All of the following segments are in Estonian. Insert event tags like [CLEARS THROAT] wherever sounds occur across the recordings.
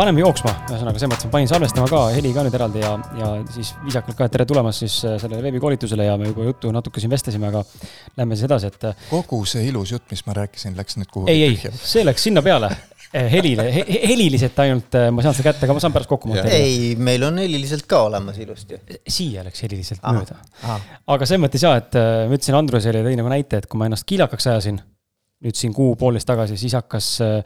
paneme jooksma, ühesõnaga selles mõttes ma panin salvestama ka, heli ka nüüd eraldi ja, ja siis viisakalt ka, et tere tulemast siis äh, sellele veebikoolitusele ja me juba juttu natuke siin vestlesime, aga lähme siis edasi, et. Äh, kogu see ilus jutt, mis ma rääkisin, läks nüüd kuhugi. ei, ei, see läks sinna peale helile he,, heliliselt ainult ma ei saanud seda kätte, aga ma saan pärast kokku monteerida. ei, meil on heliliselt ka olemas ilusti. siia läks heliliselt aha, mööda. aga selles mõttes ja, et ma ütlesin Andrusele tõi nagu näite, et kui ma ennast kiilakaks ajasin nüüd siin kuu-poolteist tagasi, siis hakkas noh,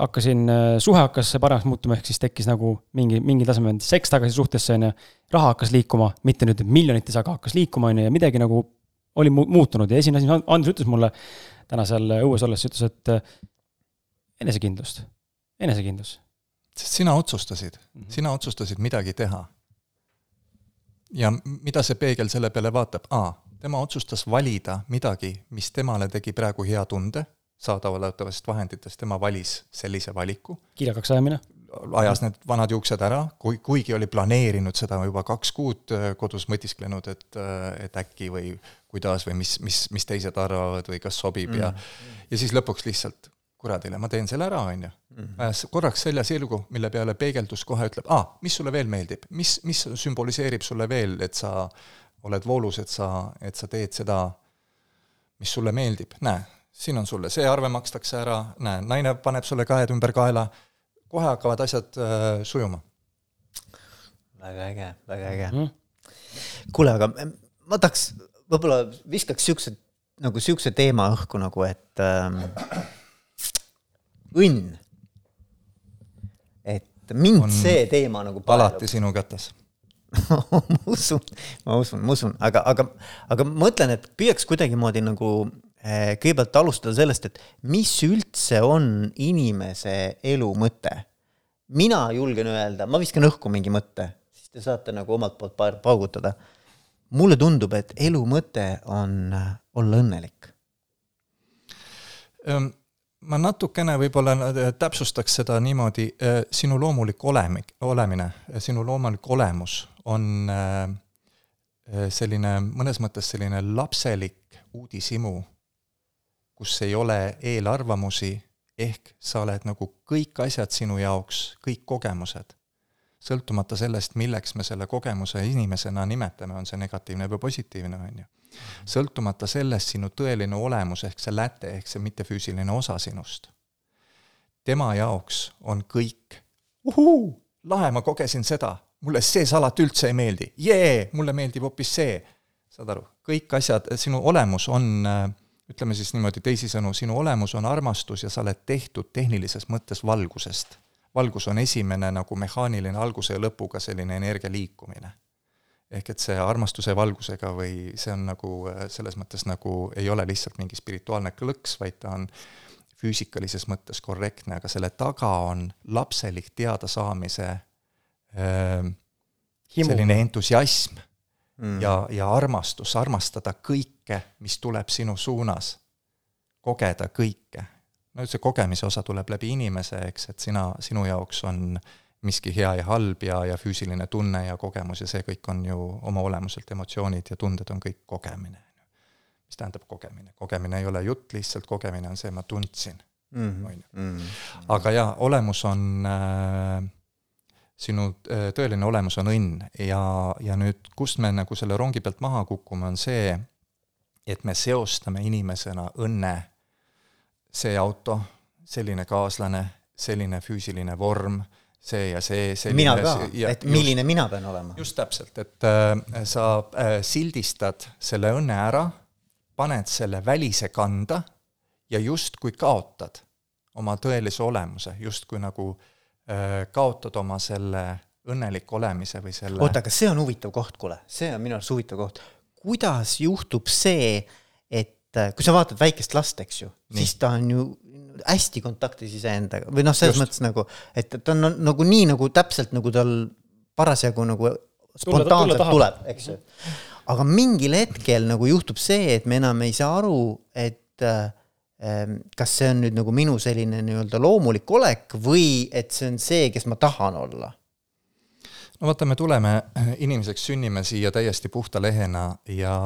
hakkasin, suhe hakkas paremaks muutuma, ehk siis tekkis nagu mingi, mingil tasemel seks tagasi suhtesse, on ju. raha hakkas liikuma, mitte nüüd miljonites, aga hakkas liikuma, on ju, ja midagi nagu oli mu muutunud ja esimene asi, mis Andrus ütles mulle täna seal õues olles, ütles, et enesekindlust, enesekindlus. sest sina otsustasid mm, -hmm. sina otsustasid midagi teha. ja mida see peegel selle peale vaatab, aa, tema otsustas valida midagi, mis temale tegi praegu hea tunde, saadaolevatest vahenditest tema valis sellise valiku. kiirakaks ajamine? ajas need vanad juuksed ära, kui, kuigi oli planeerinud seda juba kaks kuud äh, kodus mõtisklenud, et, äh, et äkki või kuidas või mis, mis, mis teised arvavad või kas sobib mm. ja ja siis lõpuks lihtsalt kuradile, ma teen selle ära, on ju. Mhm. korraks selja sirgu, mille peale peegeldus kohe ütleb, aa, mis sulle veel meeldib, mis, mis sümboliseerib sulle veel, et sa oled voolus, et sa, et sa teed seda, mis sulle meeldib, näe, siin on sulle, see arve makstakse ära, näe, naine paneb sulle käed ümber kaela, kohe hakkavad asjad äh, sujuma. väga äge, väga äge. Mm.. kuule, aga ma tahaks, võib-olla viskaks siukse, nagu siukse teema õhku nagu, et ähm, õnn. et mind on see teema nagu alati sinu kätes. [LAUGHS] Ma usun, ma usun, ma usun, aga, aga, aga ma mõtlen, et püüaks kuidagimoodi nagu kõigepealt alustada sellest, et mis üldse on inimese elu mõte. mina julgen öelda, ma viskan õhku mingi mõtte, siis te saate nagu omalt poolt paugutada. mulle tundub, et elu mõte on eh, olla õnnelik um ma natukene võib-olla äh, täpsustaks seda niimoodi, äh, sinu loomulik olemik, olemine, sinu loomulik olemus on äh, selline, mõnes mõttes selline lapselik uudishimu, kus ei ole eelarvamusi, ehk sa oled nagu kõik asjad sinu jaoks, kõik kogemused, sõltumata sellest, milleks me selle kogemuse inimesena nimetame, on see negatiivne või positiivne, on ju. Sõltumata sellest sinu tõeline olemus ehk see läte ehk see mittefüüsiline osa sinust. tema jaoks on kõik, uhuu, lahe, ma kogesin seda, mulle see salat üldse ei meeldi, jee, mulle meeldib hoopis see. saad aru, kõik asjad, sinu olemus on ütleme siis niimoodi teisisõnu, sinu olemus on armastus ja sa oled tehtud tehnilises mõttes valgusest. valgus on esimene nagu mehaaniline alguse ja lõpuga selline energia liikumine ehk et see armastuse valgusega või see on nagu selles mõttes nagu ei ole lihtsalt mingi spirituaalne klõks, vaid ta on füüsikalises mõttes korrektne, aga selle taga on lapselik teadasaamise äh, selline entusiasm mm. ja, ja armastus, armastada kõike, mis tuleb sinu suunas, kogeda kõike. no see kogemise osa tuleb läbi inimese, eks, et sina, sinu jaoks on miski hea ja halb ja, ja füüsiline tunne ja kogemus ja see kõik on ju oma olemuselt emotsioonid ja tunded on kõik kogemine. mis tähendab kogemine, kogemine ei ole jutt, lihtsalt kogemine on see, ma tundsin, mhm, on ju. Mhm. aga jaa, olemus on äh, sinu äh, tõeline olemus on õnn ja, ja nüüd, kust me nagu selle rongi pealt maha kukume, on see, et me seostame inimesena õnne, see auto, selline kaaslane, selline füüsiline vorm see ja see, see mina ka, et milline just, mina pean olema. just täpselt, et äh, sa äh, sildistad selle õnne ära, paned selle välise kanda ja justkui kaotad oma tõelise olemuse, justkui nagu äh, kaotad oma selle õnneliku olemise või selle oota, aga see on huvitav koht, kuule, see on minu arust huvitav koht. Kuidas juhtub see, et äh, kui sa vaatad väikest last, eks ju, siis ta on ju hästi kontaktis iseendaga või noh, selles Just. mõttes nagu, et ta on nagu nii nagu täpselt nagu tal parasjagu nagu spontaanselt tuleb, eks ju. aga mingil hetkel nagu juhtub see, et me enam ei saa aru, et äh, kas see on nüüd nagu minu selline nii-öelda loomulik olek või et see on see, kes ma tahan olla no vaata, me tuleme, inimeseks sünnime siia täiesti puhta lehena ja,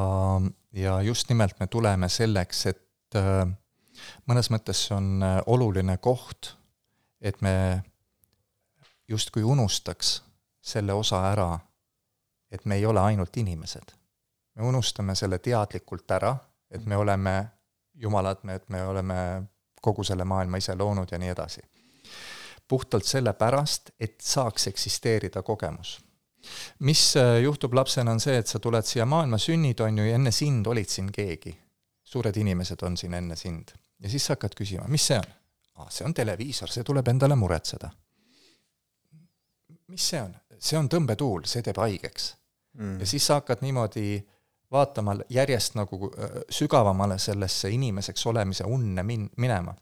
ja just nimelt me tuleme selleks, et äh, mõnes mõttes see on äh, oluline koht, et me justkui unustaks selle osa ära, et me ei ole ainult inimesed. me unustame selle teadlikult ära, et me oleme jumalad, me, et me oleme kogu selle maailma ise loonud ja nii edasi. Puhtalt sellepärast, et saaks eksisteerida kogemus. mis äh, juhtub lapsena, on see, et sa tuled siia maailma, sünnid, on ju, ja enne sind olid siin keegi. suured inimesed on siin enne sind. ja siis sa hakkad küsima, mis see on? aa, see on televiisor, see tuleb endale muretseda. mis see on? see on tõmbetuul, see teeb haigeks mm.. ja siis sa hakkad niimoodi vaatama järjest nagu äh, sügavamale sellesse inimeseks olemise unne min-, minema.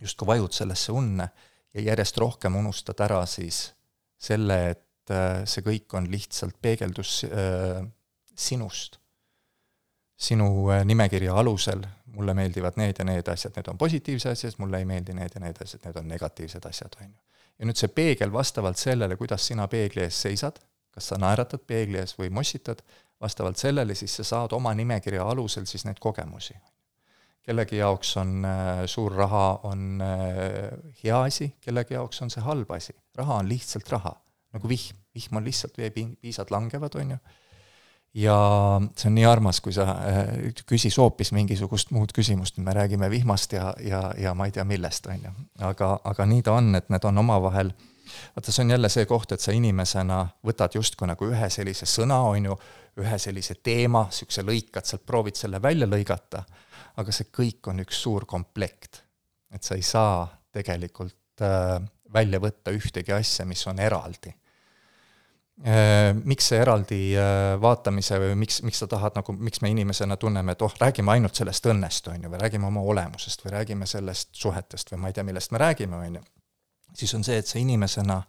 justkui vajud sellesse unne ja järjest rohkem unustad ära siis selle, et äh, see kõik on lihtsalt peegeldus äh, sinust. sinu äh, nimekirja alusel, mulle meeldivad need ja need asjad, need on positiivsed asjad, mulle ei meeldi need ja need asjad, need on negatiivsed asjad, on ju. ja nüüd see peegel vastavalt sellele, kuidas sina peegli ees seisad, kas sa naeratad peegli ees või mossitad, vastavalt sellele siis sa saad oma nimekirja alusel siis neid kogemusi. Kellegi jaoks on äh, suur raha, on äh, hea asi, kellegi jaoks on see halb asi. raha on lihtsalt raha, nagu vihm, vihm on lihtsalt veepiisad langevad, on ju, ja see on nii armas, kui sa äh, küsis hoopis mingisugust muud küsimust, me räägime vihmast ja, ja, ja ma ei tea millest, on ju. aga, aga nii ta on, et need on omavahel. Vaata, see on jälle see koht, et sa inimesena võtad justkui nagu ühe sellise sõna, on ju, ühe sellise teema, niisuguse lõikad sealt, proovid selle välja lõigata, aga see kõik on üks suur komplekt. et sa ei saa tegelikult äh, välja võtta ühtegi asja, mis on eraldi äh,. Miks see eraldi äh, vaatamise või miks, miks sa tahad nagu, miks me inimesena tunneme, et oh, räägime ainult sellest õnnest, on ju, või räägime oma olemusest või räägime sellest suhetest või ma ei tea, millest me räägime, on ju, siis on see, et sa inimesena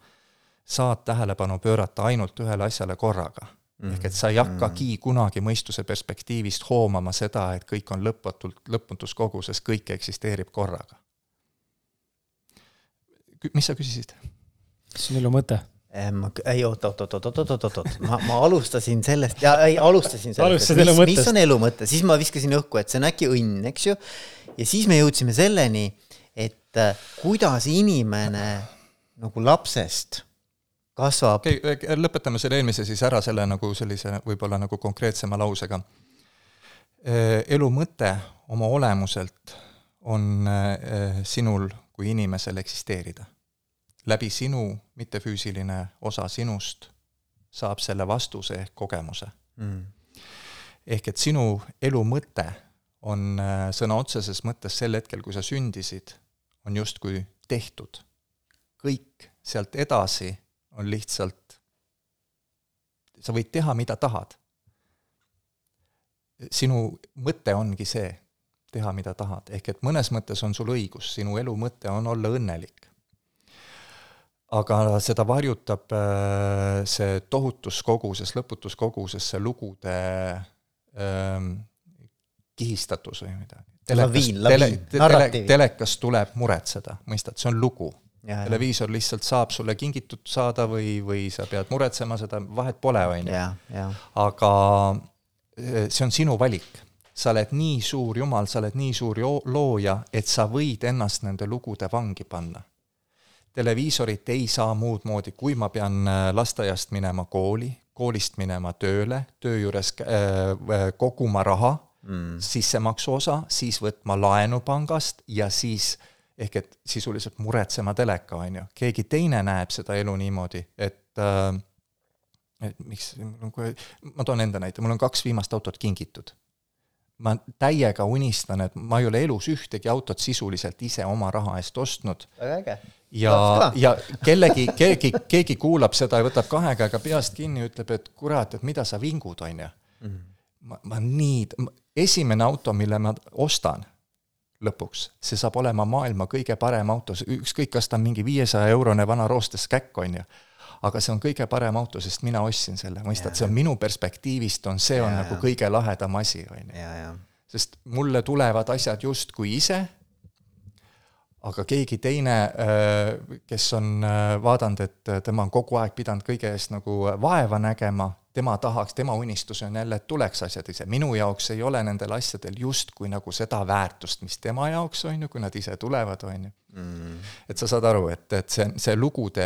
saad tähelepanu pöörata ainult ühele asjale korraga mm.. ehk et sa ei hakkagi mm. kunagi mõistuse perspektiivist hoomama seda, et kõik on lõpmatult, lõpmatus koguses, kõik eksisteerib korraga. mis sa küsisid? mis on elu mõte? ma, ei oot, oot, oot, oot, oot, oot, oot, oot, ma, ma alustasin sellest ja ei, alustasin sellest, et mis, mis on elu mõte, siis ma viskasin õhku, et see on äkki õnn, eks ju. ja siis me jõudsime selleni, et äh, kuidas inimene nagu lapsest kasvab. okay,, lõpetame selle eelmise siis ära selle nagu sellise võib-olla nagu konkreetsema lausega. elu mõte oma olemuselt on sinul kui inimesel eksisteerida. läbi sinu mittefüüsiline osa sinust saab selle vastuse ehk kogemuse mm.. ehk et sinu elu mõte on sõna otseses mõttes sel hetkel, kui sa sündisid, on justkui tehtud. kõik sealt edasi on lihtsalt, sa võid teha, mida tahad. sinu mõte ongi see, teha, mida tahad, ehk et mõnes mõttes on sul õigus, sinu elu mõte on olla õnnelik. aga seda varjutab äh, see tohutus koguses, lõputus koguses see lugude ähm, kihistatus või midagi. telekas, tele, tele, telekas tuleb muretseda, mõistad, see on lugu televiisor lihtsalt saab sulle kingitud saada või, või sa pead muretsema seda, vahet pole, on ju. aga eh, see on sinu valik. sa oled nii suur jumal, sa oled nii suur looja, et sa võid ennast nende lugude vangi panna. televiisorit ei saa muud moodi, kui ma pean eh, lasteaiast minema kooli, koolist minema tööle, töö juures äh, koguma raha mm., sissemaksu osa, siis võtma laenu pangast ja siis äh, ehk et sisuliselt muretsema teleka, on ju, keegi teine näeb seda elu niimoodi, et äh, et miks, ma toon enda näite, mul on kaks viimast autot kingitud. ma täiega unistan, et ma ei ole elus ühtegi autot sisuliselt ise oma raha eest ostnud. väga äge. ja, ja kellegi, keegi, keegi kuulab seda ja võtab kahe käega peast kinni ja ütleb, et kurat, et mida sa vingud, on ju. Mhm. ma, ma nii, esimene auto, mille ma ostan lõpuks, see saab olema maailma kõige parem auto, ükskõik, kas ta on mingi viiesaja eurone vana roostes käkk, on ju, aga see on kõige parem auto, sest mina ostsin selle, mõistad, see on minu perspektiivist, on, see on ja, nagu kõige lahedam asi, on ju. sest mulle tulevad asjad justkui ise, aga keegi teine, äh, kes on äh, vaadanud, et tema on kogu aeg pidanud kõige eest nagu vaeva nägema, tema tahaks, tema unistus on jälle, et tuleks asjad ise, minu jaoks ei ole nendel asjadel justkui nagu seda väärtust, mis tema jaoks on ju, kui nad ise tulevad, on ju. Mm.. et sa saad aru, et, et see, see lugude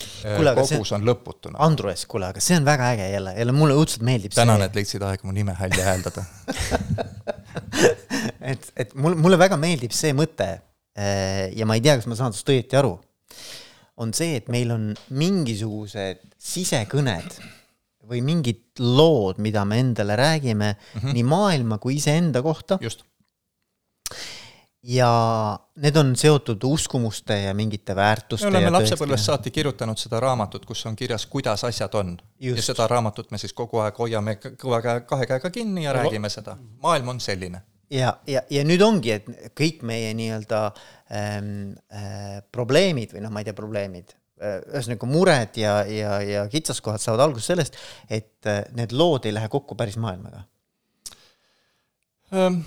kuule, kogus see... on lõputuna. Andrus, kuule, aga see on väga äge jälle, jälle mulle õudselt meeldib tänan, et leidsid aega mu nime välja hääldada. [LAUGHS] Et, et mul, mulle väga meeldib see mõte äh, ja ma ei tea, kas ma saan sinust õieti aru, on see, et meil on mingisugused sisekõned või mingid lood, mida me endale räägime mm -hmm. nii maailma kui iseenda kohta. just ja need on seotud uskumuste ja mingite väärtuste. me oleme lapsepõlvest saati kirjutanud seda raamatut, kus on kirjas, kuidas asjad on. ja seda raamatut me siis kogu aeg hoiame kõva käe, kahe käega kinni ja, ja räägime seda. maailm on selline. Ja, ja, ja nüüd ongi, et kõik meie nii-öelda ähm, äh, probleemid või noh, ma ei tea, probleemid äh,, ühesõnaga mured ja, ja, ja kitsaskohad saavad alguse sellest, et äh, need lood ei lähe kokku päris maailmaga ähm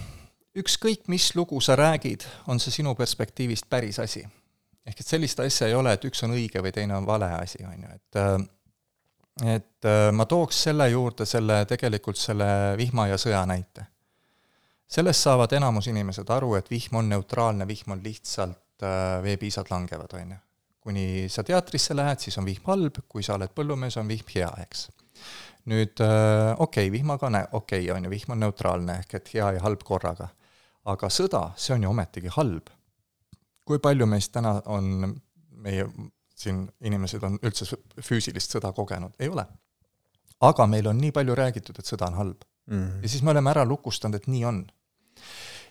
ükskõik, mis lugu sa räägid, on see sinu perspektiivist päris asi. ehk et sellist asja ei ole, et üks on õige või teine on vale asi, on ju, et äh, et äh, ma tooks selle juurde selle, tegelikult selle vihma ja sõja näite. Sellest saavad enamus inimesed aru, et vihm on neutraalne, vihm on lihtsalt äh, veepiisad langevad, on ju. kuni sa teatrisse lähed, siis on vihm halb, kui sa oled põllumees, on vihm hea, eks nüüd okei okay,, vihmaga on okei okay,, on ju, vihm on neutraalne ehk et hea ja halb korraga aga sõda, see on ju ometigi halb. kui palju meist täna on, meie siin inimesed on üldse füüsilist sõda kogenud, ei ole. aga meil on nii palju räägitud, et sõda on halb mm.. ja siis me oleme ära lukustanud, et nii on.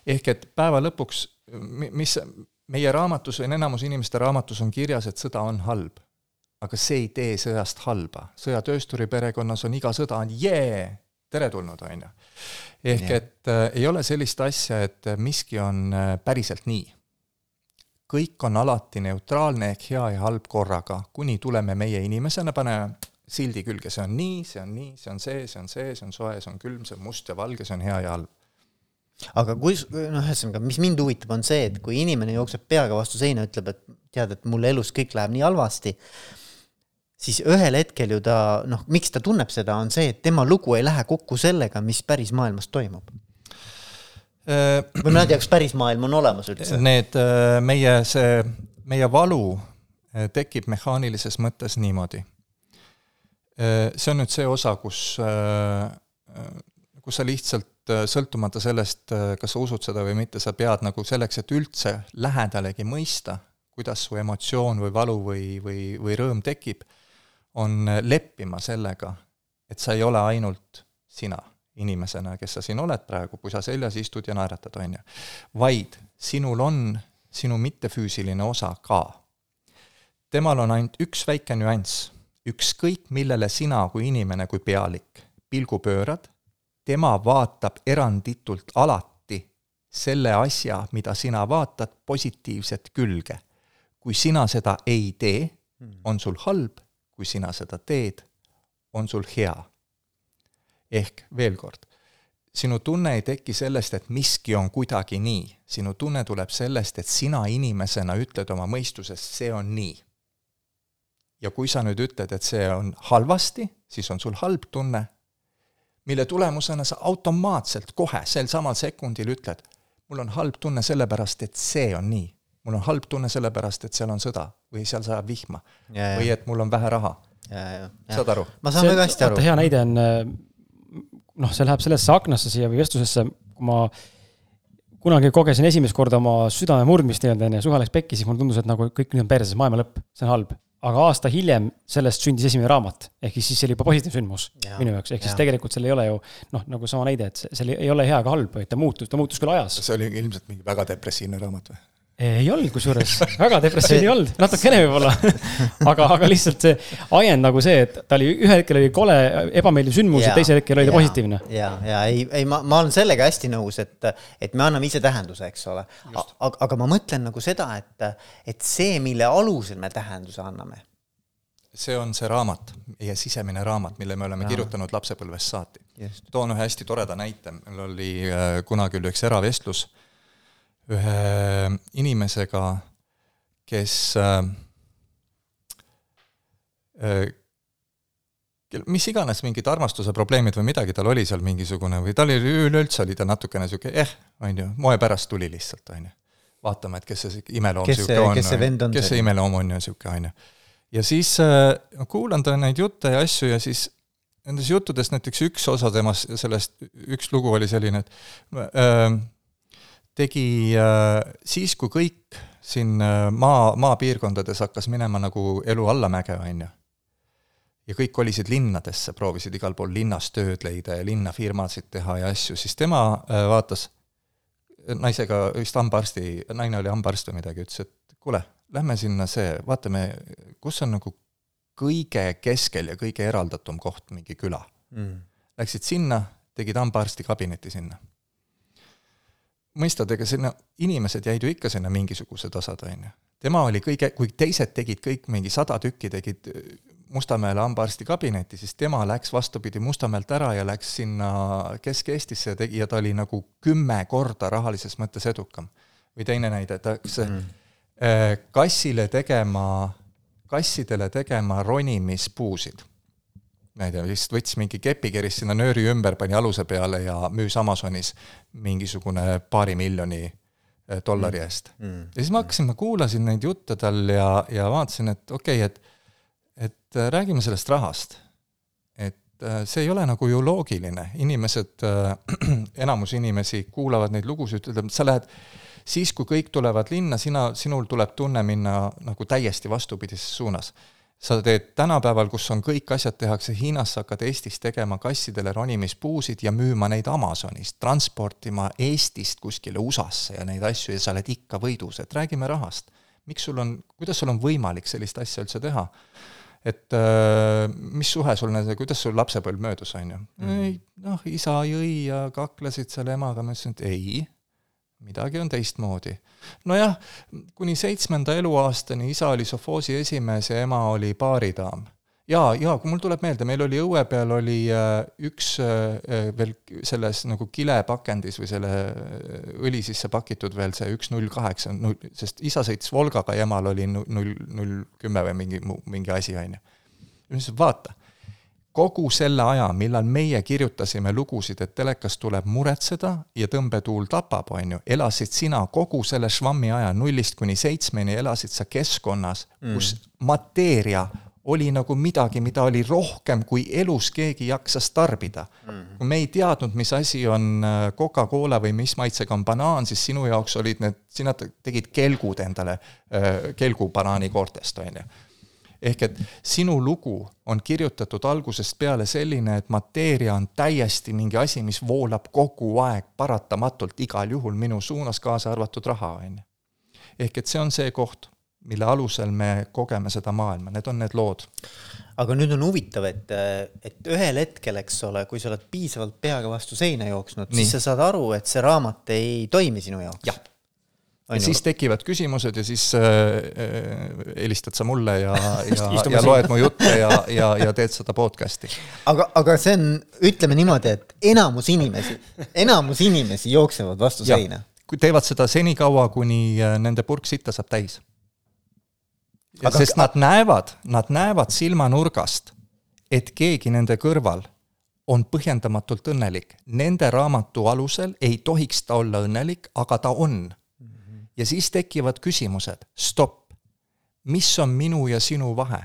Ehk et päeva lõpuks, mis meie raamatus või enamus inimeste raamatus on kirjas, et sõda on halb. aga see ei tee sõjast halba. sõjatöösturi perekonnas on iga sõda on jee yeah!, teretulnud, on ju ehk yeah. et äh, ei ole sellist asja, et miski on äh, päriselt nii. kõik on alati neutraalne ehk hea ja halb korraga, kuni tuleme meie inimesena, paneme sildi külge, see on nii, see on nii, see on see, see on see, see on soe, see on külm, see on must ja valge, see on hea ja halb. Aga kui, noh, ühesõnaga, mis mind huvitab, on see, et kui inimene jookseb peaga vastu seina, ütleb, et tead, et mul elus kõik läheb nii halvasti siis ühel hetkel ju ta noh, miks ta tunneb seda, on see, et tema lugu ei lähe kokku sellega, mis päris maailmas toimub. Äh, või ma ei tea, kas päris maailm on olemas üldse? Need äh, meie see, meie valu äh, tekib mehaanilises mõttes niimoodi. see on nüüd see osa, kus, kus sa lihtsalt sõltumata sellest, kas sa usud seda või mitte, sa pead nagu selleks, et üldse lähedalegi mõista, kuidas su emotsioon või valu või, või, või rõõm tekib on leppima sellega, et sa ei ole ainult sina inimesena, kes sa siin oled praegu, pusa seljas istud ja naeratad, on ju. vaid sinul on sinu mittefüüsiline osa ka. temal on ainult üks väike nüanss, ükskõik millele sina kui inimene, kui pealik pilgu pöörad, tema vaatab eranditult alati selle asja, mida sina vaatad, positiivset külge. kui sina seda ei tee, on sul halb kui sina seda teed, on sul hea. ehk veel kord, sinu tunne ei teki sellest, et miski on kuidagi nii, sinu tunne tuleb sellest, et sina inimesena ütled oma mõistusest, see on nii. ja kui sa nüüd ütled, et see on halvasti, siis on sul halb tunne, mille tulemusena sa automaatselt kohe sel samal sekundil ütled, mul on halb tunne sellepärast, et see on nii mul on halb tunne sellepärast, et seal on sõda või seal sajab vihma ja, või et mul on vähe raha. saad aru? ma saan väga hästi aru. hea näide on, äh, noh, see läheb sellesse aknasse siia või vestlusesse, kui ma kunagi kogesin esimest korda oma südame murdmist nii-öelda, onju, suhe läks pekki, siis mulle tundus, et nagu kõik nüüd on perses, maailma lõpp, see on halb. Aga aasta hiljem sellest sündis esimene raamat, ehk siis siis oli juba positiivne sündmus ja, minu jaoks, ehk siis tegelikult seal ei ole ju noh, nagu sama näide, et seal ei ole hea ega halb, vaid ta muutus, ta muutus küll ajas. see oli ilmselt mingi väga depressiivne raamat või? Ei olnud kusjuures, [LAUGHS] väga depressiivne ei olnud, natukene võib-olla [LAUGHS] aga, aga lihtsalt see ajend nagu see, et ta oli, ühel hetkel oli kole ebameeldiv sündmus ja teisel hetkel oli ta positiivne. ja, ja ei, ei, ma, ma olen sellega hästi nõus, et, et me anname ise tähenduse, eks ole. aga, aga ma mõtlen nagu seda, et, et see, mille alusel me tähenduse anname. see on see raamat, meie sisemine raamat, mille me oleme ja. kirjutanud lapsepõlvest saati. toon ühe hästi toreda näite, mul oli äh, kunagi oli üks eravestlus ühe inimesega, kes äh, äh, mis iganes mingid armastuse probleemid või midagi tal oli seal mingisugune või tal oli üleüldse oli ta natukene niisugune eh, on ju, moe pärast tuli lihtsalt, on ju. vaatame, et kes see imeloom niisugune on, kes see, on kes see imeloom on ja niisugune, on ju. ja siis äh, kuulan ta neid jutte ja asju ja siis nendes juttudes näiteks üks osa temast, sellest, üks lugu oli selline, et äh, tegi äh, siis, kui kõik siin äh, maa, maapiirkondades hakkas minema nagu elu allamäge, on ju. ja kõik kolisid linnadesse, proovisid igal pool linnas tööd leida ja linnafirmasid teha ja asju, siis tema äh, vaatas naisega, vist hambaarsti, naine oli hambaarst või midagi, ütles, et kuule, lähme sinna see, vaatame, kus on nagu kõige keskel ja kõige eraldatum koht, mingi küla mm.. Läksid sinna, tegid hambaarsti kabineti sinna. Mõistad, ega sinna, inimesed jäid ju ikka sinna mingisuguse tasad, on ju. tema oli kõige, kui teised tegid kõik mingi sada tükki, tegid Mustamäele hambaarsti kabinetti, siis tema läks vastupidi Mustamäelt ära ja läks sinna Kesk-Eestisse ja tegi, ja ta oli nagu kümme korda rahalises mõttes edukam. või teine näide, ta hakkas mm. Äh, kassile tegema, kassidele tegema ronimispuusid. Ma ei tea, vist võttis mingi kepi, keris sinna nööri ümber, pani aluse peale ja müüs Amazonis mingisugune paari miljoni äh, dollari mm. eest mm.. ja siis ma hakkasin, ma kuulasin neid jutte tal ja, ja vaatasin, et okei okay,, et et äh, räägime sellest rahast. et äh, see ei ole nagu ju loogiline, inimesed, äh, [CLEARS THROAT] enamus inimesi kuulavad neid lugusid, ütlevad, et sa lähed siis, kui kõik tulevad linna, sina, sinul tuleb tunne minna nagu täiesti vastupidises suunas. Sa teed tänapäeval, kus on kõik asjad tehakse Hiinas, sa hakkad Eestis tegema kassidele ronimispuusid ja müüma neid Amazonist, transportima Eestist kuskile USA-sse ja neid asju ja sa oled ikka võidus, et räägime rahast. miks sul on, kuidas sul on võimalik sellist asja üldse teha? et äh, mis suhe sul nende, kuidas sul lapsepõlv möödus, on ju mm.. ei, noh, isa jõi ja kaklesid seal emaga, ma ütlesin, et ei, midagi on teistmoodi. nojah, kuni seitsmenda eluaastani isa oli sovhoosi esimees ja ema oli baaridaam jaa, jaa, kui mul tuleb meelde, meil oli õue peal oli äh, üks äh, äh, veel selles nagu kilepakendis või selle õli sisse pakitud veel see üks null kaheksa, null, sest isa sõitis Volgaga ja emal oli null, null kümme või mingi, mingi asi, on ju. ja ma ütlesin, vaata, kogu selle aja, millal meie kirjutasime lugusid, et telekas tuleb muretseda ja tõmbetuul tapab, on ju, elasid sina kogu selle švammi aja nullist kuni seitsmeni, elasid sa keskkonnas mm., kus mateeria oli nagu midagi, mida oli rohkem, kui elus keegi jaksas tarbida mm. kui me ei teadnud, mis asi on äh, Coca-Cola või mis maitsega on banaan, siis sinu jaoks olid need, sina tegid kelgud endale äh, kelgu banaanikoortest, on ju. Ehk et sinu lugu on kirjutatud algusest peale selline, et mateeria on täiesti mingi asi, mis voolab kogu aeg paratamatult igal juhul minu suunas, kaasa arvatud raha, on ju. ehk et see on see koht mille alusel me kogeme seda maailma, need on need lood. aga nüüd on huvitav, et, et ühel hetkel, eks ole, kui sa oled piisavalt peaga vastu seina jooksnud, siis sa saad aru, et see raamat ei toimi sinu jaoks. jah ja siis tekivad küsimused ja siis äh, äh, helistad sa mulle ja, [LAUGHS] ja, ja loed mu jutte ja, ja, ja [LAUGHS] teed seda podcast'i. aga, aga see on, ütleme niimoodi, et enamus inimesi, enamus inimesi jooksevad vastu ja, seina. teevad seda senikaua, kuni äh, nende purk sitta saab täis sest nad näevad, nad näevad silmanurgast, et keegi nende kõrval on põhjendamatult õnnelik. Nende raamatu alusel ei tohiks ta olla õnnelik, aga ta on. Ja siis tekivad küsimused, stopp, mis on minu ja sinu vahe?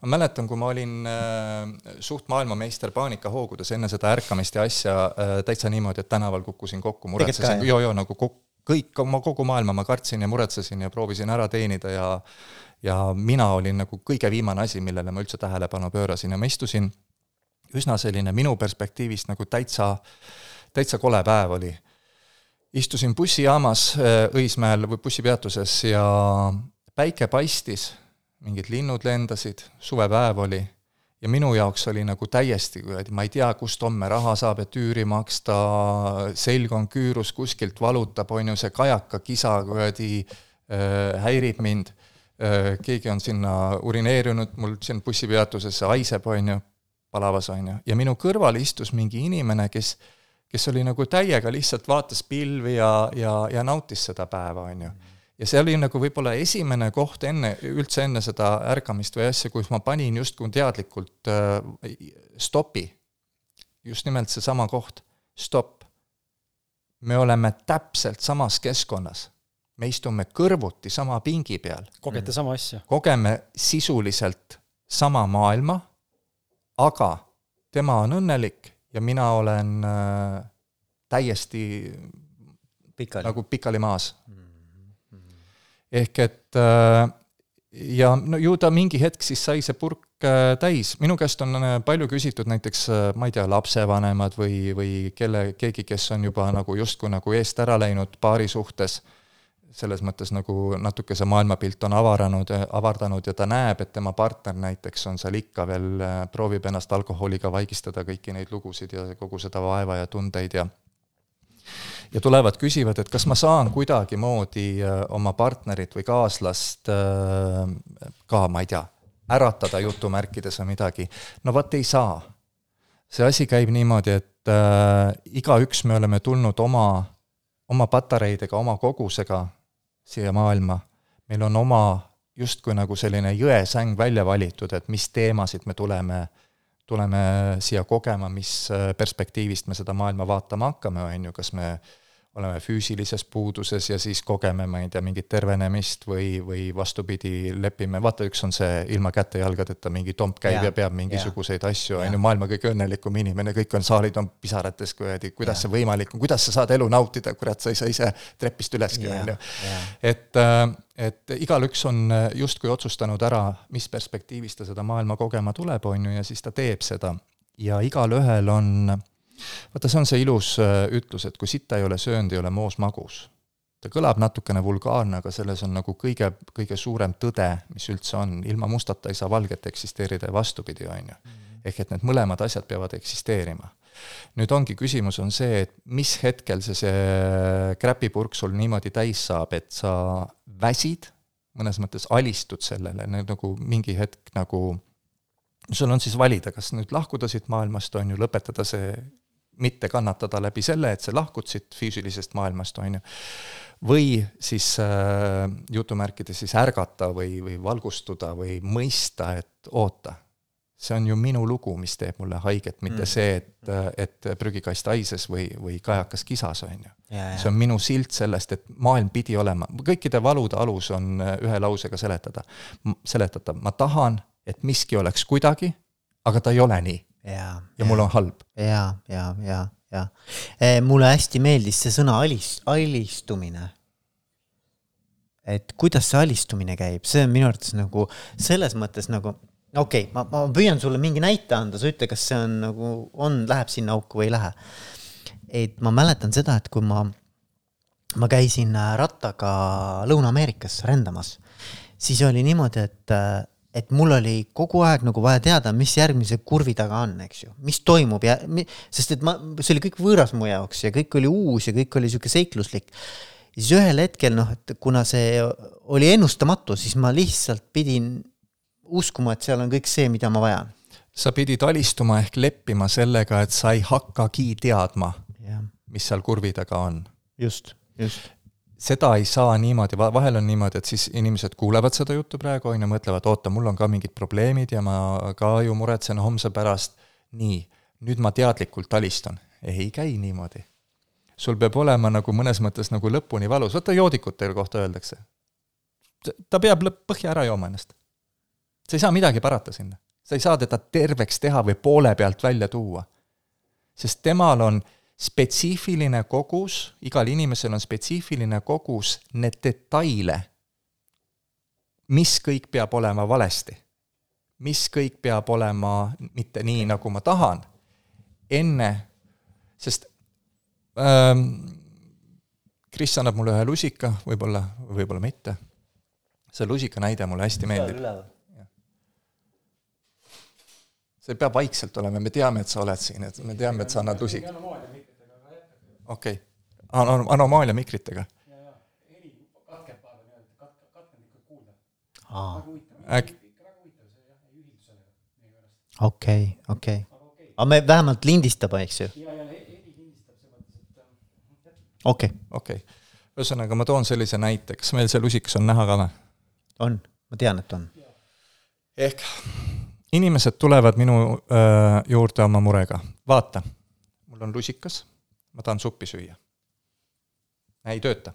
ma mäletan, kui ma olin äh, suht maailmameister paanikahoogudes enne seda ärkamist ja asja äh, täitsa niimoodi, et tänaval kukkusin kokku, muretsesin, joo-joo nagu kõik, oma kogu maailma ma kartsin ja muretsesin ja proovisin ära teenida ja ja mina olin nagu kõige viimane asi, millele ma üldse tähelepanu pöörasin ja ma istusin. Üsna selline minu perspektiivist nagu täitsa, täitsa kole päev oli. Istusin bussijaamas äh, Õismäel või bussipeatuses ja päike paistis, mingid linnud lendasid, suvepäev oli. Ja minu jaoks oli nagu täiesti kuradi, ma ei tea, kust homme raha saab, et üüri maksta, selg on küürus, kuskilt valutab, on ju, see kajaka kisa kuradi äh, häirib mind. Äh, keegi on sinna urineerinud, mul siin bussipeatuses haiseb, on ju, palavas, on ju, ja minu kõrval istus mingi inimene, kes kes oli nagu täiega lihtsalt vaatas pilvi ja, ja, ja nautis seda päeva, on ju. ja see oli nagu võib-olla esimene koht enne, üldse enne seda ärkamist või asja, kus ma panin justkui teadlikult äh, stopi. just nimelt seesama koht, stopp. me oleme täpselt samas keskkonnas me istume kõrvuti sama pingi peal. kogete sama asja. kogeme sisuliselt sama maailma, aga tema on õnnelik ja mina olen äh, täiesti pikali. nagu pikali maas mm. -hmm. ehk et äh, ja no ju ta mingi hetk siis sai see purk äh, täis, minu käest on äh, palju küsitud näiteks, äh, ma ei tea, lapsevanemad või, või kelle, keegi, kes on juba nagu justkui nagu eest ära läinud paari suhtes selles mõttes nagu natuke see maailmapilt on avaranud, avardanud ja ta näeb, et tema partner näiteks on seal ikka veel, äh, proovib ennast alkoholiga vaigistada, kõiki neid lugusid ja kogu seda vaeva ja tundeid ja ja tulevad, küsivad, et kas ma saan kuidagimoodi äh, oma partnerit või kaaslast äh, ka, ma ei tea, äratada jutumärkides või midagi. no vot ei saa. see asi käib niimoodi, et äh, igaüks me oleme tulnud oma, oma patareidega, oma kogusega siia maailma. meil on oma justkui nagu selline jõesäng välja valitud, et mis teemasid me tuleme, tuleme siia kogema, mis perspektiivist me seda maailma vaatama hakkame, on ju, kas me oleme füüsilises puuduses ja siis kogeme, ma ei tea, mingit tervenemist või, või vastupidi, lepime, vaata, üks on see ilma käte-jalgadeta mingi tomp käib ja, ja peab mingisuguseid ja. asju, on ju, maailma kõige õnnelikum inimene, kõik on, saalid on pisarates, kuradi, kuidas ja. see võimalik on, kuidas sa saad elu nautida, kurat, sa ei saa ise trepist üleski, on ju. et, äh, et igalüks on justkui otsustanud ära, mis perspektiivist ta seda maailma kogema tuleb, on ju, ja siis ta teeb seda. ja igalühel on vaata, see on see ilus äh, ütlus, et kui sitta ei ole söönud, ei ole moos magus. ta kõlab natukene vulgaarne, aga selles on nagu kõige, kõige suurem tõde, mis üldse on, ilma mustata ei saa valget eksisteerida ja vastupidi, on ju. Mhm. ehk et need mõlemad asjad peavad eksisteerima. nüüd ongi küsimus on see, et mis hetkel see, see kräpipurk sul niimoodi täis saab, et sa väsid, mõnes mõttes alistud sellele, nagu mingi hetk nagu sul on siis valida, kas nüüd lahkuda siit maailmast, on ju, lõpetada see mitte kannatada läbi selle, et sa lahkud siit füüsilisest maailmast, on ju, või siis äh, jutumärkides siis ärgata või, või valgustuda või mõista, et oota, see on ju minu lugu, mis teeb mulle haiget, mitte mm. see, et, et prügikast haises või, või kajakas kisas, on ju. see on minu silt sellest, et maailm pidi olema, kõikide valude alus on äh, ühe lausega seletada, seletatav, ma tahan, et miski oleks kuidagi, aga ta ei ole nii ja, ja mul on halb. ja, ja, ja, ja e, mulle hästi meeldis see sõna alis-, alistumine. et kuidas see alistumine käib, see on minu arvates nagu selles mõttes nagu okei okay,, ma, ma püüan sulle mingi näite anda, sa ütle, kas see on nagu, on, läheb sinna auku või ei lähe. et ma mäletan seda, et kui ma, ma käisin rattaga Lõuna-Ameerikas rändamas, siis oli niimoodi, et et mul oli kogu aeg nagu vaja teada, mis järgmise kurvi taga on, eks ju, mis toimub ja, sest et ma, see oli kõik võõras mu jaoks ja kõik oli uus ja kõik oli sihuke seikluslik. siis ühel hetkel noh, et kuna see oli ennustamatu, siis ma lihtsalt pidin uskuma, et seal on kõik see, mida ma vajan. sa pidid alistuma ehk leppima sellega, et sa ei hakkagi teadma, mis seal kurvi taga on. just, just seda ei saa niimoodi, vahel on niimoodi, et siis inimesed kuulevad seda juttu praegu, on ju, mõtlevad, oota, mul on ka mingid probleemid ja ma ka ju muretsen homse pärast, nii, nüüd ma teadlikult alistan. ei käi niimoodi. sul peab olema nagu mõnes mõttes nagu lõpuni valus, vaata joodikute kohta öeldakse. ta peab lõpp, põhja ära jooma ennast. sa ei saa midagi parata sinna. sa ei saa teda terveks teha või poole pealt välja tuua. sest temal on spetsiifiline kogus, igal inimesel on spetsiifiline kogus need detaile, mis kõik peab olema valesti. mis kõik peab olema mitte nii, nagu ma tahan, enne, sest ähm, Kris annab mulle ühe lusika, võib-olla, võib-olla mitte. see lusika näide mulle hästi meeldib. see peab vaikselt olema, me teame, et sa oled siin, et me teame, et sa annad lusika okei okay. An, anomaalia mikritega. äkki okei, okei. aga me vähemalt lindistab, eks ju? okei. okei. ühesõnaga, ma toon sellise näite, kas meil see lusikas on näha ka või? on, ma tean, et on. ehk inimesed tulevad minu öö, juurde oma murega, vaata, mul on lusikas ma tahan suppi süüa. ei tööta.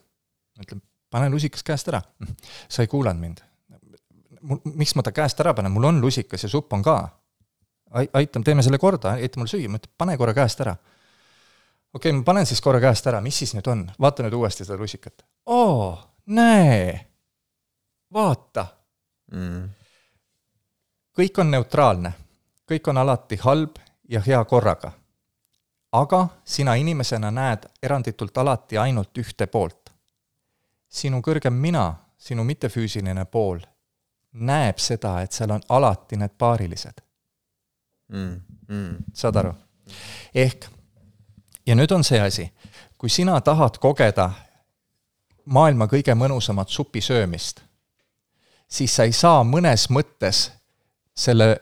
ma ütlen, pane lusikas käest ära. [LAUGHS] sa ei kuulanud mind. mul, miks ma ta käest ära panen, mul on lusikas ja supp on ka. aitam, teeme selle korda, aita mul süüa, ma ütlen, pane korra käest ära. okei okay,, ma panen siis korra käest ära, mis siis nüüd on, vaata nüüd uuesti seda lusikat. oo, näe, vaata mm.. kõik on neutraalne, kõik on alati halb ja hea korraga aga sina inimesena näed eranditult alati ainult ühte poolt. sinu kõrgem mina, sinu mittefüüsiline pool, näeb seda, et seal on alati need paarilised mm,. Mm. saad aru? ehk, ja nüüd on see asi, kui sina tahad kogeda maailma kõige mõnusamat supi söömist, siis sa ei saa mõnes mõttes selle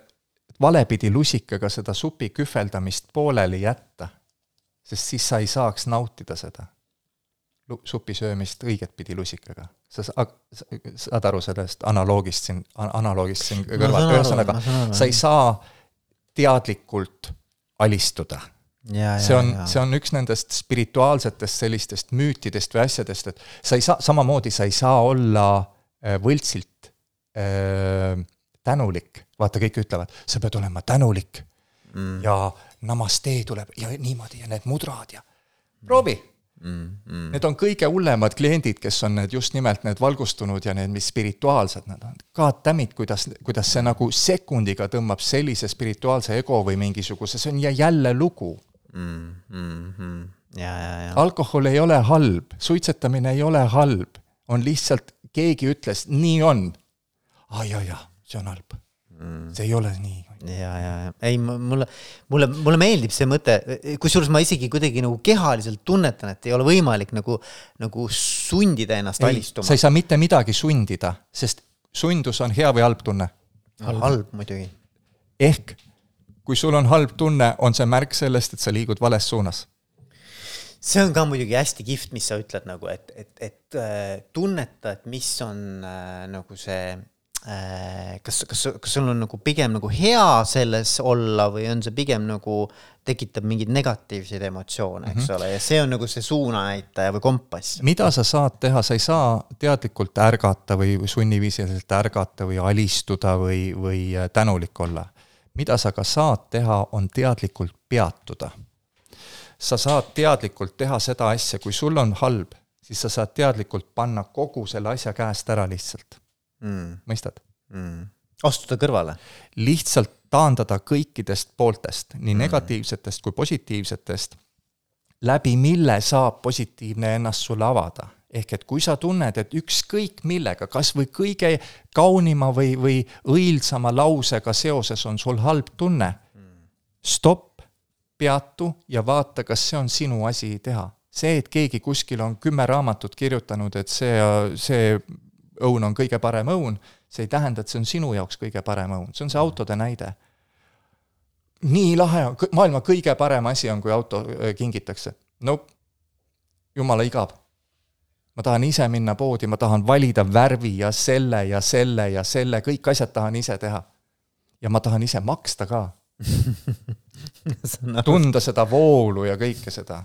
valepidi lusikaga seda supi kühveldamist pooleli jätta sest siis sa ei saaks nautida seda supi söömist õigetpidi lusikaga. sa saad aru sellest analoogist siin, analoogist siin kõrval, ühesõnaga, sa ei saa teadlikult alistuda. see on, see on üks nendest spirituaalsetest sellistest müütidest või asjadest, et sa ei saa, samamoodi sa ei saa olla äh, võltsilt äh, tänulik, vaata, kõik ütlevad, sa pead olema tänulik mm. ja namastee tuleb ja niimoodi ja need mudrad ja proovi mm,. Mm. Need on kõige hullemad kliendid, kes on need just nimelt need valgustunud ja need, mis spirituaalsed nad on. God damn it, kuidas, kuidas see nagu sekundiga tõmbab sellise spirituaalse ego või mingisuguse, see on ja jälle lugu mm,. Mm, mm. Ja, ja, ja. alkohol ei ole halb, suitsetamine ei ole halb, on lihtsalt, keegi ütles, nii on. aa ja, ja, see on halb mm.. see ei ole nii ja, ja, ja ei, mulle, mulle, mulle meeldib see mõte, kusjuures ma isegi kuidagi nagu kehaliselt tunnetan, et ei ole võimalik nagu, nagu sundida ennast ei, alistuma. sa ei saa mitte midagi sundida, sest sundus on hea või halb tunne? halb muidugi. ehk kui sul on halb tunne, on see märk sellest, et sa liigud vales suunas see on ka muidugi hästi kihvt, mis sa ütled nagu, et, et, et äh, tunneta, et mis on äh, nagu see kas, kas, kas sul on nagu pigem nagu hea selles olla või on see pigem nagu tekitab mingeid negatiivseid emotsioone, eks mm -hmm. ole, ja see on nagu see suunanäitaja või kompass. mida sa saad teha, sa ei saa teadlikult ärgata või sunniviisiliselt ärgata või alistuda või, või äh, tänulik olla. mida sa ka saad teha, on teadlikult peatuda. sa saad teadlikult teha seda asja, kui sul on halb, siis sa saad teadlikult panna kogu selle asja käest ära lihtsalt mm.. mõistad mm.? astuda kõrvale? lihtsalt taandada kõikidest pooltest, nii mm. negatiivsetest kui positiivsetest, läbi mille saab positiivne ennast sulle avada. ehk et kui sa tunned, et ükskõik millega, kas või kõige kaunima või, või õilsama lausega seoses on sul halb tunne mm., stopp, peatu ja vaata, kas see on sinu asi teha see, et keegi kuskil on kümme raamatut kirjutanud, et see, see õun on kõige parem õun, see ei tähenda, et see on sinu jaoks kõige parem õun, see on see autode näide. nii lahe on, maailma kõige parem asi on, kui auto kingitakse. Nope, jumala igav. ma tahan ise minna poodi, ma tahan valida värvi ja selle ja selle ja selle, kõik asjad tahan ise teha. ja ma tahan ise maksta ka [LAUGHS] tunda seda voolu ja kõike seda,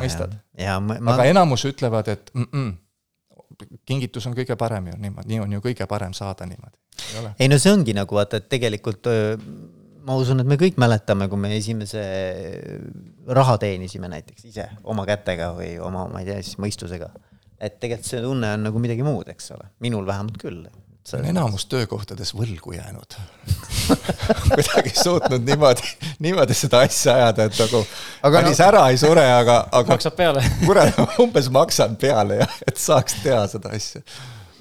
mõistad? Aga enamus ütlevad, et mm -mm, kingitus on kõige parem ju niimoodi, nii on ju kõige parem saada niimoodi. ei no see ongi nagu vaata, et tegelikult ma usun, et me kõik mäletame, kui me esimese raha teenisime näiteks ise oma kätega või oma, ma ei tea, siis mõistusega. et tegelikult see tunne on nagu midagi muud, eks ole, minul vähemalt küll on enamus töökohtades võlgu jäänud [LAUGHS] kuidagi suutnud niimoodi, niimoodi seda asja ajada, et nagu päris no, ära ei sure, aga, aga. maksab peale [LAUGHS] kurat, umbes maksan peale jah, et saaks teha seda asja.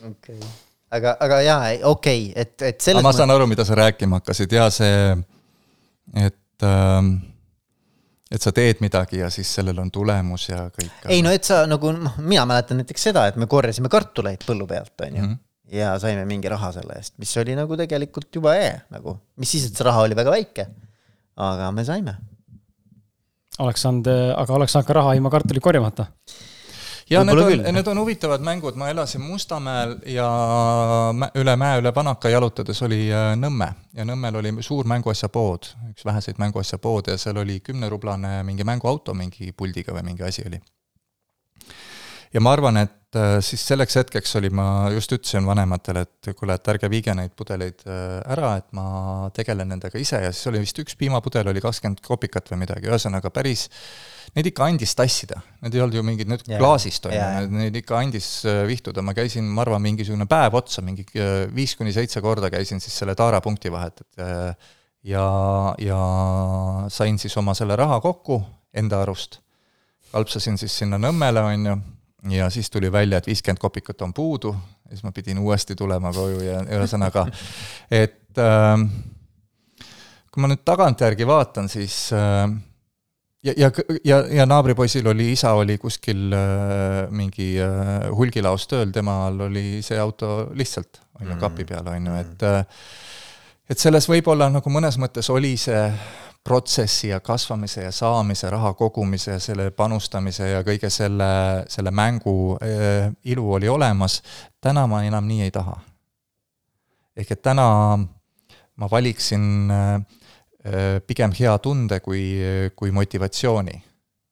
okei okay., aga, aga jaa, okei okay,, et, et selles mõttes. ma saan aru, mida sa rääkima hakkasid ja see, et ähm, et sa teed midagi ja siis sellel on tulemus ja kõik. ei no et sa nagu, noh, mina mäletan näiteks seda, et me korjasime kartuleid põllu pealt, on ju mm. -hmm ja saime mingi raha selle eest, mis oli nagu tegelikult juba hea nagu, mis siis, et see raha oli väga väike. aga me saime. oleks saanud, aga oleks saanud ka raha ilma kartulit korjamata. Ja need on, need on huvitavad mängud, ma elasin Mustamäel ja üle mäe, üle Panaka jalutades oli äh, Nõmme. Ja Nõmmel oli suur mänguasjapood, üks väheseid mänguasjapoode ja seal oli kümnerublane mingi mänguauto mingi puldiga või mingi asi oli ja ma arvan, et äh, siis selleks hetkeks oli, ma just ütlesin vanematele, et kuule, et ärge viige neid pudeleid äh, ära, et ma tegelen nendega ise. Ja siis oli vist üks piimapudel oli kakskümmend kopikat või midagi, ühesõnaga päris Neid ikka andis tassida, need ei olnud ju mingid nüüd yeah. klaasist, on ju, neid ikka andis äh, vihtuda, ma käisin, ma arvan, mingisugune päev otsa, mingi viis kuni seitse korda käisin siis selle Taara punkti vahet, et ja, ja sain siis oma selle raha kokku enda arust, kalpsasin siis sinna Nõmmele, on ju, ja siis tuli välja, et viiskümmend kopikut on puudu, siis ma pidin uuesti tulema koju ja ühesõnaga, [LAUGHS] et äh, kui ma nüüd tagantjärgi vaatan, siis äh, ja, ja, ja, ja naabripoisil oli, isa oli kuskil äh, mingi äh, hulgilaos tööl, temal oli see auto lihtsalt, on ju, kapi peal, on ju, et äh, et selles võib-olla nagu mõnes mõttes oli see protsessi ja kasvamise ja saamise, raha kogumise ja selle panustamise ja kõige selle, selle mängu äh, ilu oli olemas, täna ma enam nii ei taha. ehk et täna ma valiksin äh, pigem hea tunde kui, kui motivatsiooni.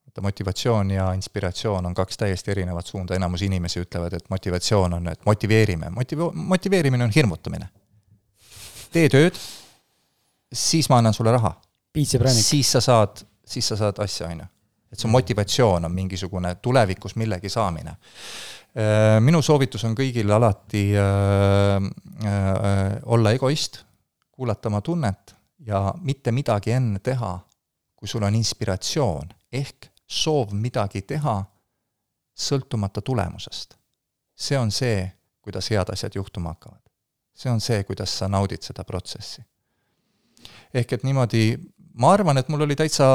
vaata, motivatsioon ja inspiratsioon on kaks täiesti erinevat suunda, enamus inimesi ütlevad, et motivatsioon on, et motiveerime, motiv-, motiveerimine on hirmutamine. tee tööd, siis ma annan sulle raha siis sa saad, siis sa saad asja, on ju. et su motivatsioon on mingisugune tulevikus millegi saamine. Äh, minu soovitus on kõigil alati äh, äh, olla egoist, kuulata oma tunnet ja mitte midagi enne teha, kui sul on inspiratsioon ehk soov midagi teha, sõltumata tulemusest. see on see, kuidas head asjad juhtuma hakkavad. see on see, kuidas sa naudid seda protsessi. ehk et niimoodi ma arvan, et mul oli täitsa,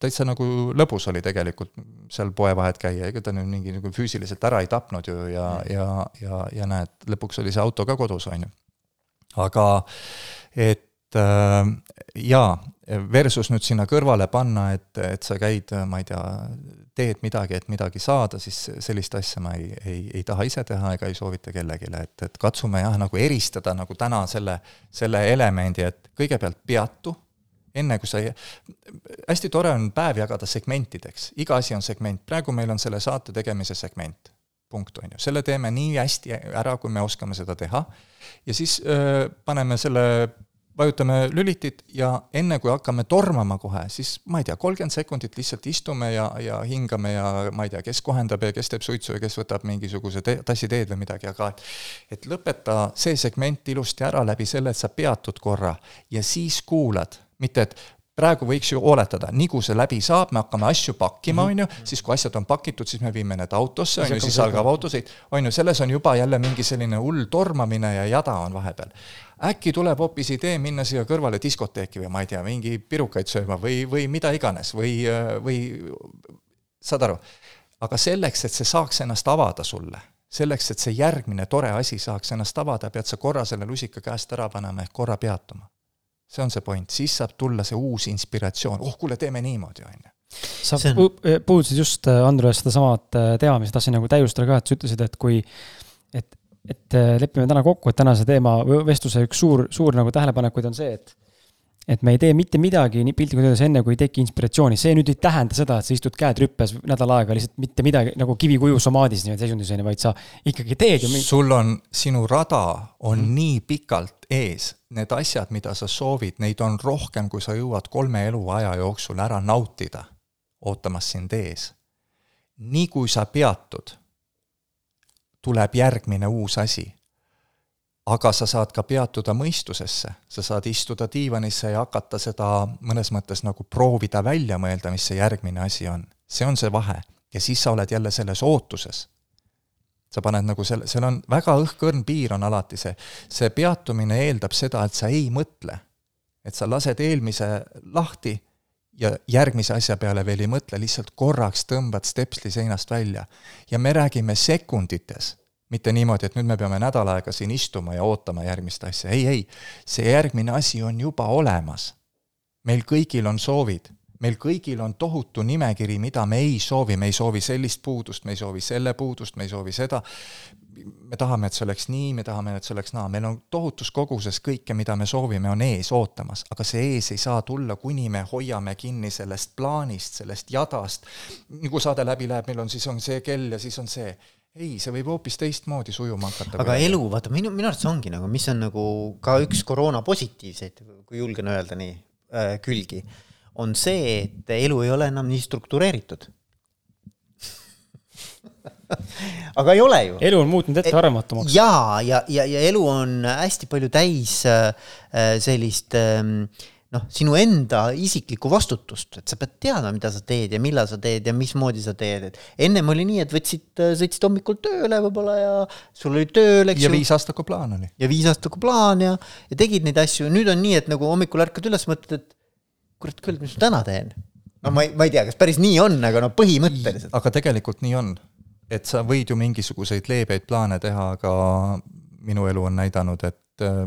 täitsa nagu lõbus oli tegelikult seal poevahet käia, ega ta nüüd mingi nagu füüsiliselt ära ei tapnud ju ja, ja, ja, ja näed, lõpuks oli see auto ka kodus, on ju. aga et äh, jaa, versus nüüd sinna kõrvale panna, et, et sa käid, ma ei tea, teed midagi, et midagi saada, siis sellist asja ma ei, ei, ei taha ise teha ega ei soovita kellelegi, et, et katsume jah, nagu eristada nagu täna selle, selle elemendi, et kõigepealt peatu enne kui sa ei, hästi tore on päev jagada segmentideks, iga asi on segment, praegu meil on selle saate tegemise segment, punkt, on ju, selle teeme nii hästi ära, kui me oskame seda teha, ja siis öö, paneme selle vajutame lülitit ja enne, kui hakkame tormama kohe, siis ma ei tea, kolmkümmend sekundit lihtsalt istume ja, ja hingame ja ma ei tea, kes kohendab ja kes teeb suitsu ja kes võtab mingisuguse te-, tassi teed või midagi, aga et lõpeta see segment ilusti ära läbi selle, et sa peatud korra ja siis kuulad mitte et praegu võiks ju oletada, nii kui see läbi saab, me hakkame asju pakkima, mhm. on ju, siis kui asjad on pakitud, siis me viime need autosse, on ju, siis algab autosõit, on ju, selles on juba jälle mingi selline hull tormamine ja jada on vahepeal. äkki tuleb hoopis idee minna siia kõrvale diskoteeki või ma ei tea, mingi pirukaid sööma või, või mida iganes või, või saad aru, aga selleks, et see saaks ennast avada sulle, selleks, et see järgmine tore asi saaks ennast avada, pead sa korra selle lusika käest ära panema ehk korra peatuma see on see point, siis saab tulla see uus inspiratsioon, oh kuule, teeme niimoodi, on ju. Sa on... Eh, puudutasid just, eh, Andres, sedasama eh, teema, mis tahtsin nagu täiustada ka, et sa ütlesid, et kui, et, et lepime täna kokku, et tänase teema, vestluse üks suur, suur nagu tähelepanekuid on see, et et me ei tee mitte midagi nii piltlikult öeldes enne, kui ei teki inspiratsiooni, see nüüd ei tähenda seda, et sa istud käed rüppes nädal aega lihtsalt mitte midagi nagu kivikuju somaadis niimoodi seisundis on ju, vaid sa ikkagi teed ju mingi.... sul on, sinu rada on mm. nii pikalt ees, need asjad, mida sa soovid, neid on rohkem, kui sa jõuad kolme eluaja jooksul ära nautida, ootamas sind ees. nii kui sa peatud, tuleb järgmine uus asi aga sa saad ka peatuda mõistusesse, sa saad istuda diivanisse ja hakata seda mõnes mõttes nagu proovida välja mõelda, mis see järgmine asi on. see on see vahe. ja siis sa oled jälle selles ootuses. sa paned nagu selle, seal on väga õhkõrn piir on alati see, see peatumine eeldab seda, et sa ei mõtle. et sa lased eelmise lahti ja järgmise asja peale veel ei mõtle, lihtsalt korraks tõmbad stepsli seinast välja. ja me räägime sekundites mitte niimoodi, et nüüd me peame nädal aega siin istuma ja ootama järgmist asja, ei, ei, see järgmine asi on juba olemas. meil kõigil on soovid, meil kõigil on tohutu nimekiri, mida me ei soovi, me ei soovi sellist puudust, me ei soovi selle puudust, me ei soovi seda, me tahame, et see oleks nii, me tahame, et see oleks naa, meil on tohutus koguses kõike, mida me soovime, on ees ootamas, aga see ees ei saa tulla, kuni me hoiame kinni sellest plaanist, sellest jadast, kui saade läbi läheb, meil on, siis on see kell ja siis on see ei, see võib hoopis teistmoodi sujuma hakata. aga elu, vaata minu, minu arvates ongi nagu, mis on nagu ka üks koroona positiivseid, kui julgen öelda nii äh,, külgi, on see, et elu ei ole enam nii struktureeritud [LAUGHS] aga ei ole ju. elu on muutnud ettearvamatumaks. ja, ja, ja, ja elu on hästi palju täis äh, sellist äh, noh, sinu enda isiklikku vastutust, et sa pead teadma, mida sa teed ja millal sa teed ja mismoodi sa teed, et ennem oli nii, et võtsid, sõitsid hommikul tööle võib-olla ja sul oli tööl, eks ju. ja viisaastaku plaan oli. ja viisaastaku plaan ja, ja tegid neid asju, nüüd on nii, et nagu hommikul ärkad üles, mõtled, et kurat küll, mis ma täna teen. no ma ei, ma ei tea, kas päris nii on, aga no põhimõtteliselt. aga tegelikult nii on. et sa võid ju mingisuguseid leebeid plaane teha, aga minu elu on näidanud, et äh,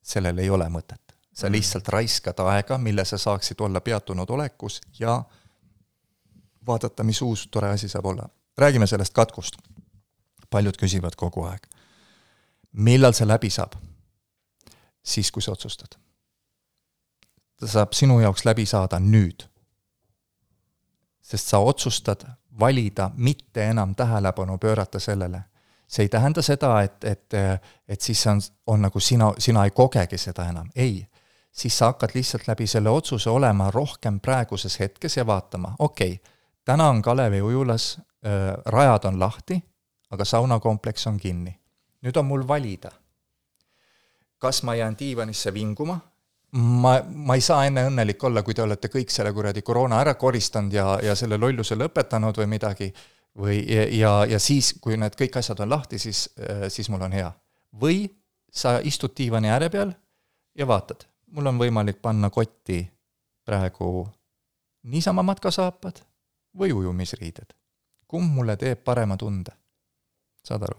sellel ei ole mõtet sa lihtsalt raiskad aega, mille sa saaksid olla peatunud olekus ja vaadata, mis uus tore asi saab olla. räägime sellest katkust. paljud küsivad kogu aeg. millal see läbi saab? siis, kui sa otsustad. ta saab sinu jaoks läbi saada nüüd. sest sa otsustad valida mitte enam tähelepanu pöörata sellele. see ei tähenda seda, et, et, et siis on, on nagu sina, sina ei kogegi seda enam, ei siis sa hakkad lihtsalt läbi selle otsuse olema rohkem praeguses hetkes ja vaatama, okei okay,, täna on Kalevi ujulas rajad on lahti, aga saunakompleks on kinni. nüüd on mul valida, kas ma jään diivanisse vinguma, ma, ma ei saa enne õnnelik olla, kui te olete kõik selle kuradi koroona ära koristanud ja, ja selle lolluse lõpetanud või midagi, või, ja, ja siis, kui need kõik asjad on lahti, siis, siis mul on hea. või sa istud diivani ääre peal ja vaatad, mul on võimalik panna kotti praegu niisama matkasaapad või ujumisriided. kumb mulle teeb parema tunde? saad aru?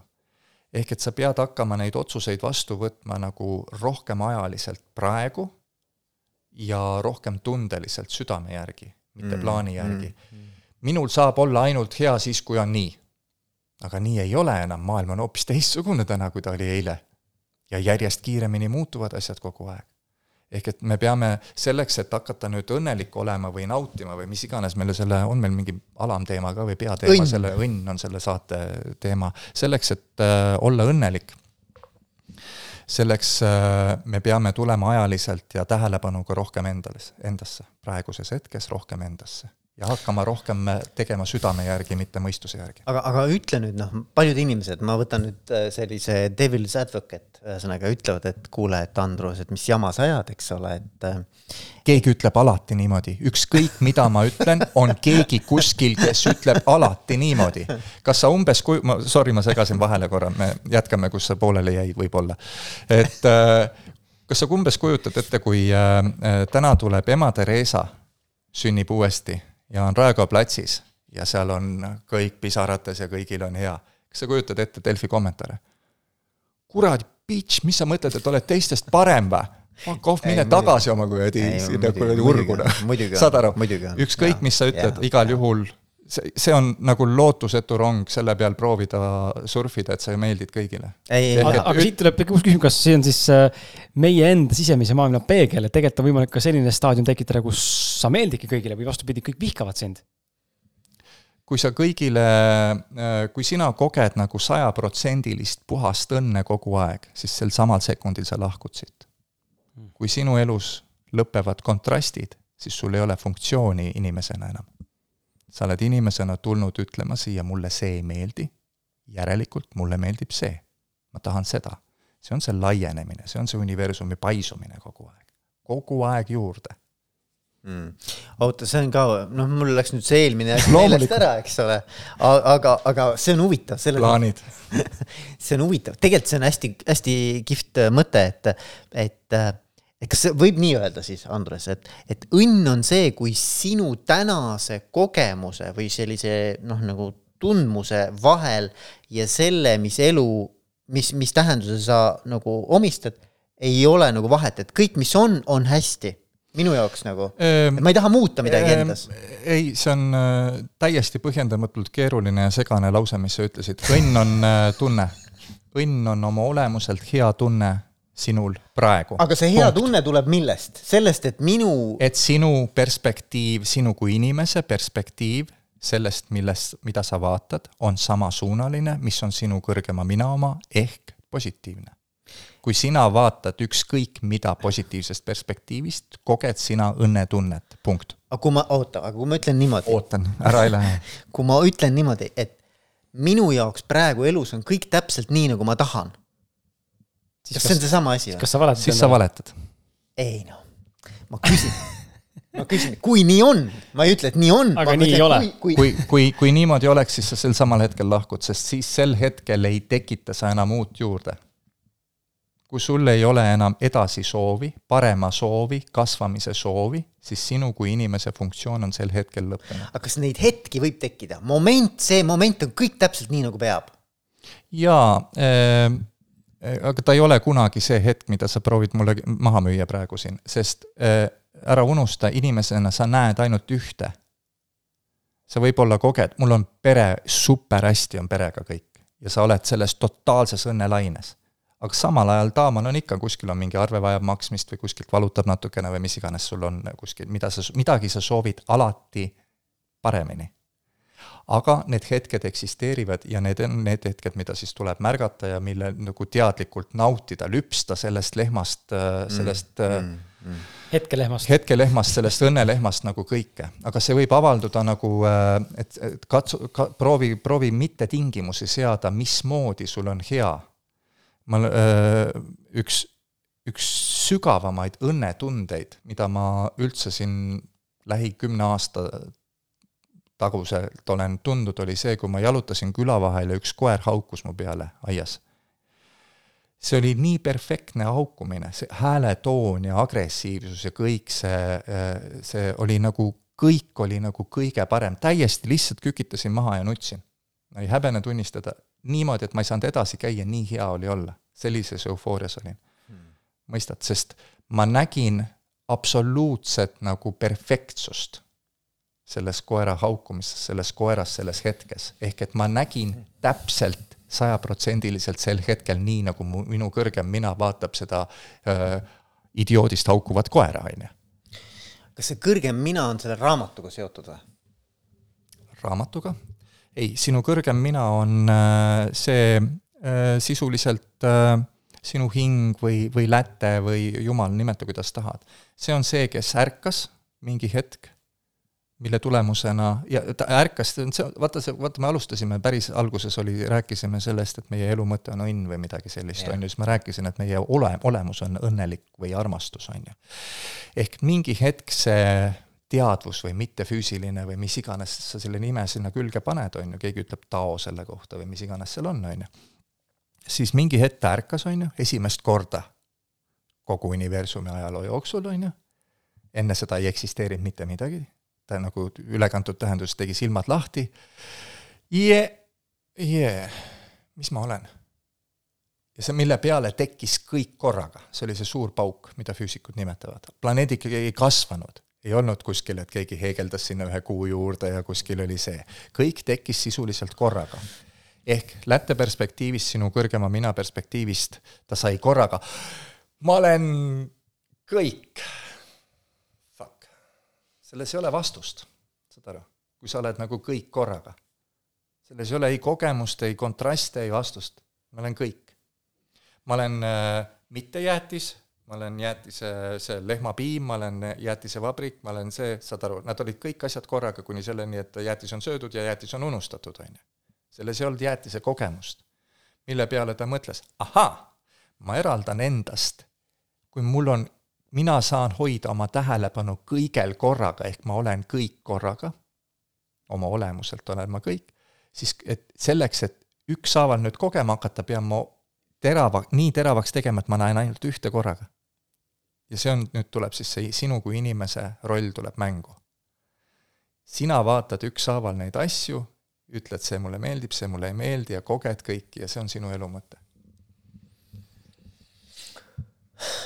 ehk et sa pead hakkama neid otsuseid vastu võtma nagu rohkem ajaliselt praegu ja rohkem tundeliselt südame järgi, mitte mm, plaani järgi mm,. Mm. minul saab olla ainult hea siis, kui on nii. aga nii ei ole enam, maailm on hoopis teistsugune täna, kui ta oli eile. ja järjest kiiremini muutuvad asjad kogu aeg ehk et me peame selleks, et hakata nüüd õnnelik olema või nautima või mis iganes meile selle, on meil mingi alamteema ka või peateema, selle õnn on selle saate teema, selleks, et äh, olla õnnelik, selleks äh, me peame tulema ajaliselt ja tähelepanuga rohkem endales, endasse, praeguses hetkes rohkem endasse ja hakkama rohkem tegema südame järgi, mitte mõistuse järgi. aga, aga ütle nüüd noh, paljud inimesed, ma võtan nüüd äh, sellise devil's advocate, ühesõnaga ütlevad, et kuule, et Andrus, et mis jama sa ajad, eks ole, et. Äh, keegi ütleb alati niimoodi, ükskõik mida ma ütlen, on keegi kuskil, kes ütleb alati niimoodi. kas sa umbes, kui, ma, sorry, ma segasin vahele korra, me jätkame, kus sa pooleli jäid, võib-olla. et äh, kas sa umbes kujutad ette, kui täna tuleb ema Theresa, sünnib uuesti ja on Raekoja platsis ja seal on kõik pisarates ja kõigil on hea. kas sa kujutad ette Delfi kommentaare? kuradi bitch, mis sa mõtled, et oled teistest parem või? Fuck off, mine tagasi oma kuradi, sinna kuradi urguna. saad aru, ükskõik, mis sa ütled, igal juhul see, see on nagu lootusetu rong selle peal proovida surfida, et sa meeldid kõigile. aga, aga siit tuleb uus küsimus, kas see on siis äh, meie enda sisemise maailma peegel, et tegelikult on võimalik ka selline staadium tekitada, kus sa meeldidki kõigile või vastupidi, kõik vihkavad sind? kui sa kõigile, äh, kui sina koged nagu sajaprotsendilist puhast õnne kogu aeg, siis sel samal sekundil sa lahkud siit. Hmm. kui sinu elus lõpevad kontrastid, siis sul ei ole funktsiooni inimesena enam sa oled inimesena tulnud ütlema siia, mulle see ei meeldi, järelikult mulle meeldib see. ma tahan seda. see on see laienemine, see on see universumi paisumine kogu aeg, kogu aeg juurde. Mm.. oota, see on ka, noh, mul läks nüüd see eelmine asi meelest ära, eks ole, aga, aga see on huvitav. plaanid. [LAUGHS] See on huvitav, tegelikult see on hästi-hästi kihvt mõte, et, et et kas võib nii öelda siis, Andres, et, et õnn on see, kui sinu tänase kogemuse või sellise noh, nagu tundmuse vahel ja selle, mis elu, mis, mis tähenduse sa nagu omistad, ei ole nagu vahet, et kõik, mis on, on hästi minu jaoks nagu ehm,, et ma ei taha muuta midagi ehm, endas. ei, see on äh, täiesti põhjendamatult keeruline ja segane lause, mis sa ütlesid, õnn on äh, tunne. õnn on oma olemuselt hea tunne sinul praegu. aga see hea Punkt. tunne tuleb millest? sellest, et minu et sinu perspektiiv, sinu kui inimese perspektiiv sellest, millest, mida sa vaatad, on samasuunaline, mis on sinu kõrgema mina oma, ehk positiivne kui sina vaatad ükskõik mida positiivsest perspektiivist, koged sina õnnetunnet, punkt. aga kui ma, oota, aga kui ma ütlen niimoodi. ootan, ära ei lähe [LAUGHS] kui ma ütlen niimoodi, et minu jaoks praegu elus on kõik täpselt nii, nagu ma tahan. Kas, kas see on seesama asi või? kas sa valetad? siis sa valetad. ei noh, ma küsin [LAUGHS] ma küsin, kui nii on, ma ei ütle, et nii on. aga nii ei ole. kui, kui, kui, kui, kui niimoodi oleks, siis sa sel samal hetkel lahkud, sest siis sel hetkel ei tekita sa enam uut juurde kui sul ei ole enam edasisoovi, parema soovi, kasvamise soovi, siis sinu kui inimese funktsioon on sel hetkel lõppenud. aga kas neid hetki võib tekkida? moment, see moment on kõik täpselt nii, nagu peab? jaa äh,, aga ta ei ole kunagi see hetk, mida sa proovid mulle maha müüa praegu siin, sest äh, ära unusta, inimesena sa näed ainult ühte. sa võib-olla koged, mul on pere, super hästi on perega kõik ja sa oled selles totaalses õnnelaines aga samal ajal Taaman on ikka, kuskil on mingi arve vajab maksmist või kuskilt valutab natukene või mis iganes sul on kuskil, mida sa, midagi sa soovid alati paremini. Aga need hetked eksisteerivad ja need on need hetked, mida siis tuleb märgata ja mille nagu teadlikult nautida, lüpsta sellest lehmast, äh, sellest mm, mm, mm. hetkelehmast. hetkelehmast, sellest õnnelehmast nagu kõike, aga see võib avalduda nagu, äh, et, et katsu ka,, proovi, proovi mitte tingimusi seada, mismoodi sul on hea ma, üks, üks sügavamaid õnnetundeid, mida ma üldse siin lähi kümne aasta taguselt olen tundnud, oli see, kui ma jalutasin küla vahel ja üks koer haukus mu peale aias. see oli nii perfektne haukumine, see hääletoon ja agressiivsus ja kõik see, see oli nagu, kõik oli nagu kõige parem, täiesti lihtsalt kükitasin maha ja nutsin. ei häbene tunnistada, niimoodi, et ma ei saanud edasi käia, nii hea oli olla. sellises eufoorias olin hmm.. mõistad, sest ma nägin absoluutset nagu perfektsust selles koera haukumises, selles koeras selles hetkes. ehk et ma nägin täpselt sajaprotsendiliselt sel hetkel nii, nagu mu, minu kõrgem mina vaatab seda öö, idioodist haukuvat koera, on ju. kas see kõrgem mina on selle raamatuga seotud või? raamatuga? ei, sinu kõrgem mina on äh, see äh, sisuliselt äh, sinu hing või, või läte või jumal, nimeta kuidas tahad. see on see, kes ärkas mingi hetk, mille tulemusena, ja ta ärkas, see, vaata see, vaata me alustasime, päris alguses oli, rääkisime sellest, et meie elu mõte on õnn või midagi sellist, on ju, siis ma rääkisin, et meie ole, olemus on õnnelik või armastus, on ju. ehk mingi hetk see teadvus või mittefüüsiline või mis iganes sa selle nime sinna külge paned, on ju, keegi ütleb Tao selle kohta või mis iganes seal on, on ju. siis mingi hetk ta ärkas, on ju, esimest korda kogu universumi ajaloo jooksul, on ju, enne seda ei eksisteerinud mitte midagi, ta nagu ülekantud tähenduses tegi silmad lahti, jee, jee, mis ma olen? ja see, mille peale tekkis kõik korraga, see oli see suur pauk, mida füüsikud nimetavad. planeed ikkagi ei kasvanud ei olnud kuskil, et keegi heegeldas sinna ühe kuu juurde ja kuskil oli see. kõik tekkis sisuliselt korraga. ehk lätte perspektiivist, sinu kõrgema mina perspektiivist, ta sai korraga, ma olen kõik. Selles ei ole vastust, saad aru, kui sa oled nagu kõik korraga. selles ei ole ei kogemust, ei kontraste, ei vastust, ma olen kõik. ma olen äh, mittejäätis ma olen jäätise, see lehmapiim, ma olen jäätisevabrik, ma olen see, saad aru, nad olid kõik asjad korraga kuni selleni, et jäätis on söödud ja jäätis on unustatud, on ju. selles ei olnud jäätise kogemust. mille peale ta mõtles, ahaa, ma eraldan endast, kui mul on, mina saan hoida oma tähelepanu kõigel korraga, ehk ma olen kõik korraga, oma olemuselt olen ma kõik, siis et selleks, et ükshaaval nüüd kogema hakata, pean ma terava, nii teravaks tegema, et ma näen ainult ühte korraga ja see on, nüüd tuleb siis see sinu kui inimese roll tuleb mängu. sina vaatad ükshaaval neid asju, ütled, see mulle meeldib, see mulle ei meeldi ja koged kõiki ja see on sinu elu mõte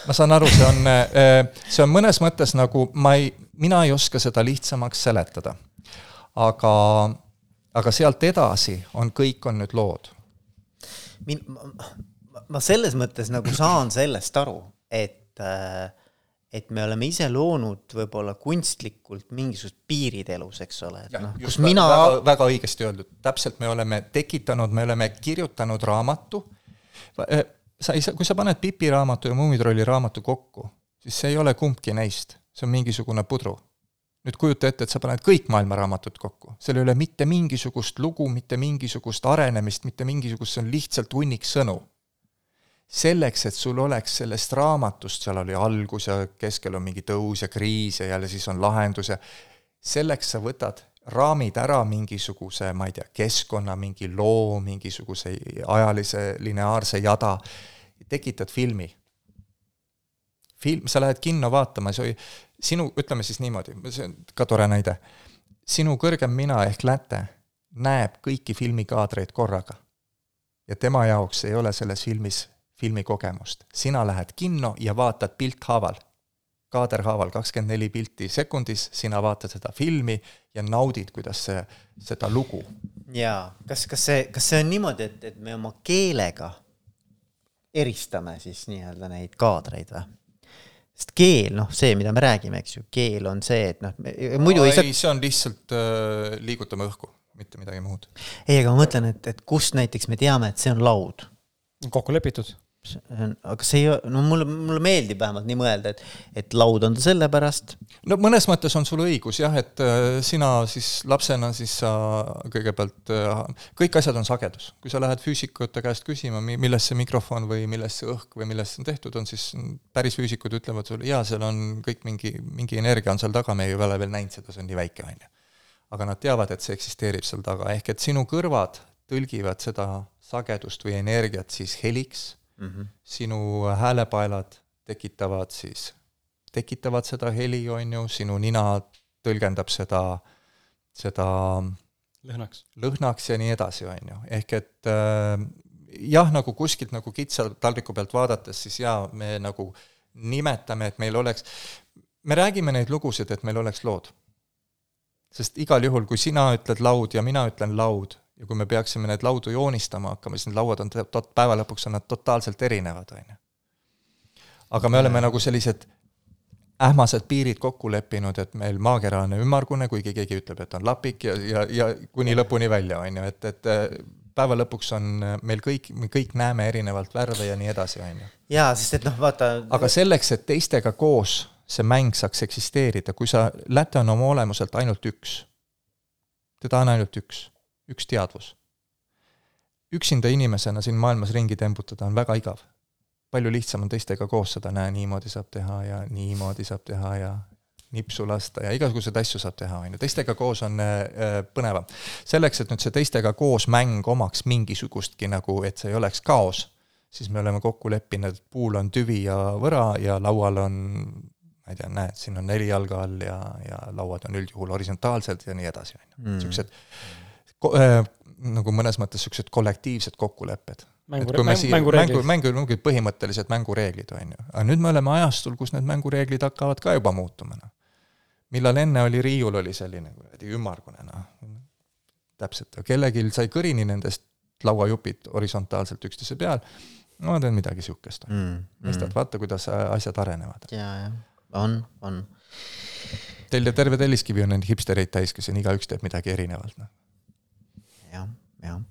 ma saan aru, see on, see on mõnes mõttes nagu ma ei, mina ei oska seda lihtsamaks seletada. aga, aga sealt edasi on, kõik on nüüd lood. min-, ma selles mõttes nagu saan sellest aru, et äh, et me oleme ise loonud võib-olla kunstlikult mingisugused piirid elus, eks ole, et noh, kus mina väga, väga õigesti öeldud, täpselt me oleme tekitanud, me oleme kirjutanud raamatu, äh, sa ei saa, kui sa paned Pipi raamatu ja Muumitrolli raamatu kokku, siis see ei ole kumbki neist, see on mingisugune pudru. nüüd kujuta ette, et sa paned kõik maailma raamatud kokku, seal ei ole mitte mingisugust lugu, mitte mingisugust arenemist, mitte mingisugust, see on lihtsalt hunnik sõnu. Selleks, et sul oleks sellest raamatust, seal oli algus ja keskel on mingi tõus ja kriis ja jälle siis on lahendus ja selleks sa võtad, raamid ära mingisuguse, ma ei tea, keskkonna, mingi loo, mingisuguse ajalise lineaarse jada, tekitad filmi. film, sa lähed kinno vaatama, see sinu, ütleme siis niimoodi, see on ka tore näide, sinu kõrgem mina ehk läte näeb kõiki filmikaadreid korraga. ja tema jaoks ei ole selles filmis filmikogemust. sina lähed kinno ja vaatad pilthaaval, kaaderhaaval kakskümmend neli pilti sekundis, sina vaatad seda filmi ja naudid, kuidas see, seda lugu. jaa, kas, kas see, kas see on niimoodi, et, et me oma keelega eristame siis nii-öelda neid kaadreid või? sest keel, noh, see, mida me räägime, eks ju, keel on see, et noh, muidu no, ei saa. see on lihtsalt äh, liigutame õhku, mitte midagi muud. ei, aga ma mõtlen, et, et kust näiteks me teame, et see on laud? kokku lepitud aga see ei, no mulle, mulle meeldib vähemalt nii mõelda, et, et laud on ta sellepärast. no mõnes mõttes on sul õigus jah, et äh, sina siis lapsena siis sa kõigepealt, äh, kõik asjad on sagedus. kui sa lähed füüsikute käest küsima, millest see mikrofon või millest see õhk või millest see on tehtud, on siis päris füüsikud ütlevad sulle, jaa, seal on kõik mingi, mingi energia on seal taga, me ei ole veel näinud seda, see on nii väike, on ju. aga nad teavad, et see eksisteerib seal taga, ehk et sinu kõrvad tõlgivad seda sagedust või energiat siis heliks mm. -hmm. sinu häälepaelad tekitavad siis, tekitavad seda heli, on ju, sinu nina tõlgendab seda, seda lõhnaks, lõhnaks ja nii edasi, on ju, ehk et äh, jah, nagu kuskilt nagu kitsa taldriku pealt vaadates, siis jaa, me nagu nimetame, et meil oleks, me räägime neid lugusid, et meil oleks lood. sest igal juhul, kui sina ütled laud ja mina ütlen laud, ja kui me peaksime neid laudu joonistama hakkama, siis need lauad on tot-, päeva lõpuks on nad totaalselt erinevad, on ju. aga me oleme nagu sellised ähmased piirid kokku leppinud, et meil maakera on ümmargune, kuigi keegi ütleb, et on lapik ja, ja, ja kuni lõpuni välja, on ju, et, et päeva lõpuks on meil kõik, me kõik näeme erinevalt värve ja nii edasi, on ju. jaa, sest et noh, vaata aga selleks, et teistega koos see mäng saaks eksisteerida, kui sa, läte on oma olemuselt ainult üks, teda on ainult üks üks teadvus. üksinda inimesena siin maailmas ringi tembutada on väga igav. palju lihtsam on teistega koos seda, näe, niimoodi saab teha ja niimoodi saab teha ja nipsu lasta ja igasuguseid asju saab teha, on ju, teistega koos on äh, põnevam. selleks, et nüüd see teistega koos mäng omaks mingisugustki nagu, et see ei oleks kaos, siis me oleme kokku leppinud, et puul on tüvi ja võra ja laual on ma ei tea, näed, siin on neli jalga all ja, ja lauad on üldjuhul horisontaalsed ja nii edasi, on ju. Mm. niisugused äh, nagu mõnes mõttes niisugused kollektiivsed kokkulepped. mängu, mängureeglid. mängu, mängu, mängu, põhimõttelised mängureeglid, on ju. aga nüüd me oleme ajastul, kus need mängureeglid hakkavad ka juba muutuma, noh. millal enne oli riiul, oli selline kuradi ümmargune, noh. täpselt, kellelgi sai kõrini nendest lauajupid horisontaalselt üksteise peal, no ma teen midagi niisugust mm,. mõistad mm., vaata, kuidas asjad arenevad. jaa, jah, on, on. Teil terve Telliskivi on neid hipstereid täis, kes siin igaüks teeb midagi erinevalt, noh jah, jah.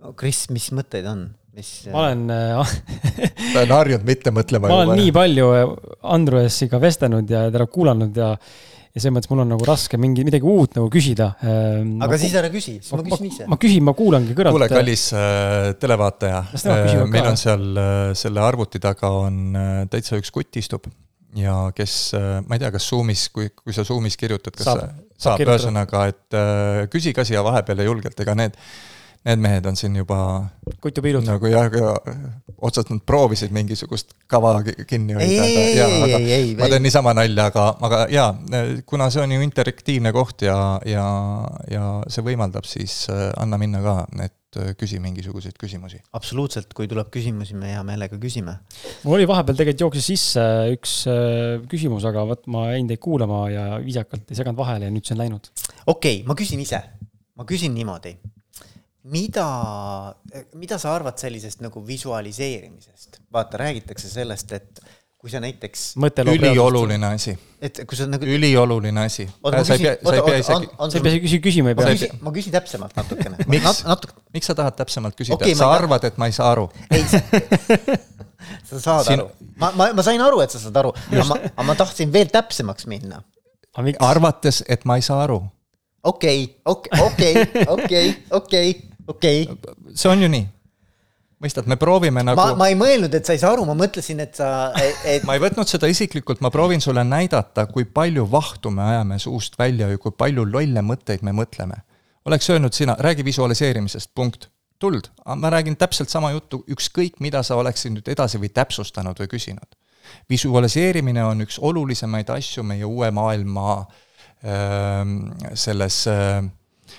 no Kris, mis mõtteid on, mis? ma olen äh, [LAUGHS] ta on harjunud mitte mõtlema. ma olen nii palju äh, Andruesiga vestelnud ja teda kuulanud ja ja selles mõttes mul on nagu raske mingi, midagi uut nagu küsida. Ähm, aga ma, siis ära küsi, siis ma, ma küsin ise. ma küsin, ma kuulangi kõrvalt. kuule, kallis äh, televaataja, äh, meil on seal äh, selle arvuti taga on äh, täitsa üks kutt istub ja kes äh,, ma ei tea, kas Zoomis, kui, kui sa Zoomis kirjutad, kas saab, saab, ühesõnaga, et äh, küsi ka siia vahepeale julgelt, ega need, need mehed on siin juba kutupiirud. nagu jah, otsast nad proovisid mingisugust kava kinni hoida, jaa, aga ei, ei, ma teen niisama nalja, aga, aga jaa, kuna see on ju interaktiivne koht ja, ja, ja see võimaldab, siis äh, anna minna ka, et küsi mingisuguseid küsimusi. absoluutselt, kui tuleb küsimusi, me hea meelega küsime. mul oli vahepeal tegelikult jooksis sisse üks äh, küsimus, aga vot ma jäin teid kuulama ja viisakalt ei seganud vahele ja nüüd see on läinud. okei okay,, ma küsin ise, ma küsin niimoodi. mida, mida sa arvad sellisest nagu visualiseerimisest? vaata, räägitakse sellest, et kui sa näiteks. ülioluline asi. et kui sa nagu. ülioluline asi. sa ei pea, sa ei pea isegi. sa ei pea isegi küsima ei pea. ma küsin täpsemalt natukene [LAUGHS] miks Nat,, miks sa tahad täpsemalt küsida okay,, sa arvad, et ma ei saa aru? ei, [LAUGHS] sa saad Siin... aru. ma, ma, ma sain aru, et sa saad aru, aga ma, aga ma tahtsin veel täpsemaks minna. arvates, et ma ei saa aru. okei, okei, okei, okei, okei, okei. see on ju nii mõistad, me proovime nagu. ma, ma ei mõelnud, et sa ei saa aru, ma mõtlesin, et sa et.... [LAUGHS] ma ei võtnud seda isiklikult, ma proovin sulle näidata, kui palju vahtu me ajame suust välja ja kui palju lolle mõtteid me mõtleme. oleks öelnud sina, räägi visualiseerimisest, punkt. tuld, ma räägin täpselt sama juttu, ükskõik mida sa oleksid nüüd edasi või täpsustanud või küsinud. visualiseerimine on üks olulisemaid asju meie uue maailma öö, selles öö,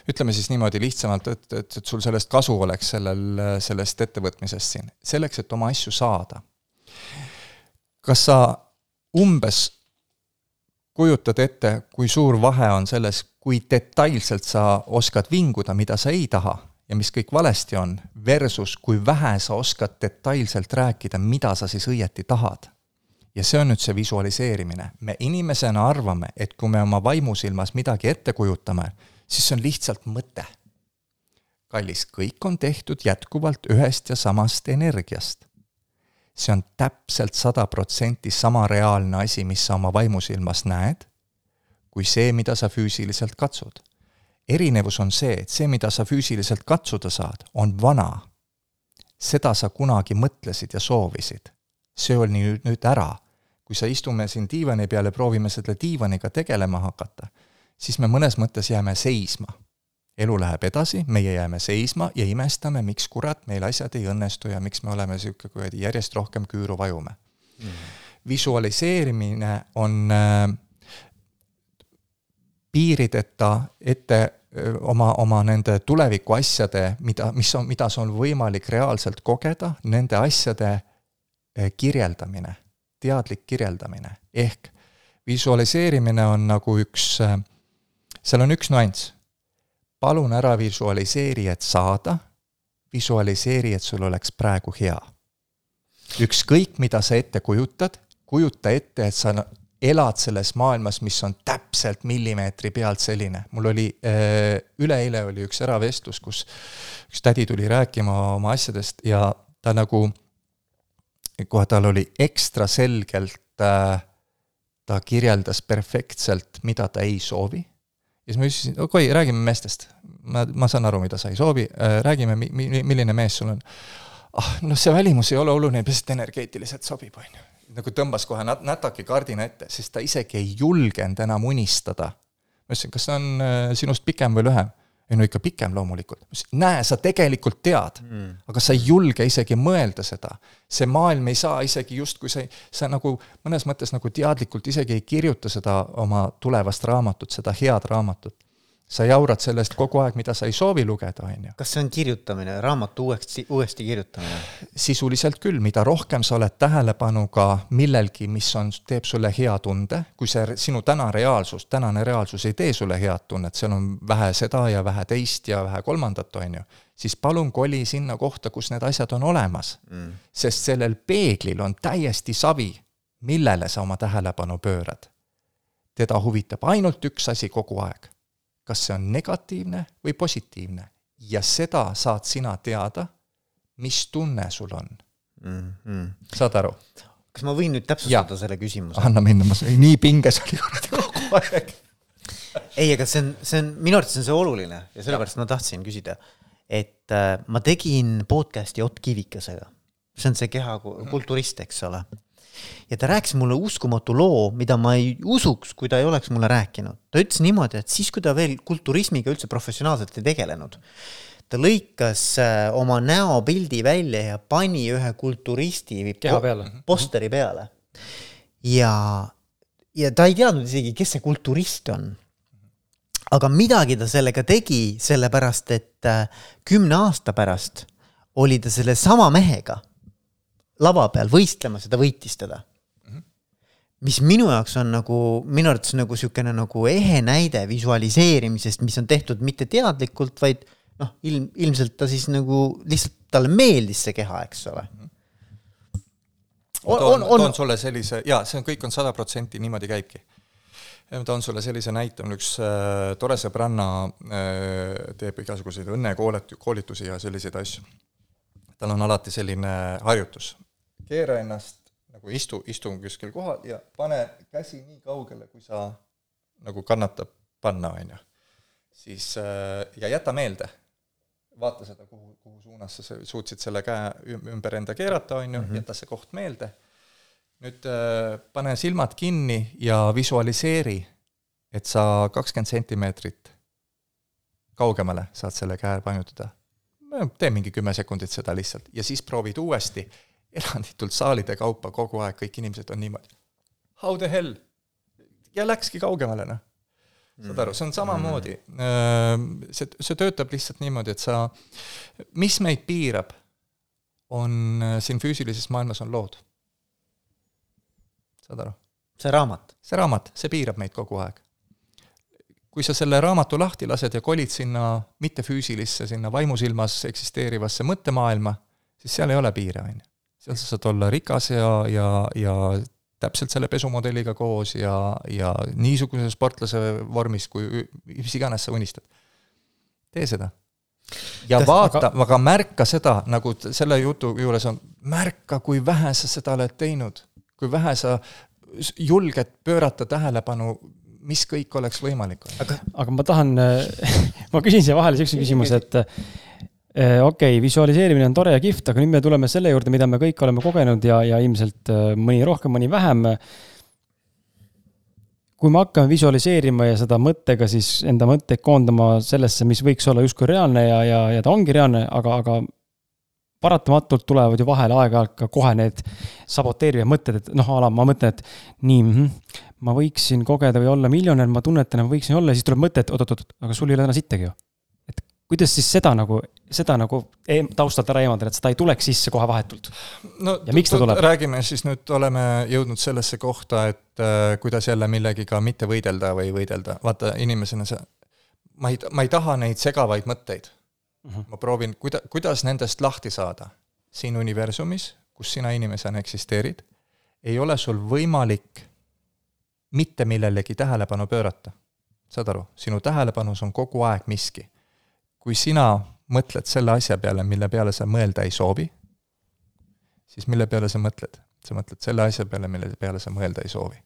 ütleme siis niimoodi lihtsamalt, et, et, et sul sellest kasu oleks sellel, sellest ettevõtmisest siin, selleks, et oma asju saada. kas sa umbes kujutad ette, kui suur vahe on selles, kui detailselt sa oskad vinguda, mida sa ei taha ja mis kõik valesti on, versus kui vähe sa oskad detailselt rääkida, mida sa siis õieti tahad. ja see on nüüd see visualiseerimine. me inimesena arvame, et kui me oma vaimusilmas midagi ette kujutame, siis see on lihtsalt mõte. kallis, kõik on tehtud jätkuvalt ühest ja samast energiast. see on täpselt sada protsenti sama reaalne asi, mis sa oma vaimusilmas näed, kui see, mida sa füüsiliselt katsud. erinevus on see, et see, mida sa füüsiliselt katsuda saad, on vana. seda sa kunagi mõtlesid ja soovisid. see oli nüüd, nüüd ära. kui sa istume siin diivani peal ja proovime selle diivaniga tegelema hakata siis me mõnes mõttes jääme seisma. elu läheb edasi, meie jääme seisma ja imestame, miks kurat meil asjad ei õnnestu ja miks me oleme niisugune kuradi järjest rohkem küüru vajume. Mm.. visualiseerimine on äh, piirideta ette äh, oma, oma nende tuleviku asjade, mida, mis on, mida on võimalik reaalselt kogeda, nende asjade äh, kirjeldamine, teadlik kirjeldamine, ehk visualiseerimine on nagu üks äh, seal on üks nüanss. palun ära visualiseeri, et saada, visualiseeri, et sul oleks praegu hea. ükskõik, mida sa ette kujutad, kujuta ette, et sa elad selles maailmas, mis on täpselt millimeetri pealt selline. mul oli, äh, üleeile oli üks eravestlus, kus üks tädi tuli rääkima oma asjadest ja ta nagu, kohe tal oli ekstra selgelt, äh, ta kirjeldas perfektselt, mida ta ei soovi siis ma ütlesin, okei okay,, räägime meestest. ma, ma saan aru, mida sa ei soovi, äh, räägime, mi-, milline mees sul on. ah, noh, see välimus ei ole oluline, lihtsalt energeetiliselt sobib, on ju. nagu tõmbas kohe nat-, nätaki kardina ette, sest ta isegi ei julgenud enam unistada. ma ütlesin, kas see on äh, sinust pikem või lühem? Ei no ikka pikem loomulikult. näe, sa tegelikult tead mm., aga sa ei julge isegi mõelda seda. see maailm ei saa isegi justkui sa, sa nagu mõnes mõttes nagu teadlikult isegi ei kirjuta seda oma tulevast raamatut, seda head raamatut sa jaurad sellest kogu aeg, mida sa ei soovi lugeda, on ju. kas see on kirjutamine, raamatu uuesti, uuesti kirjutamine? sisuliselt küll, mida rohkem sa oled tähelepanu ka millelgi, mis on, teeb sulle hea tunde, kui see sinu täna reaalsus, tänane reaalsus ei tee sulle head tunnet, seal on vähe seda ja vähe teist ja vähe kolmandat, on ju, siis palun koli sinna kohta, kus need asjad on olemas mm.. sest sellel peeglil on täiesti savi, millele sa oma tähelepanu pöörad. teda huvitab ainult üks asi kogu aeg kas see on negatiivne või positiivne ja seda saad sina teada, mis tunne sul on mm. -hmm. saad aru? kas ma võin nüüd täpsustada ja. selle küsimuse? anna minna, ma nii pinges oli kuradi kogu aeg ei, aga see on, see on, minu arvates on see oluline ja sellepärast ma tahtsin küsida, et äh, ma tegin podcast'i Ott Kivikesega, see on see keha kulturist, eks ole ja ta rääkis mulle uskumatu loo, mida ma ei usuks, kui ta ei oleks mulle rääkinud. ta ütles niimoodi, et siis, kui ta veel kulturismiga üldse professionaalselt ei tegelenud, ta lõikas äh, oma näopildi välja ja pani ühe kulturisti keha peale, posteri peale. ja, ja ta ei teadnud isegi, kes see kulturist on. aga midagi ta sellega tegi, sellepärast et äh, kümne aasta pärast oli ta sellesama mehega lava peal võistlemas ja ta võitis teda mis minu jaoks on nagu, minu arvates nagu niisugune nagu ehe näide visualiseerimisest, mis on tehtud mitte teadlikult, vaid noh, ilm, ilmselt ta siis nagu lihtsalt talle meeldis see keha, eks ole. on, toon, on, toon sulle sellise, jaa, see on, kõik on sada protsenti, niimoodi käibki. toon sulle sellise näite, on üks äh, tore sõbranna äh,, teeb igasuguseid õnnekoolitusi ja selliseid asju. tal on alati selline harjutus, keera ennast nagu istu, istu kuskil kohal ja pane käsi nii kaugele, kui sa nagu kannatab panna, on ju. siis äh, ja jäta meelde, vaata seda, kuhu, kuhu suunas sa suutsid selle käe ümber enda keerata, on ju, mhm. jäta see koht meelde, nüüd äh, pane silmad kinni ja visualiseeri, et sa kakskümmend sentimeetrit kaugemale saad selle käe painutada. tee mingi kümme sekundit seda lihtsalt ja siis proovid uuesti eranditult saalide kaupa kogu aeg kõik inimesed on niimoodi. How the hell? ja läkski kaugemale, noh. saad aru, see on samamoodi, see, see töötab lihtsalt niimoodi, et sa, mis meid piirab, on siin füüsilises maailmas on lood. saad aru? see raamat? see raamat, see piirab meid kogu aeg. kui sa selle raamatu lahti lased ja kolid sinna mittefüüsilisse, sinna vaimusilmas eksisteerivasse mõttemaailma, siis seal ei ole piire, on ju seal sa saad olla rikas ja, ja, ja täpselt selle pesumodeliga koos ja, ja niisuguse sportlase vormis, kui mis iganes sa unistad. tee seda. ja Täht, vaata aga..., märka seda, nagu selle jutu juures on, märka, kui vähe sa seda oled teinud, kui vähe sa julged pöörata tähelepanu mis kõik oleks võimalik. aga, aga ma tahan [LAUGHS] ma küsin siia vahele niisuguse küsimuse, et okei okay,, visualiseerimine on tore ja kihvt, aga nüüd me tuleme selle juurde, mida me kõik oleme kogenud ja, ja ilmselt äh, mõni rohkem, mõni vähem. kui me hakkame visualiseerima ja seda mõttega siis enda mõtteid koondama sellesse, mis võiks olla justkui reaalne ja, ja, ja ta ongi reaalne, aga, aga paratamatult tulevad ju vahele aeg-ajalt ka kohe need saboteerivad mõtted, et noh, a la ma mõtlen, et nii mm, -hmm, ma võiksin kogeda või olla miljonär, ma tunnetan, et ma võiksin olla siis tuleb mõte, et oot-oot-oot, aga sul ei ole täna sittagi ju kuidas siis seda nagu, seda nagu taustalt ära eemaldada, et seda ei tuleks sisse kohe vahetult? no ja miks ta tuleb? räägime siis nüüd, oleme jõudnud sellesse kohta, et äh, kuidas jälle millegiga mitte võidelda või võidelda, vaata inimesena sa, ma ei, ma ei taha neid segavaid mõtteid mm. -hmm. ma proovin, kuida-, kuidas nendest lahti saada. siin universumis, kus sina inimesena eksisteerid, ei ole sul võimalik mitte millelegi tähelepanu pöörata. saad aru, sinu tähelepanus on kogu aeg miski kui sina mõtled selle asja peale, mille peale sa mõelda ei soovi, siis mille peale sa mõtled? sa mõtled selle asja peale, mille peale sa mõelda ei soovi.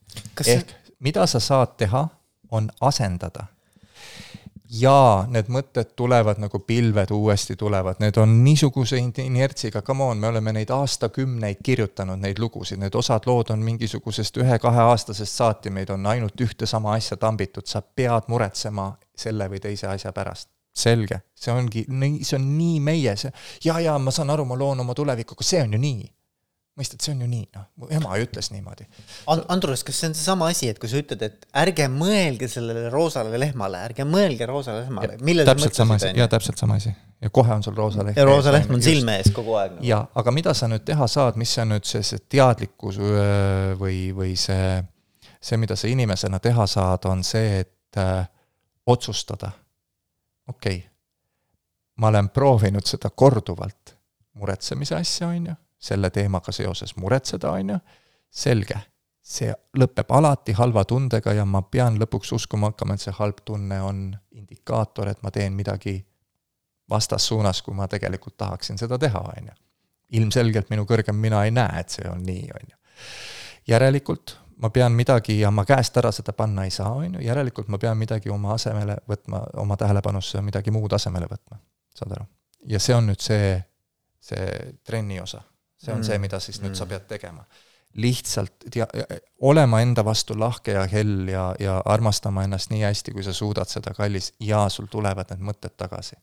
ehk see... mida sa saad teha, on asendada. jaa, need mõtted tulevad nagu pilved uuesti tulevad, need on niisuguse inertsiga, come on, me oleme neid aastakümneid kirjutanud, neid lugusid, need osad lood on mingisugusest ühe-kaheaastasest saati, meid on ainult ühte sama asja tambitud, sa pead muretsema selle või teise asja pärast selge, see ongi nii, see on nii meie, see, ja, ja ma saan aru, ma loon oma tulevikku, aga see on ju nii. mõistad, see on ju nii, noh, mu ema ütles niimoodi And,. Andrus, kas see on seesama asi, et kui sa ütled, et ärge mõelge sellele roosale lehmale, ärge mõelge roosale lehmale, millele sa mõtlesid? jaa, täpselt sama asi. ja kohe on sul roosa lehm. ja roosa lehm on silme ees kogu aeg nagu.. jaa, aga mida sa nüüd teha saad, mis on nüüd see, see teadlikkus või, või see, see, mida sa inimesena teha saad, on see, et äh, otsustada okei okay., ma olen proovinud seda korduvalt, muretsemise asja, on ju, selle teemaga seoses muretseda, on ju, selge, see lõpeb alati halva tundega ja ma pean lõpuks uskuma hakkama, et see halb tunne on indikaator, et ma teen midagi vastassuunas, kui ma tegelikult tahaksin seda teha, on ju. ilmselgelt minu kõrgem mina ei näe, et see on nii, on ju. järelikult ma pean midagi ja ma käest ära seda panna ei saa, on ju, järelikult ma pean midagi oma asemele võtma, oma tähelepanusse midagi muud asemele võtma, saad aru? ja see on nüüd see, see trenni osa. see on mm. see, mida siis nüüd mm. sa pead tegema. lihtsalt tea-, olema enda vastu lahke ja hell ja, ja armastama ennast nii hästi, kui sa suudad seda, kallis, ja sul tulevad need mõtted tagasi.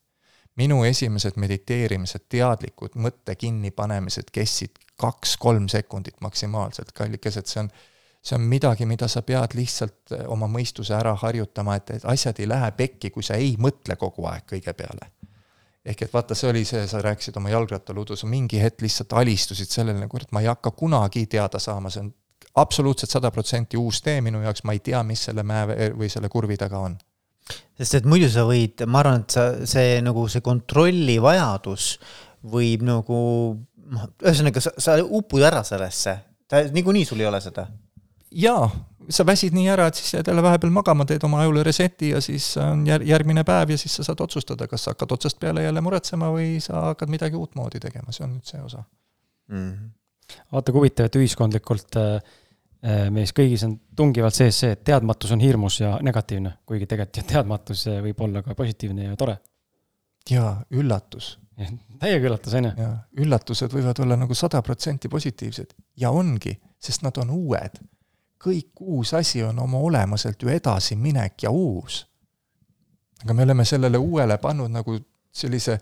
minu esimesed mediteerimised, teadlikud mõtte kinnipanemised kestsid kaks-kolm sekundit maksimaalselt, kallikesed, see on see on midagi, mida sa pead lihtsalt eh, oma mõistuse ära harjutama, et, et asjad ei lähe pekki, kui sa ei mõtle kogu aeg kõige peale. ehk et vaata, see oli see, sa rääkisid oma jalgrattaludus, mingi hetk lihtsalt alistusid sellele, kurat, ma ei hakka kunagi teada saama, see on absoluutselt sada protsenti uus tee minu jaoks, ma ei tea, mis selle mäe või selle kurvi taga on sest et muidu sa võid, ma arvan, et sa, see nagu see kontrolli vajadus võib nagu noh, ühesõnaga sa, sa upud ära sellesse, niikuinii sul ei ole seda. Jaa, sa väsid nii ära, et siis jääd jälle vahepeal magama, teed oma ajule reset'i ja siis on jär-, järgmine päev ja siis sa saad otsustada, kas sa hakkad otsast peale jälle muretsema või sa hakkad midagi uutmoodi tegema, see on nüüd see osa mm. -hmm. vaata, kui huvitav, et ühiskondlikult äh, äh meis kõigis on tungivalt sees see, et teadmatus on hirmus ja negatiivne, kuigi tegelikult teadmatus äh, võib olla ka positiivne ja tore. jaa, üllatus täiega üllatus, on ju? üllatused võivad olla nagu sada protsenti positiivsed ja ongi, sest nad on uued. Kõik uus asi on oma olemuselt ju edasiminek ja uus. aga me oleme sellele uuele pannud nagu sellise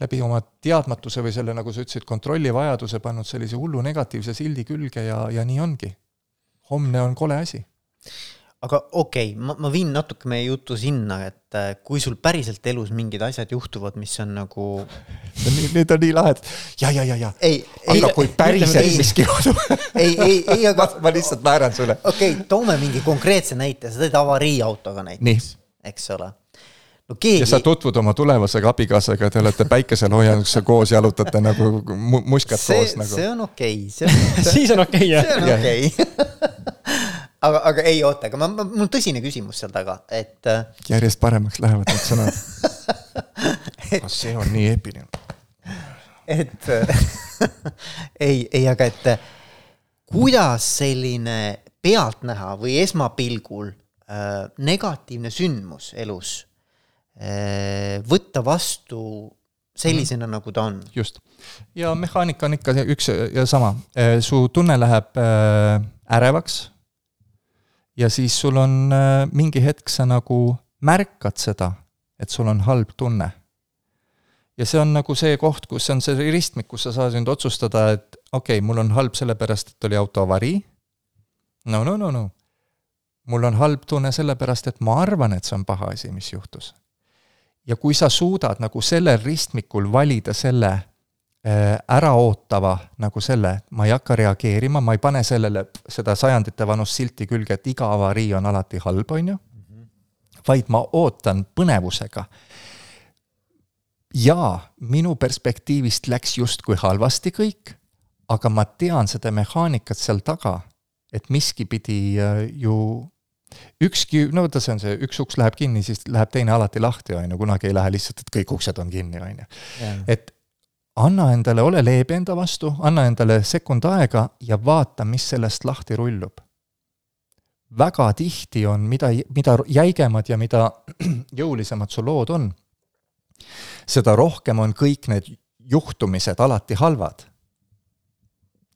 läbi oma teadmatuse või selle, nagu sa ütlesid, kontrollivajaduse pannud sellise hullu negatiivse sildi külge ja, ja nii ongi. homne on kole asi aga okei okay,, ma, ma viin natuke meie jutu sinna, et äh, kui sul päriselt elus mingid asjad juhtuvad, mis on nagu. [LAUGHS] Need on nii lahedad. ja, ja, ja, ja. aga ei, kui päriselt miski juhtub. ei, ei, ei, aga. [LAUGHS] ma lihtsalt naeran sulle. okei okay,, toome mingi konkreetse näite, sa teed avariiautoga näiteks, eks ole no keegi. ja sa tutvud oma tulevase abikaasaga, te olete päikeseloojanguks koos, jalutate nagu muskad see, koos nagu. see on okei okay,, [LAUGHS] siis on okei okay, jah. see on okei okay. Aga, aga ei oota, aga ma, ma, mul on tõsine küsimus seal taga, et. Äh, järjest paremaks lähevad need sõnad [LAUGHS] et.... see on nii eepiline. et äh, [LAUGHS] ei, ei, aga et äh, kuidas selline pealtnäha või esmapilgul äh, negatiivne sündmus elus äh, võtta vastu sellisena mm., nagu ta on. just. ja mehaanika on ikka üks ja sama, su tunne läheb äh, ärevaks ja siis sul on äh, mingi hetk, sa nagu märkad seda, et sul on halb tunne. ja see on nagu see koht, kus on see ristmik, kus sa saad nüüd otsustada, et okei okay,, mul on halb sellepärast, et oli auto avarii. no, no, no, no. mul on halb tunne sellepärast, et ma arvan, et see on paha asi, mis juhtus. ja kui sa suudad nagu sellel ristmikul valida selle äraootava nagu selle, ma ei hakka reageerima, ma ei pane sellele seda sajandite vanust silti külge, et iga avarii on alati halb, on ju, vaid ma ootan põnevusega. jaa, minu perspektiivist läks justkui halvasti kõik, aga ma tean seda mehaanikat seal taga, et miski pidi äh, ju ükski, no vaata, see on see, üks uks läheb kinni, siis läheb teine alati lahti, on ju, kunagi ei lähe lihtsalt, et kõik uksed on kinni, on ju. et anna endale, ole leebe enda vastu, anna endale sekund aega ja vaata, mis sellest lahti rullub. väga tihti on, mida, mida jäigemad ja mida [CLEARS THROAT] jõulisemad su lood on, seda rohkem on kõik need juhtumised alati halvad.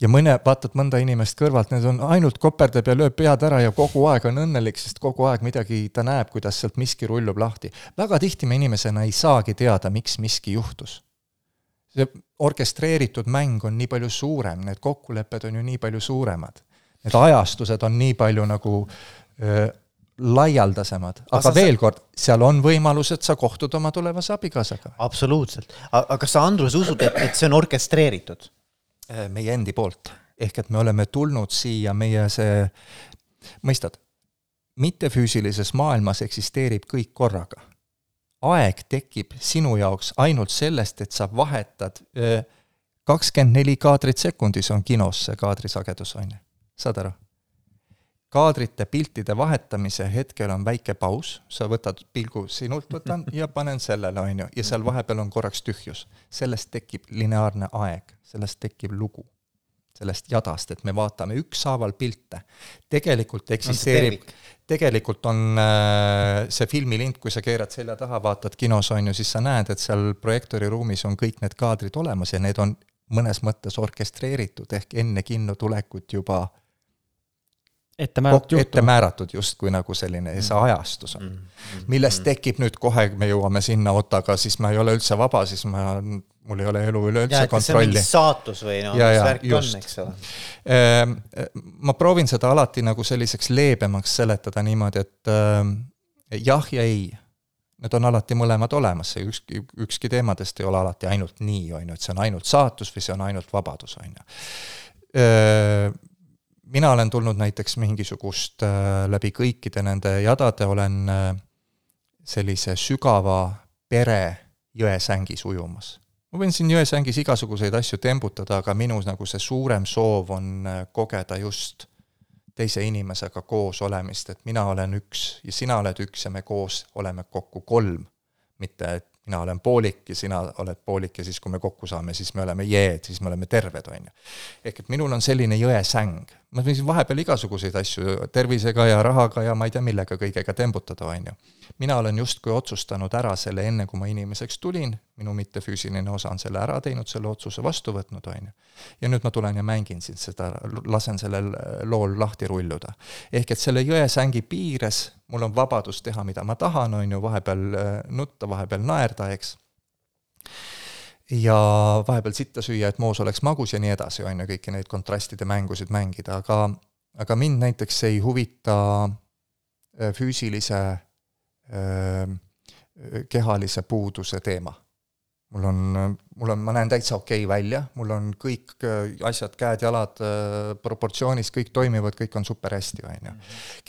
ja mõne, vaatad mõnda inimest kõrvalt, need on ainult koperdab ja lööb pead ära ja kogu aeg on õnnelik, sest kogu aeg midagi, ta näeb, kuidas sealt miski rullub lahti. väga tihti me inimesena ei saagi teada, miks miski juhtus see orkestreeritud mäng on nii palju suurem, need kokkulepped on ju nii palju suuremad. Need ajastused on nii palju nagu öö, laialdasemad, aga sa, veel kord, seal on võimalus, et sa kohtud oma tulevase abikaasaga. absoluutselt, aga kas sa, Andrus, usud, et, et see on orkestreeritud? meie endi poolt, ehk et me oleme tulnud siia, meie see, mõistad, mittefüüsilises maailmas eksisteerib kõik korraga aeg tekib sinu jaoks ainult sellest, et sa vahetad kakskümmend neli kaadrit sekundis on kinos see kaadrisagedus, on ju, saad aru? kaadrite, piltide vahetamise hetkel on väike paus, sa võtad pilgu sinult, võtan [LAUGHS] ja panen sellele, on ju, ja seal vahepeal on korraks tühjus. sellest tekib lineaarne aeg, sellest tekib lugu sellest jadast, et me vaatame ükshaaval pilte. tegelikult eksisteerib, tegelikult on äh, see filmilint, kui sa keerad selja taha, vaatad kinos, on ju, siis sa näed, et seal projektooriruumis on kõik need kaadrid olemas ja need on mõnes mõttes orkestreeritud, ehk enne kinno tulekut juba ette määratud, ette määratud justkui nagu selline mm. see ajastus on mm. -hmm. millest tekib nüüd kohe, me jõuame sinna, oot, aga siis ma ei ole üldse vaba, siis ma, mul ei ole elu üleüldse kontrolli. saatus või noh, mis värk just. on, eks ole. Ehm, ma proovin seda alati nagu selliseks leebemaks seletada niimoodi, et ehm, jah ja ei need on alati mõlemad olemas, see ükski, ükski teemadest ei ole alati ainult nii, on ju, et see on ainult saatus või see on ainult vabadus, on ju. Mina olen tulnud näiteks mingisugust, läbi kõikide nende jadade olen sellise sügava pere jõesängis ujumas. ma võin siin jõesängis igasuguseid asju tembutada, aga minu nagu see suurem soov on kogeda just teise inimesega koos olemist, et mina olen üks ja sina oled üks ja me koos oleme kokku kolm. mitte, et mina olen poolik ja sina oled poolik ja siis, kui me kokku saame, siis me oleme jeed, siis me oleme terved, on ju. ehk et minul on selline jõesäng. Ma võin vahepeal igasuguseid asju tervisega ja rahaga ja ma ei tea, millega kõigega tembutada, on ju mina olen justkui otsustanud ära selle, enne kui ma inimeseks tulin, minu mittefüüsiline osa on selle ära teinud, selle otsuse vastu võtnud, on ju. ja nüüd ma tulen ja mängin siin seda, lasen sellel lool lahti rulluda. ehk et selle jõesängi piires mul on vabadus teha, mida ma tahan, on ju, vahepeal äh, nutta, vahepeal naerda, eks ja vahepeal sitta süüa, et moos oleks magus ja nii edasi, on ju, kõiki neid kontrastide mängusid mängida, aga aga mind näiteks ei huvita äh, füüsilise kehalise puuduse teema. Mul on, mul on, ma näen täitsa okei okay välja, mul on kõik asjad, käed-jalad proportsioonis, kõik toimivad, kõik on super hästi, on ju.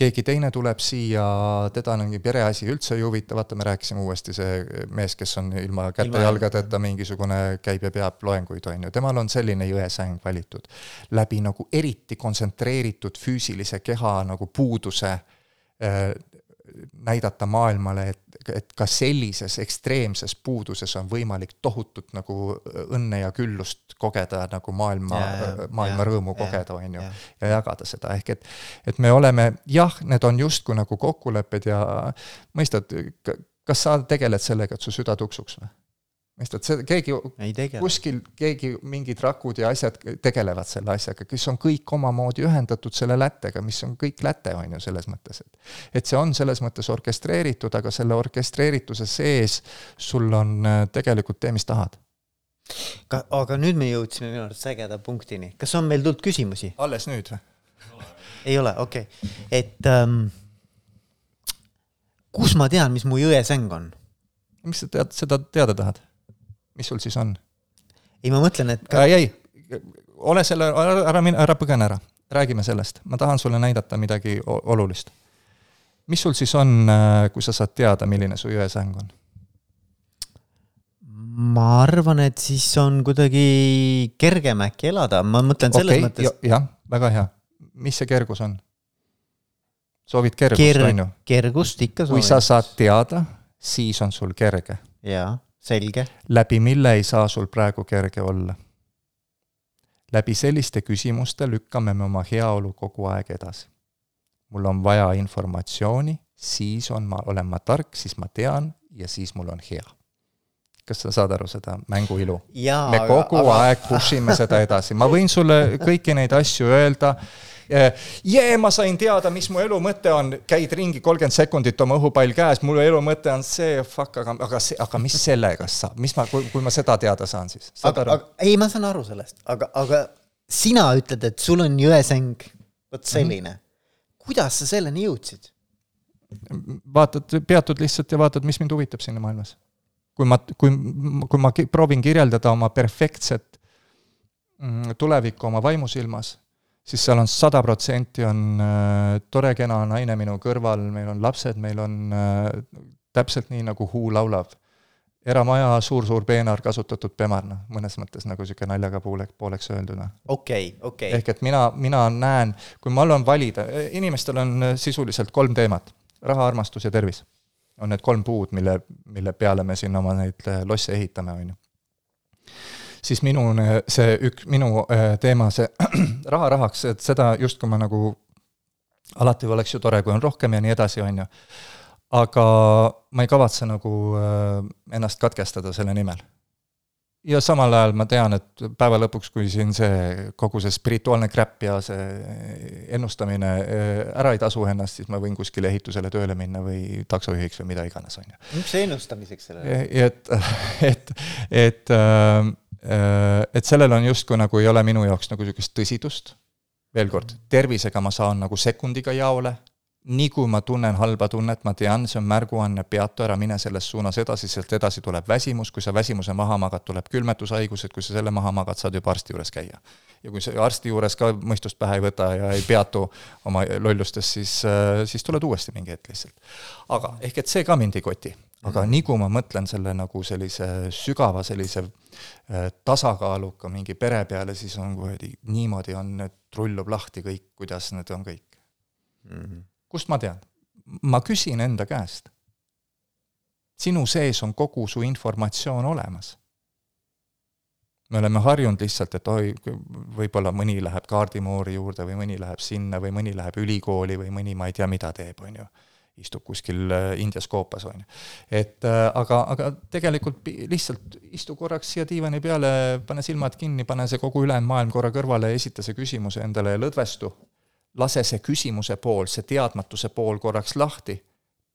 keegi teine tuleb siia, teda mingi pereasi üldse ei huvita, vaata, me rääkisime uuesti, see mees, kes on ilma käte-jalgadeta mingisugune, käib ja peab loenguid, on ju, temal on selline jõesäng valitud. läbi nagu eriti kontsentreeritud füüsilise keha nagu puuduse näidata maailmale, et, et ka sellises ekstreemses puuduses on võimalik tohutut nagu õnne ja küllust kogeda, nagu maailma, maailma ja, rõõmu ja, kogeda, on ju, ja jagada seda, ehk et et me oleme, jah, need on justkui nagu kokkulepped ja mõistad, kas sa tegeled sellega, et su süda tuksuks või? Mõistad, see keegi, kuskil keegi, mingid rakud ja asjad tegelevad selle asjaga, kes on kõik omamoodi ühendatud selle lätega, mis on kõik läte, on ju, selles mõttes, et et see on selles mõttes orkestreeritud, aga selle orkestreerituse sees sul on äh, tegelikult tee, mis tahad. ka, aga nüüd me jõudsime minu arust ägeda punktini, kas on meil tulnud küsimusi? alles nüüd või? ei ole, okei okay., et ähm, kus ma tean, mis mu jõesäng on? miks sa tead, seda teada tahad? Mis sul siis on? ei, ma mõtlen, et ka.... ei, ei, ole selle, ära mine, ära põgene ära, räägime sellest, ma tahan sulle näidata midagi olulist. mis sul siis on, äh, kui sa saad teada, milline su jõesäng on? ma arvan, et siis on kuidagi kergem äkki elada, ma mõtlen selles okay, mõttes. jah, väga hea. mis see kergus on? soovid kergust Ker, on ju? kergust ikka soovin. kui sa saad teada, siis on sul kerge. jaa selge. läbi mille ei saa sul praegu kerge olla. läbi selliste küsimuste lükkame me oma heaolu kogu aeg edasi. mul on vaja informatsiooni, siis on ma, olen ma tark, siis ma tean ja siis mul on hea. kas sa saad aru seda mängu ilu? me kogu aga... aeg push ime seda edasi, ma võin sulle kõiki neid asju öelda jee, ma sain teada, mis mu elu mõte on, käid ringi kolmkümmend sekundit oma õhupall käes, mu elu mõte on see, fuck, aga, aga see, aga mis sellega saab, mis ma, kui, ma seda teada saan siis? aga, aga ei, ma saan aru sellest, aga, aga sina ütled, et sul on jõesäng vot selline mm. -hmm. kuidas sa selleni jõudsid? vaatad, peatud lihtsalt ja vaatad, mis mind huvitab siin maailmas. kui ma, kui, kui ma proovin kirjeldada oma perfektset mm, tulevikku oma vaimusilmas siis seal on sada protsenti on äh, tore, kena naine minu kõrval, meil on lapsed, meil on äh, täpselt nii, nagu Who laulab. eramaja suur,, suur-suur peenar, kasutatud pemar, noh, mõnes mõttes nagu niisugune naljaga poole, pooleks öeldud. okei okay,, okei okay.. ehk et mina, mina näen, kui mul on valida, inimestel on äh, sisuliselt kolm teemat, raha, armastus ja tervis. on need kolm puud, mille, mille peale me siin oma neid losse ehitame, on ju siis minu see üks, minu äh, teema, see [CLEARS THROAT] raha rahaks, et seda justkui ma nagu, alati oleks ju tore, kui on rohkem ja nii edasi, on ju. aga ma ei kavatse nagu äh, ennast katkestada selle nimel. ja samal ajal ma tean, et päeva lõpuks, kui siin see kogu see spirituaalne crap ja see ennustamine äh, ära ei tasu ennast, siis ma võin kuskile ehitusele tööle minna või taksojuhiks või mida iganes, on ju. miks ennustamiseks sellele? et, [LAUGHS] et, et, äh, et sellel on justkui nagu ei ole minu jaoks nagu niisugust tõsidust, veel kord, tervisega ma saan nagu sekundiga jaole nii kui ma tunnen halba tunnet, ma tean, see on märguanne, peatu ära, mine selles suunas edasi, sealt edasi tuleb väsimus, kui sa väsimuse maha magad, tuleb külmetushaigus, et kui sa selle maha magad, saad juba arsti juures käia. ja kui sa arsti juures ka mõistust pähe ei võta ja ei peatu oma lollustes, siis, siis tuled uuesti mingi hetk lihtsalt. aga ehk et see ka mind ei koti. Aga nii kui ma mõtlen selle nagu sellise sügava sellise äh, tasakaaluka mingi pere peale, siis on kuradi, niimoodi on, et rullub lahti kõik, kuidas need on kõik mm. -hmm kust ma tean? ma küsin enda käest. sinu sees on kogu su informatsioon olemas. me oleme harjunud lihtsalt, et oi, võib-olla mõni läheb kaardimoori juurde või mõni läheb sinna või mõni läheb ülikooli või mõni ma ei tea, mida teeb, on ju istub kuskil äh, Indias koopas, on ju. et äh, aga, aga tegelikult lihtsalt istu korraks siia diivani peale, pane silmad kinni, pane see kogu ülejäänud maailm korra kõrvale ja esita see küsimuse endale ja lõdvestu lase see küsimuse pool, see teadmatuse pool korraks lahti,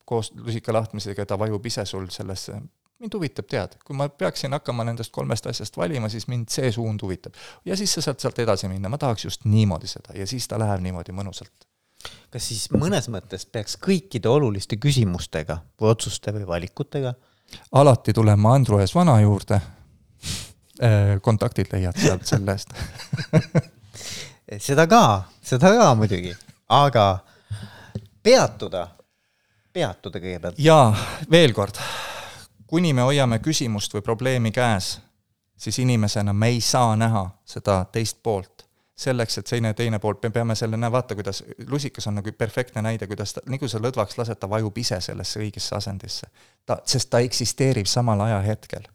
koos lusika lahtmisega ta vajub ise sul sellesse, mind huvitab teada, kui ma peaksin hakkama nendest kolmest asjast valima, siis mind see suund huvitab. ja siis sa saad sealt edasi minna, ma tahaks just niimoodi seda ja siis ta läheb niimoodi mõnusalt. Kas siis mõnes mõttes peaks kõikide oluliste küsimustega või otsuste või valikutega alati tulema Andru ees vana juurde, [LAUGHS] äh, kontaktid leiad sealt selle eest. [LAUGHS] Seda ka, seda ka muidugi, aga peatuda, peatuda kõigepealt. jaa, veel kord, kuni me hoiame küsimust või probleemi käes, siis inimesena me ei saa näha seda teist poolt selleks, et selline teine pool, me peame selle, näe vaata, kuidas lusikas on nagu perfektne näide, kuidas ta, nii kui sa lõdvaks lased, ta vajub ise sellesse õigesse asendisse. ta, sest ta eksisteerib samal ajahetkel.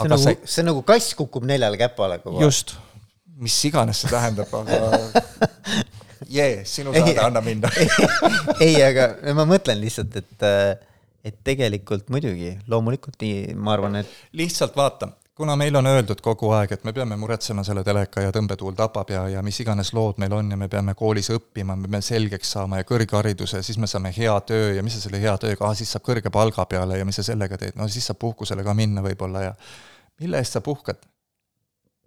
see nagu, see on nagu kass kukub neljale käpale kogu aeg. just mis iganes see tähendab, aga [LAUGHS] jee, sinu saade, anna minna [LAUGHS] ei, aga ma mõtlen lihtsalt, et, et tegelikult muidugi, loomulikult nii, ma arvan, et. lihtsalt vaata, kuna meil on öeldud kogu aeg, et me peame muretsema selle teleka ja tõmbetuul tapab ja, ja mis iganes lood meil on ja me peame koolis õppima, me peame selgeks saama ja kõrghariduse, siis me saame hea töö ja mis sa selle hea tööga, ah siis saab kõrge palga peale ja mis sa sellega teed, no siis saab puhkusele ka minna võib-olla ja mille eest sa puhkad?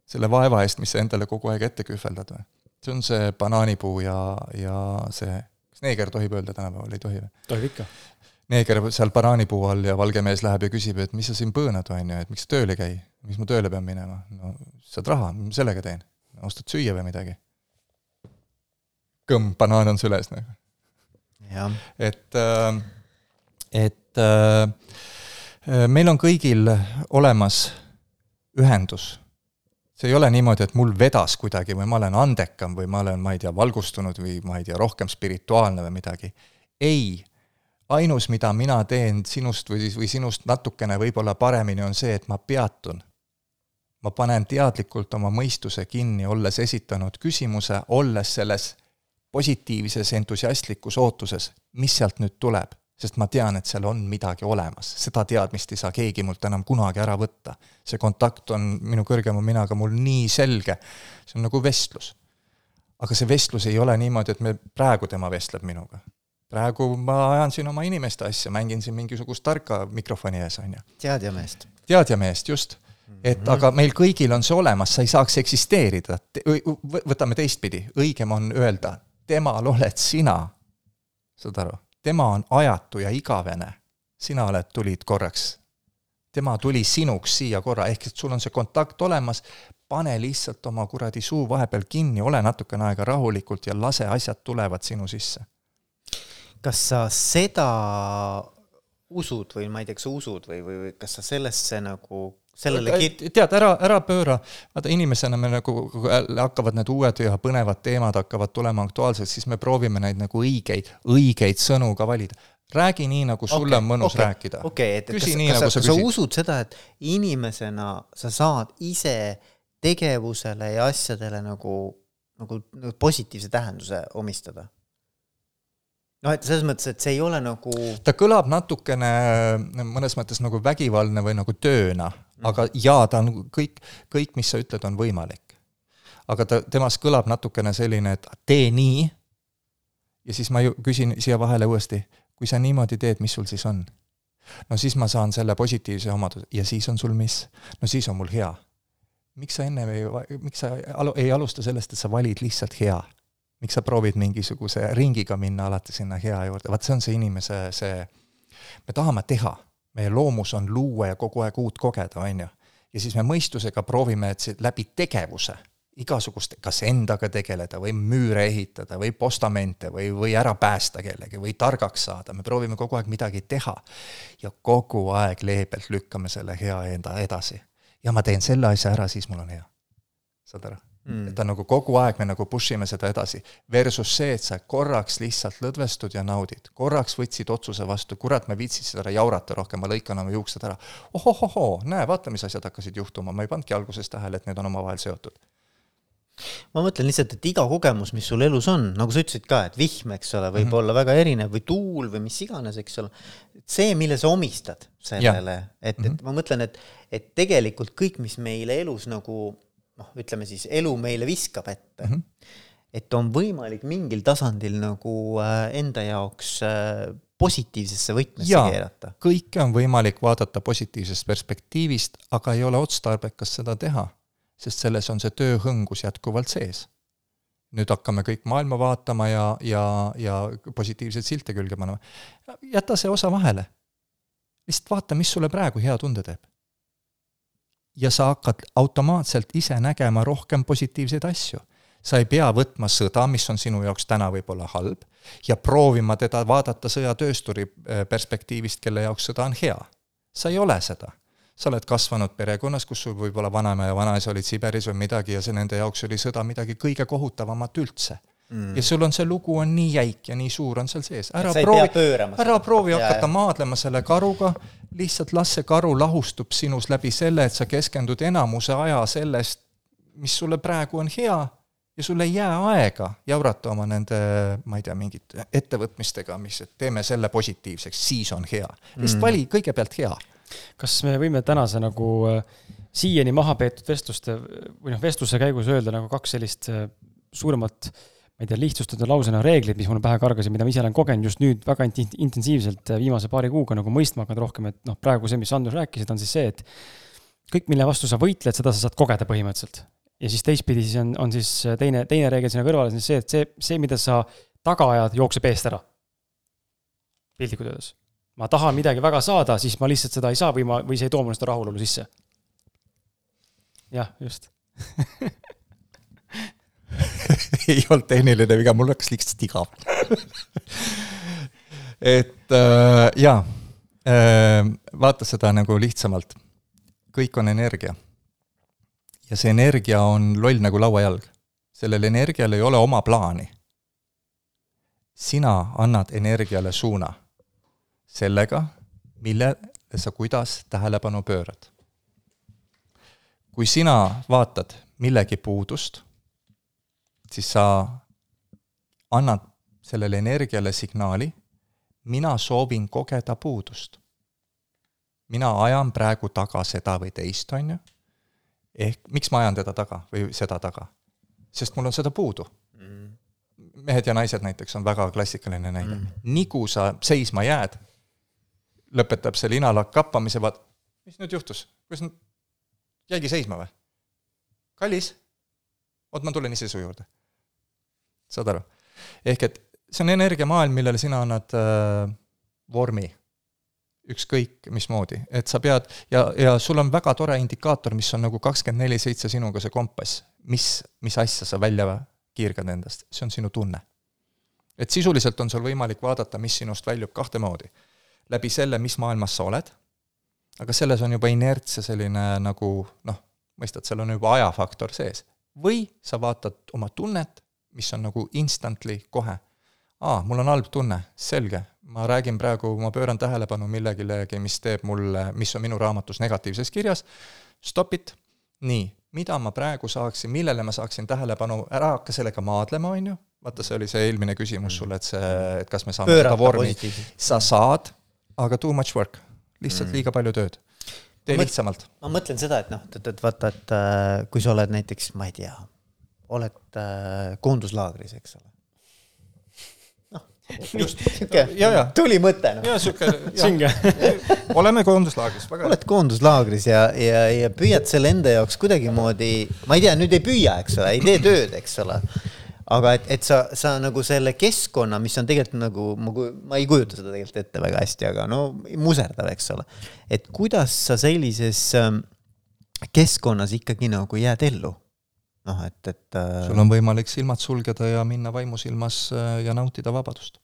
selle vaeva eest, mis sa endale kogu aeg ette kühveldad või? see on see banaanipuu ja, ja see, kas neeger tohib öelda tänapäeval, ei tohi või? tohib ikka. Neeger seal banaanipuu all ja valge mees läheb ja küsib, et mis sa siin põõnad, on ju, et miks sa tööl ei käi, miks ma tööle pean minema, no saad raha, mis ma sellega teen? ostad süüa või midagi? kõmm, banaan on süles nagu. et, äh, et äh, meil on kõigil olemas ühendus see ei ole niimoodi, et mul vedas kuidagi või ma olen andekam või ma olen, ma ei tea, valgustunud või ma ei tea, rohkem spirituaalne või midagi. ei, ainus, mida mina teen sinust või siis, või sinust natukene võib-olla paremini, on see, et ma peatun. ma panen teadlikult oma mõistuse kinni, olles esitanud küsimuse, olles selles positiivses entusiastlikus ootuses, mis sealt nüüd tuleb sest ma tean, et seal on midagi olemas, seda teadmist ei saa keegi mult enam kunagi ära võtta. see kontakt on minu kõrgema minaga mul nii selge, see on nagu vestlus. aga see vestlus ei ole niimoodi, et me, praegu tema vestleb minuga. Praegu ma ajan siin oma inimeste asja, mängin siin mingisugust tarka mikrofoni ees, on ju. teadjameest. teadjameest, just. et mm -hmm. aga meil kõigil on see olemas, sa ei saaks eksisteerida, võtame teistpidi, õigem on öelda, temal oled sina, saad aru tema on ajatu ja igavene. sina oled, tulid korraks. tema tuli sinuks siia korra, ehk et sul on see kontakt olemas, pane lihtsalt oma kuradi suu vahepeal kinni, ole natukene aega rahulikult ja lase asjad tulevad sinu sisse. Kas sa seda usud või ma ei tea, kas sa usud või, või, või kas sa sellesse nagu sellele kit-. tead, ära, ära pööra, vaata inimesena me nagu, kui hakkavad need uued ja põnevad teemad hakkavad tulema aktuaalseks, siis me proovime neid nagu õigeid, õigeid sõnu ka valida. räägi nii, nagu sulle okay, on mõnus okay, rääkida. okay,, Küsi kas, nii, nagu sa, kas sa usud seda, et inimesena sa saad ise tegevusele ja asjadele nagu, nagu, nagu positiivse tähenduse omistada? Noh, et selles mõttes, et see ei ole nagu ta kõlab natukene mõnes mõttes nagu vägivaldne või nagu tööna, aga jaa, ta on kõik, kõik, mis sa ütled, on võimalik. aga ta, temast kõlab natukene selline, et tee nii, ja siis ma ju küsin siia vahele uuesti, kui sa niimoodi teed, mis sul siis on? no siis ma saan selle positiivse omaduse ja siis on sul mis? no siis on mul hea. miks sa ennem ei, miks sa ei alusta sellest, et sa valid lihtsalt hea? Miks sa proovid mingisuguse ringiga minna alati sinna hea juurde, vaat see on see inimese see, me tahame teha, meie loomus on luua ja kogu aeg uut kogeda, on ju. ja siis me mõistusega proovime, et see läbi tegevuse igasugust, kas endaga tegeleda või müüre ehitada või postamente või, või ära päästa kellegi või targaks saada, me proovime kogu aeg midagi teha. ja kogu aeg leebelt lükkame selle hea enda edasi. ja ma teen selle asja ära, siis mul on hea. saad aru? Mm.. et ta nagu kogu aeg me nagu push ime seda edasi. Versus see, et sa korraks lihtsalt lõdvestud ja naudid. korraks võtsid otsuse vastu, kurat, ma ei viitsi seda jaurata rohkem, ma lõikan oma juuksed ära. ohohohoo, näe, vaata, mis asjad hakkasid juhtuma, ma ei pannudki alguses tähele, et need on omavahel seotud ma mõtlen lihtsalt, et iga kogemus, mis sul elus on, nagu sa ütlesid ka, et vihm, eks ole, võib mm -hmm. olla väga erinev või tuul või mis iganes, eks ole. see, mille sa omistad sellele, et mm, -hmm. et mhm. ma mõtlen, et, et tegelikult kõik, mis meile elus nagu noh, ütleme siis elu meile viskab ette mm. -hmm. et on võimalik mingil tasandil nagu äh, enda jaoks äh, positiivsesse võtmesse keerata. kõike on võimalik vaadata positiivsest perspektiivist, aga ei ole otstarbekas seda teha, sest selles on see tööhõngus jätkuvalt sees. nüüd hakkame kõik maailma vaatama ja, ja, ja positiivseid silte külge panema. jäta see osa vahele. lihtsalt vaata, mis sulle praegu hea tunde teeb ja sa hakkad automaatselt ise nägema rohkem positiivseid asju. sa ei pea võtma sõda, mis on sinu jaoks täna võib-olla halb, ja proovima teda vaadata sõjatöösturi äh, perspektiivist, kelle jaoks sõda on hea. sa ei ole seda. sa oled kasvanud perekonnas, kus sul võib-olla vanaema ja vanaisa olid Siberis või midagi ja see nende jaoks oli sõda midagi kõige kohutavamat üldse mm.. ja sul on see lugu on nii jäik ja nii suur on seal sees, ära proovi, ära proovi hakata maadlema selle karuga, lihtsalt las see karu lahustub sinus läbi selle, et sa keskendud enamuse aja sellest, mis sulle praegu on hea ja sul ei jää aega jaurata oma nende, ma ei tea, mingite ettevõtmistega, mis, et teeme selle positiivseks, siis on hea. lihtsalt mm. vali kõigepealt hea. kas me võime tänase nagu äh, siiani maha peetud vestluste või noh, vestluse käigus öelda nagu kaks sellist äh, suuremat äh, ma ei tea, lihtsustada lausena reeglid, mis mulle pähe kargasid, mida ma ise olen kogenud just nüüd väga intensiivselt äh, viimase paari kuuga nagu mõistma hakanud rohkem, et noh, praegu see, mis Andrus rääkisid, on siis see, et kõik, mille vastu sa võitled, seda sa saad kogeda põhimõtteliselt. ja siis teistpidi siis on, on siis teine, teine reegel sinna kõrvale, siis see, et see, see, mida sa taga ajad, jookseb eest ära. piltlikult öeldes. ma tahan midagi väga saada, siis ma lihtsalt seda ei saa või ma, või see ei too mulle seda rahulolu sisse. jah, just [LAUGHS] [LAUGHS] ei olnud tehniline viga, mul hakkas lihtsalt igav [LAUGHS] et äh, jaa äh,, vaata seda nagu lihtsamalt. kõik on energia. ja see energia on loll nagu lauajalg. sellel energial ei ole oma plaani. sina annad energiale suuna sellega, millele sa kuidas tähelepanu pöörad. kui sina vaatad millegi puudust siis sa annad sellele energiale signaali, mina soovin kogeda puudust. mina ajan praegu taga seda või teist, on ju, ehk miks ma ajan teda taga või seda taga? sest mul on seda puudu mm.. mehed ja naised näiteks on väga klassikaline näide mm.. nii kui sa seisma jääd, lõpetab see linalakk kappamise, vaat mis nüüd juhtus, kuidas nüüd, jäigi seisma või? kallis, oot, ma tulen ise su juurde saad aru? ehk et see on energiamaailm, millele sina annad äh, vormi, ükskõik mismoodi, et sa pead ja, ja sul on väga tore indikaator, mis on nagu kakskümmend neli seitse sinuga, see kompass, mis, mis asja sa välja kiirgad endast, see on sinu tunne. et sisuliselt on sul võimalik vaadata, mis sinust väljub kahte moodi. läbi selle, mis maailmas sa oled, aga selles on juba inertse selline nagu noh, mõistad, seal on juba ajafaktor sees. või sa vaatad oma tunnet mis on nagu instantly kohe. aa, mul on halb tunne, selge, ma räägin praegu, ma pööran tähelepanu millegilegi, mis teeb mulle, mis on minu raamatus negatiivses kirjas, stop it, nii, mida ma praegu saaksin, millele ma saaksin tähelepanu, ära hakka sellega maadlema, on ju, vaata, see oli see eelmine küsimus mm. sulle, et see, et kas me saame Pöörata seda vormi, sa saad, aga too much work, lihtsalt mm. liiga palju tööd. Tee lihtsamalt. ma mõtlen seda, et noh, et, et vaata, et äh, kui sa oled näiteks, ma ei tea, oled äh, koonduslaagris, eks ole. noh, [LAUGHS] just sihuke tuli mõte noh. ja sihuke, [LAUGHS] oleme koonduslaagris, väga hea. oled koonduslaagris ja, ja, ja püüad selle enda jaoks kuidagimoodi, ma ei tea, nüüd ei püüa, eks ole, ei tee tööd, eks ole aga et, et sa, sa nagu selle keskkonna, mis on tegelikult nagu, ma, ma ei kujuta seda tegelikult ette väga hästi, aga no muserdav, eks ole. et kuidas sa sellises ähm, keskkonnas ikkagi nagu jääd ellu? Noh, et, et äh.... sul on võimalik silmad sulgeda ja minna vaimusilmas äh, ja nautida vabadust.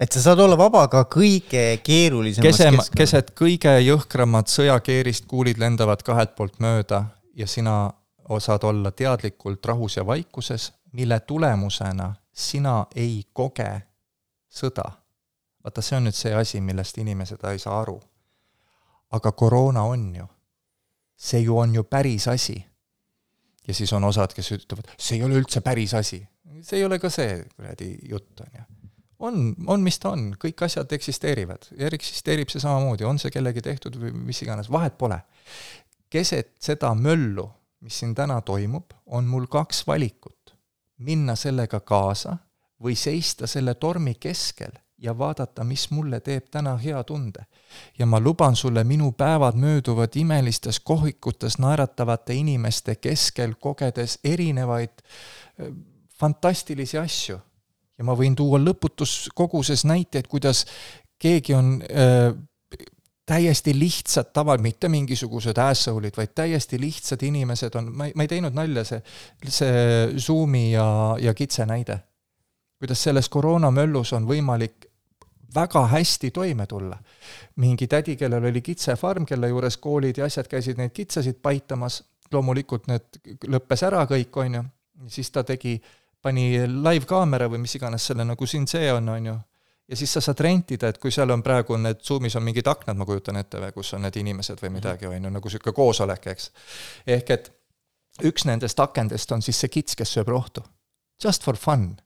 et sa saad olla vaba ka kõige keerulisemas Kesem, keset kõige jõhkramat sõjakeerist kuulid lendavad kahelt poolt mööda ja sina saad olla teadlikult rahus ja vaikuses mille tulemusena sina ei koge sõda. vaata, see on nüüd see asi, millest inimesed ei saa aru. aga koroona on ju, see ju on ju päris asi. Ja siis on osad, kes ütlevad, see ei ole üldse päris asi. see ei ole ka see kuradi jutt, on ju. on, on, mis ta on, kõik asjad eksisteerivad ja eksisteerib see samamoodi, on see kellegi tehtud või mis iganes, vahet pole. keset seda möllu, mis siin täna toimub, on mul kaks valikut minna sellega kaasa või seista selle tormi keskel ja vaadata, mis mulle teeb täna hea tunde. Ja ma luban sulle, minu päevad mööduvad imelistes kohvikutes naeratavate inimeste keskel, kogedes erinevaid fantastilisi asju. ja ma võin tuua lõputus koguses näiteid, kuidas keegi on öö, täiesti lihtsad tavad, mitte mingisugused asshole'id, vaid täiesti lihtsad inimesed on, ma ei, ma ei teinud nalja, see, see Zoomi ja, ja kitse näide. kuidas selles koroonamöllus on võimalik väga hästi toime tulla. mingi tädi, kellel oli kitsefarm, kelle juures koolid ja asjad käisid neid kitsasid paitamas, loomulikult need lõppes ära kõik, on ju, siis ta tegi, pani live-kaamera või mis iganes selle nagu siin see on, on ju ja siis sa saad rentida, et kui seal on praegu need Zoomis on mingid aknad, ma kujutan ette, või kus on need inimesed või midagi, on ju, nagu niisugune koosolek, eks. ehk et üks nendest akendest on siis see kits, kes sööb rohtu. Just for fun.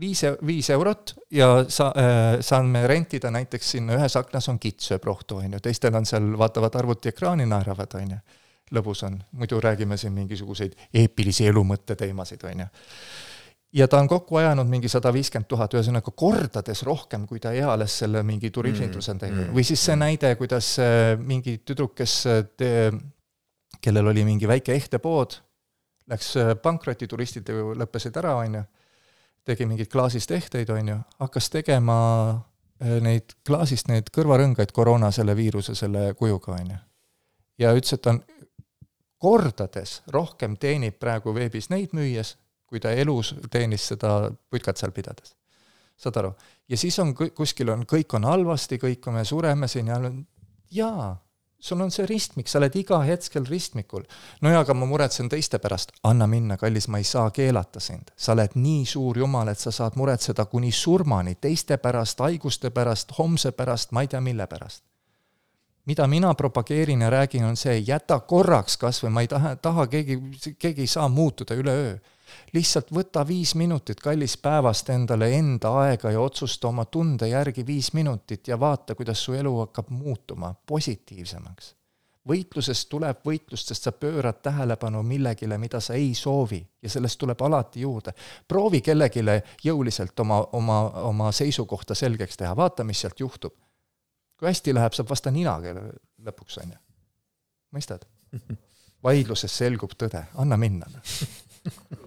Viis, viis eurot ja sa äh,, saame rentida näiteks sinna ühes aknas on kits sööb rohtu, on ju, teistel on seal, vaatavad arvutiekraani, naeravad, on ju. lõbus on, muidu räägime siin mingisuguseid eepilisi elumõtte teemasid, on ju. Ja ta on kokku ajanud mingi sada viiskümmend tuhat, ühesõnaga kordades rohkem, kui ta eales selle mingi turisminduse on teinud mm.. või siis see näide, kuidas äh, mingi tüdruk, kes äh, te, kellel oli mingi väike ehtepood, läks äh, pankrotti, turistid lõppesid ära, on ju, tegi mingeid klaasist ehteid, on ju, hakkas tegema neid klaasist neid kõrvarõngaid koroona selle viiruse selle kujuga, on ju. ja ütles, et on kordades rohkem teenib praegu veebis neid müües kui ta elus teenis seda putkat seal pidades. saad aru? ja siis on kuskil on, kõik on halvasti, kõik me sureme siin ja jaa, sul on see ristmik, sa oled iga hetkel ristmikul. no jaa, aga ma muretsen teiste pärast. anna minna, kallis, ma ei saa keelata sind. sa oled nii suur jumal, et sa saad muretseda kuni surmani teiste pärast, haiguste pärast, homse pärast, ma ei tea, mille pärast mida mina propageerin ja räägin, on see, jäta korraks kas või ma ei taha, taha keegi, keegi ei saa muutuda üleöö lihtsalt võta viis minutit kallis päevast endale enda aega ja otsusta oma tunde järgi viis minutit ja vaata, kuidas su elu hakkab muutuma positiivsemaks. võitlusest tuleb võitlust, sest sa pöörad tähelepanu millegile, mida sa ei soovi ja sellest tuleb alati juurde. proovi kellelegi jõuliselt oma, oma, oma seisukohta selgeks teha, vaata, mis sealt juhtub. kui hästi läheb, saab vasta nina lõpuks, on ju. mõistad? [LAUGHS] vaidluses selgub tõde, anna minna [LAUGHS]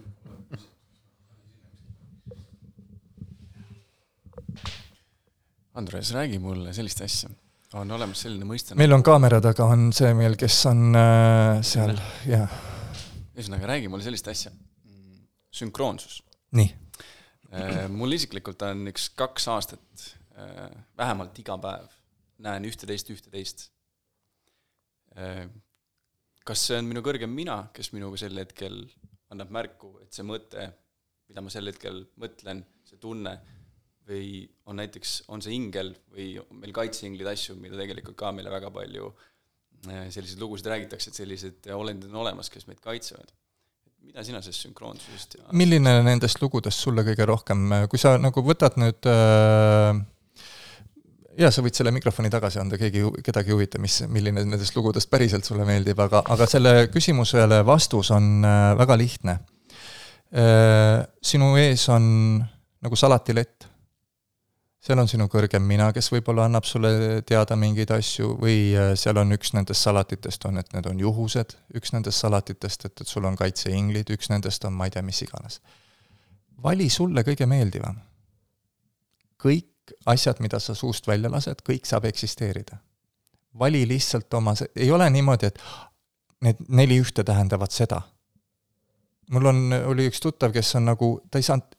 Andres, räägi mulle sellist asja. on olemas selline mõiste meil on kaamera taga, on see meil, kes on äh, seal, jah. ühesõnaga, räägi mulle sellist asja. sünkroonsus. nii äh,. mul isiklikult on üks kaks aastat äh, vähemalt iga päev näen ühte-teist, ühte-teist äh,. kas see on minu kõrgem mina, kes minuga sel hetkel annab märku, et see mõte, mida ma sel hetkel mõtlen, see tunne või on näiteks, on see ingel või meil kaitseinglid asju, mida tegelikult ka meile väga palju äh, selliseid lugusid räägitakse, et sellised olendid on olemas, kes meid kaitsevad. mida sina sellest sünkroonsusest ja milline nendest lugudest sulle kõige rohkem, kui sa nagu võtad nüüd äh, jaa, sa võid selle mikrofoni tagasi anda, keegi, kedagi ei huvita, mis, milline nendest lugudest päriselt sulle meeldib, aga, aga selle küsimusele vastus on äh, väga lihtne. Äh, sinu ees on nagu salatilett. Seal on sinu kõrgem mina, kes võib-olla annab sulle teada mingeid asju või äh, seal on üks nendest salatitest on, et need on juhused, üks nendest salatitest, et, et sul on kaitseinglid, üks nendest on ma ei tea, mis iganes. vali sulle kõige meeldivam. kõik asjad, mida sa suust välja lased, kõik saab eksisteerida. vali lihtsalt oma, ei ole niimoodi, et need neli ühte tähendavad seda. mul on, oli üks tuttav, kes on nagu, ta ei saanud,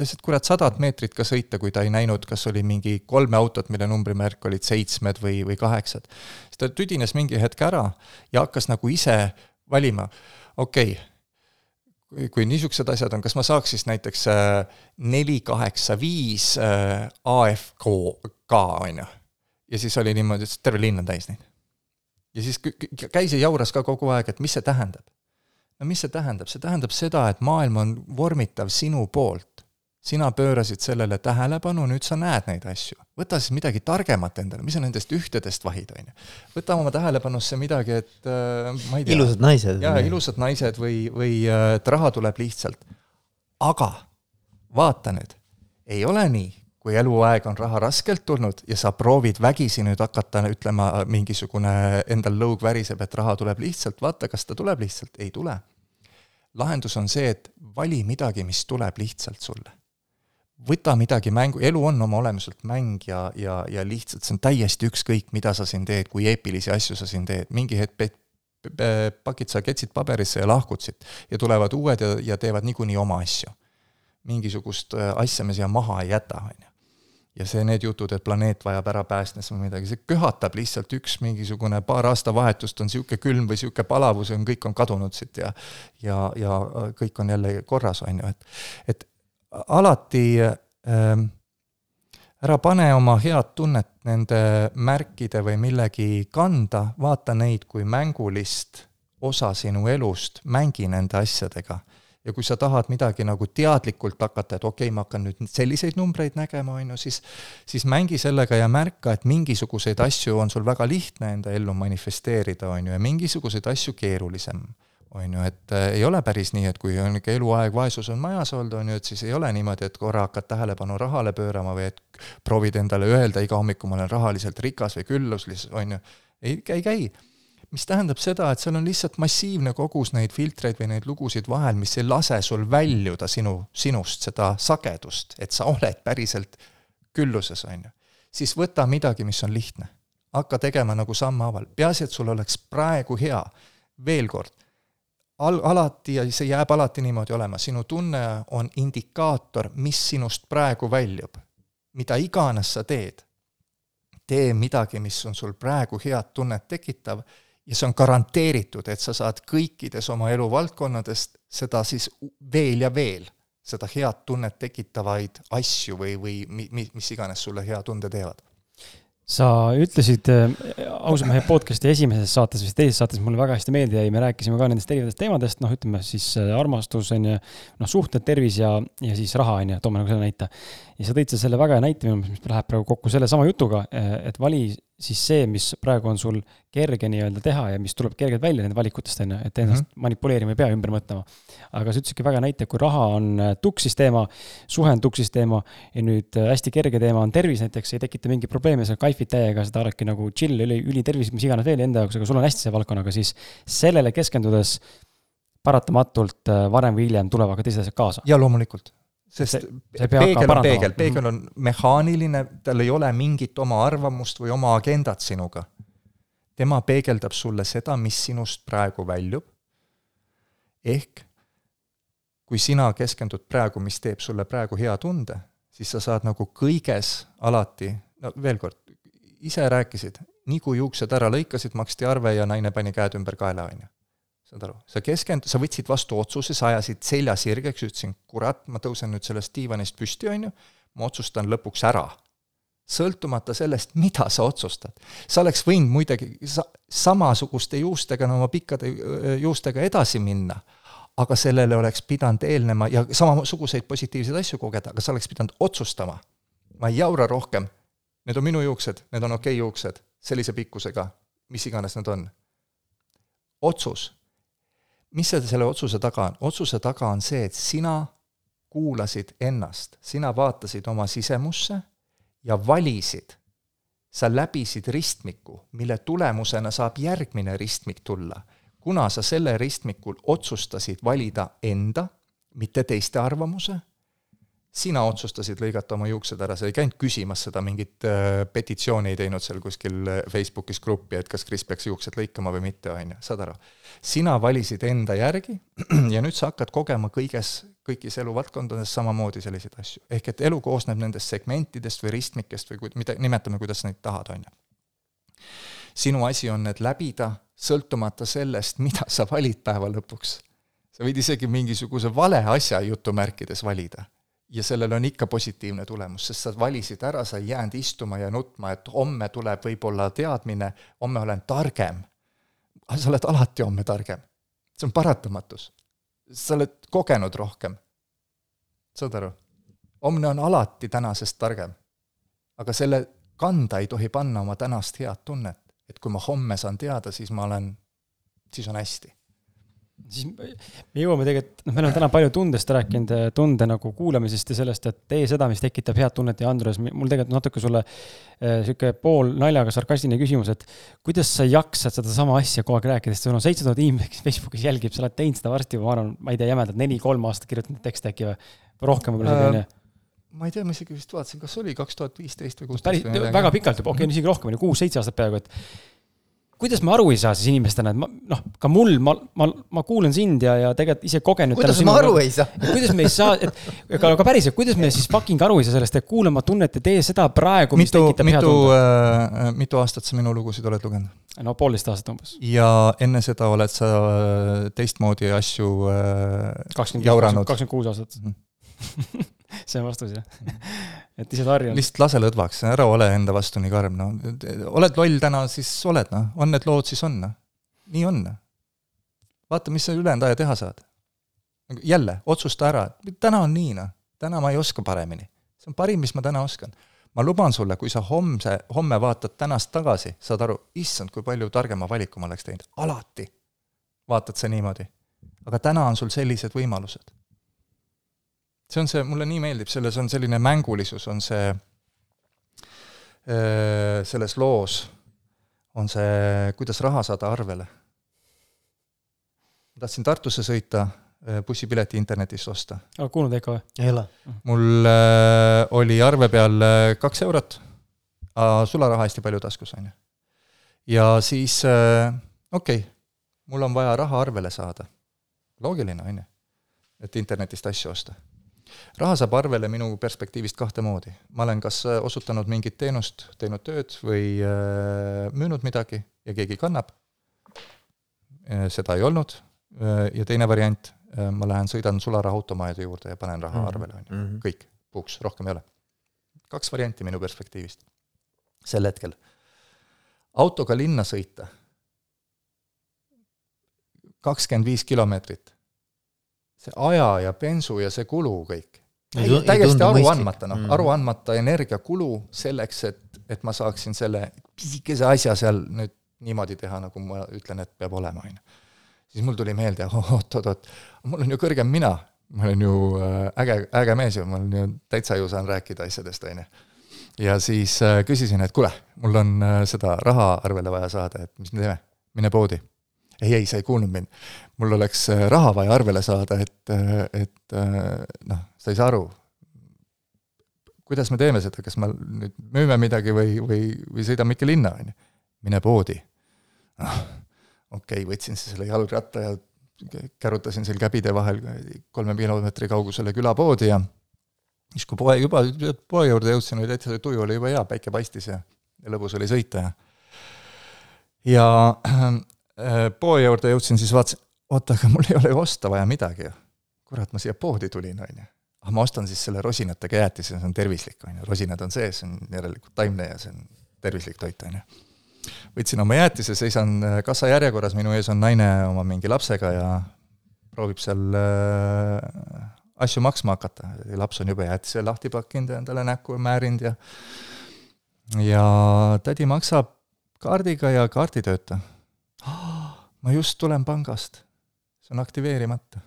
lihtsalt kurat sadat meetrit ka sõita, kui ta ei näinud, kas oli mingi kolme autot, mille numbrimärk olid seitsmed või, või kaheksad. siis ta tüdines mingi hetk ära ja hakkas nagu ise valima, okei okay,, kui niisugused asjad on, kas ma saaks siis näiteks äh, neli kaheksa viis äh, AFK ka, on ju. ja siis oli niimoodi, et terve linn on täis neid. ja siis käis ja jauras ka kogu aeg, et mis see tähendab. no mis see tähendab, see tähendab seda, et maailm on vormitav sinu poolt sina pöörasid sellele tähelepanu, nüüd sa näed neid asju. võta siis midagi targemat endale, mis sa nendest ühtedest vahid, on ju. võta oma tähelepanusse midagi, et äh, ma ei tea. ilusad naised. jaa, ilusad naised või, või äh, et raha tuleb lihtsalt. aga vaata nüüd, ei ole nii, kui eluaeg on raha raskelt tulnud ja sa proovid vägisi nüüd hakata ütlema, mingisugune endal lõug väriseb, et raha tuleb lihtsalt, vaata, kas ta tuleb lihtsalt, ei tule. lahendus on see, et vali midagi, mis tuleb lihtsalt sulle võta midagi mängu, elu on oma olemuselt mäng ja, ja, ja lihtsalt see on täiesti ükskõik, mida sa siin teed, kui eepilisi asju sa siin teed, mingi hetk pakid sa ketsid paberisse ja lahkud siit ja tulevad uued ja, ja teevad niikuinii oma asju. mingisugust äh, asja me siia maha ei jäta, on ju. ja see, need jutud, et planeet vajab ärapäästmist või midagi, see köhatab lihtsalt üks mingisugune paar aastavahetust on niisugune külm või niisugune palavus on, kõik on kadunud siit ja ja, ja kõik on jälle korras, on ju, et et alati äh, ära pane oma head tunnet nende märkide või millegi kanda, vaata neid kui mängulist osa sinu elust, mängi nende asjadega. ja kui sa tahad midagi nagu teadlikult hakata, et okei okay,, ma hakkan nüüd selliseid numbreid nägema, on ju, siis siis mängi sellega ja märka, et mingisuguseid asju on sul väga lihtne enda ellu manifesteerida, on ju, ja mingisuguseid asju keerulisem on ju, et äh, ei ole päris nii, et kui on ikka eluaeg vaesus on majas olnud, on ju, et siis ei ole niimoodi, et korra hakkad tähelepanu rahale pöörama või et proovid endale öelda iga hommiku, ma olen rahaliselt rikas või küllus lihtsalt, on ju, ei, ei käi. mis tähendab seda, et seal on lihtsalt massiivne kogus neid filtreid või neid lugusid vahel, mis ei lase sul väljuda sinu, sinust seda sagedust, et sa oled päriselt külluses, on ju. siis võta midagi, mis on lihtne. hakka tegema nagu sammhaaval, peaasi, et sul oleks praegu hea. veel kord al-, alati ja see jääb alati niimoodi olema, sinu tunne on indikaator, mis sinust praegu väljub. mida iganes sa teed, tee midagi, mis on sul praegu head tunnet tekitav ja see on garanteeritud, et sa saad kõikides oma eluvaldkonnadest seda siis veel ja veel, seda head tunnet tekitavaid asju või, või mi-, mi-, mis iganes sulle hea tunde teevad sa ütlesid äh, ausa mehe podcast'i esimeses saates, vist teises saates, mulle väga hästi meelde jäi, me rääkisime ka nendest erinevatest teemadest, noh, ütleme siis äh, armastus on ju, noh, suhted, tervis ja, ja siis raha on ju, toome nagu selle näite. ja sa tõid selle väga hea näite minu meelest, mis läheb praegu kokku sellesama jutuga, äh, et vali siis see, mis praegu on sul kerge nii-öelda teha ja mis tuleb kergelt välja nende valikutest, on ju, et ennast mm -hmm. manipuleerima ei pea, ümber mõtlema. aga sa ütlesidki väga näite, kui raha on äh, tuksis teema, suhe on tuksis teema ja nüüd äh, hästi kerge teema on tervis näiteks, ei tekita mingeid probleeme, sa kaifid täiega, seda oledki nagu chill, üli, ülitervis, mis iganes veel enda jaoks, aga sul on hästi see valdkonnaga, siis sellele keskendudes paratamatult äh, varem või hiljem tulevad ka teised asjad kaasa. ja loomulikult sest see, see peegel on peegel, peegel on mehaaniline, tal ei ole mingit oma arvamust või oma agendat sinuga. tema peegeldab sulle seda, mis sinust praegu väljub, ehk kui sina keskendud praegu, mis teeb sulle praegu hea tunde, siis sa saad nagu kõiges alati, no veel kord, ise rääkisid, nii kui juuksed ära lõikasid, maksti arve ja naine pani käed ümber kaela, on ju saad aru, sa keskend-, sa võtsid vastu otsuse, sa ajasid selja sirgeks, ütlesin, kurat, ma tõusen nüüd sellest diivanist püsti, on ju, ma otsustan lõpuks ära. sõltumata sellest, mida sa otsustad. sa oleks võinud muidugi sa-, samasuguste juustega, no oma pikkade juustega edasi minna, aga sellele oleks pidanud eelnema ja samasuguseid positiivseid asju kogeda, aga sa oleks pidanud otsustama. ma ei jaura rohkem, need on minu juuksed, need on okei okay juuksed, sellise pikkusega, mis iganes nad on. otsus. Mis see selle otsuse taga on? otsuse taga on see, et sina kuulasid ennast, sina vaatasid oma sisemusse ja valisid, sa läbisid ristmiku, mille tulemusena saab järgmine ristmik tulla. kuna sa selle ristmikul otsustasid valida enda, mitte teiste arvamuse sina otsustasid lõigata oma juuksed ära, sa ei käinud küsimas seda, mingit äh, petitsiooni ei teinud seal kuskil äh, Facebookis gruppi, et kas Kris peaks juuksed lõikama või mitte, on ju, saad aru. sina valisid enda järgi [CLEARS THROAT] ja nüüd sa hakkad kogema kõiges, kõigis eluvaldkondades samamoodi selliseid asju. ehk et elu koosneb nendest segmentidest või ristmikest või kui, mida, nimetame, kuidas neid tahad, on ju. sinu asi on need läbida, sõltumata sellest, [LAUGHS] mida sa valid päeva lõpuks. sa võid isegi mingisuguse vale asja jutumärkides valida ja sellel on ikka positiivne tulemus, sest sa valisid ära, sa ei jäänud istuma ja nutma, et homme tuleb võib-olla teadmine, homme olen targem. aga sa oled alati homme targem. see on paratamatus. sa oled kogenud rohkem. saad aru? homne on alati tänasest targem. aga selle kanda ei tohi panna oma tänast head tunnet, et kui ma homme saan teada, siis ma olen, siis on hästi siis me jõuame tegelikult, noh, me oleme täna palju tundest rääkinud, tunde nagu kuulamisest ja sellest, et tee seda, mis tekitab head tunnet ja Andres, mul tegelikult natuke sulle äh, sihuke pool naljaga sarkastiline küsimus, et kuidas sa jaksad sedasama asja kogu aeg rääkida, sest sul on seitse tuhat inimest, kes Facebookis jälgib, sa oled teinud seda varsti, ma arvan, ma ei tea, jämedalt neli-kolm aastat kirjutanud tekste äkki või? Rohkem võib-olla isegi onju ma ei tea, ma isegi vist vaatasin, kas oli kaks tuhat viisteist või kuusteist. väga pikalt juba, okei okay,, isegi rohkem, oli kuus-seitse aastat peaaegu, et kuidas me aru ei saa siis inimestena, et ma noh, ka mul, ma, ma, ma kuulan sind ja, ja tegelikult ise kogenud. kuidas me aru ei saa? kuidas me ei saa, et aga, aga päriselt, kuidas me siis fucking aru ei saa sellest, et kuulama tunnet ja tee seda praegu, mis mitu, tekitab mitu, hea tunde äh,? mitu aastat sa minu lugusid oled lugenud? no poolteist aastat umbes. ja enne seda oled sa äh, teistmoodi asju äh, jauranud? kakskümmend kuus aastat mm. -hmm. [LAUGHS] see on vastus jah et ise harjunud. lihtsalt lase lõdvaks, ära ole enda vastu nii karm, noh. oled loll täna, siis oled, noh. on need lood, siis on, noh. nii on. vaata, mis sa ülejäänud aja teha saad. jälle, otsusta ära, täna on nii, noh. täna ma ei oska paremini. see on parim, mis ma täna oskan. ma luban sulle, kui sa homse, homme vaatad tänast tagasi, saad aru, issand, kui palju targema valiku ma oleks teinud. alati vaatad sa niimoodi. aga täna on sul sellised võimalused see on see, mulle nii meeldib, selles on selline mängulisus, on see, äh, selles loos on see, kuidas raha saada arvele. ma tahtsin Tartusse sõita, bussipileti internetist osta. oled kuulnud EKA või? ei ole. mul äh, oli arve peal kaks eurot, sularaha hästi palju taskus, on ju. ja siis äh, okei okay,, mul on vaja raha arvele saada. loogiline, on ju, et internetist asju osta raha saab arvele minu perspektiivist kahte moodi. ma olen kas äh, osutanud mingit teenust, teinud tööd või äh, müünud midagi ja keegi kannab, äh, seda ei olnud, ja teine variant, ma lähen sõidan sularahaautomaadi juurde ja panen raha mhm. arvele, on ju, mhm. kõik, puuks, rohkem ei ole. kaks varianti minu perspektiivist sel hetkel. autoga linna sõita, kakskümmend viis kilomeetrit see aja ja bensu ja see kulu kõik. täiesti aru andmata, noh mm., aru andmata energiakulu selleks, et, et ma saaksin selle pisikese asja seal nüüd niimoodi teha, nagu ma ütlen, et peab olema, on ju. siis mul tuli meelde, oot-oot-oot, mul on ju kõrgem mina, ma olen ju äh, äge, äge mees ju, ma olen ju täitsa ju saan rääkida asjadest, on ju. ja siis äh, küsisin, et kuule, mul on äh, seda raha arvele vaja saada, et mis me teeme, mine poodi ei, ei, sa ei kuulnud mind. mul oleks äh, raha vaja arvele saada, et, äh, et äh, noh, sa ei saa aru. kuidas me teeme seda, kas me nüüd müüme midagi või, või, või sõidame ikka linna, on ju. mine poodi. noh, okei okay,, võtsin siis selle jalgratta ja kärutasin seal käbide vahel kolme kilomeetri kaugusele külapoodi ja siis, kui poe juba, poe juurde jõudsin, oli täitsa, tuju oli juba hea, päike paistis ja, ja lõbus oli sõita ja ja poe juurde jõudsin, siis vaatasin, oota, aga mul ei ole ju osta vaja midagi ju. kurat, ma siia poodi tulin, on ju. ah, ma ostan siis selle rosinatega jäätise, see on tervislik, on ju, rosinad on sees, see on järelikult taimne ja see on tervislik toit, on ju. võtsin oma jäätise, seisan äh, kassajärjekorras, minu ees on naine oma mingi lapsega ja proovib seal äh, asju maksma hakata, laps on juba jäätise lahti pakkinud ja endale näkku määrinud ja ja tädi maksab kaardiga ja kaart ei tööta. Ma just tulen pangast, see on aktiveerimata.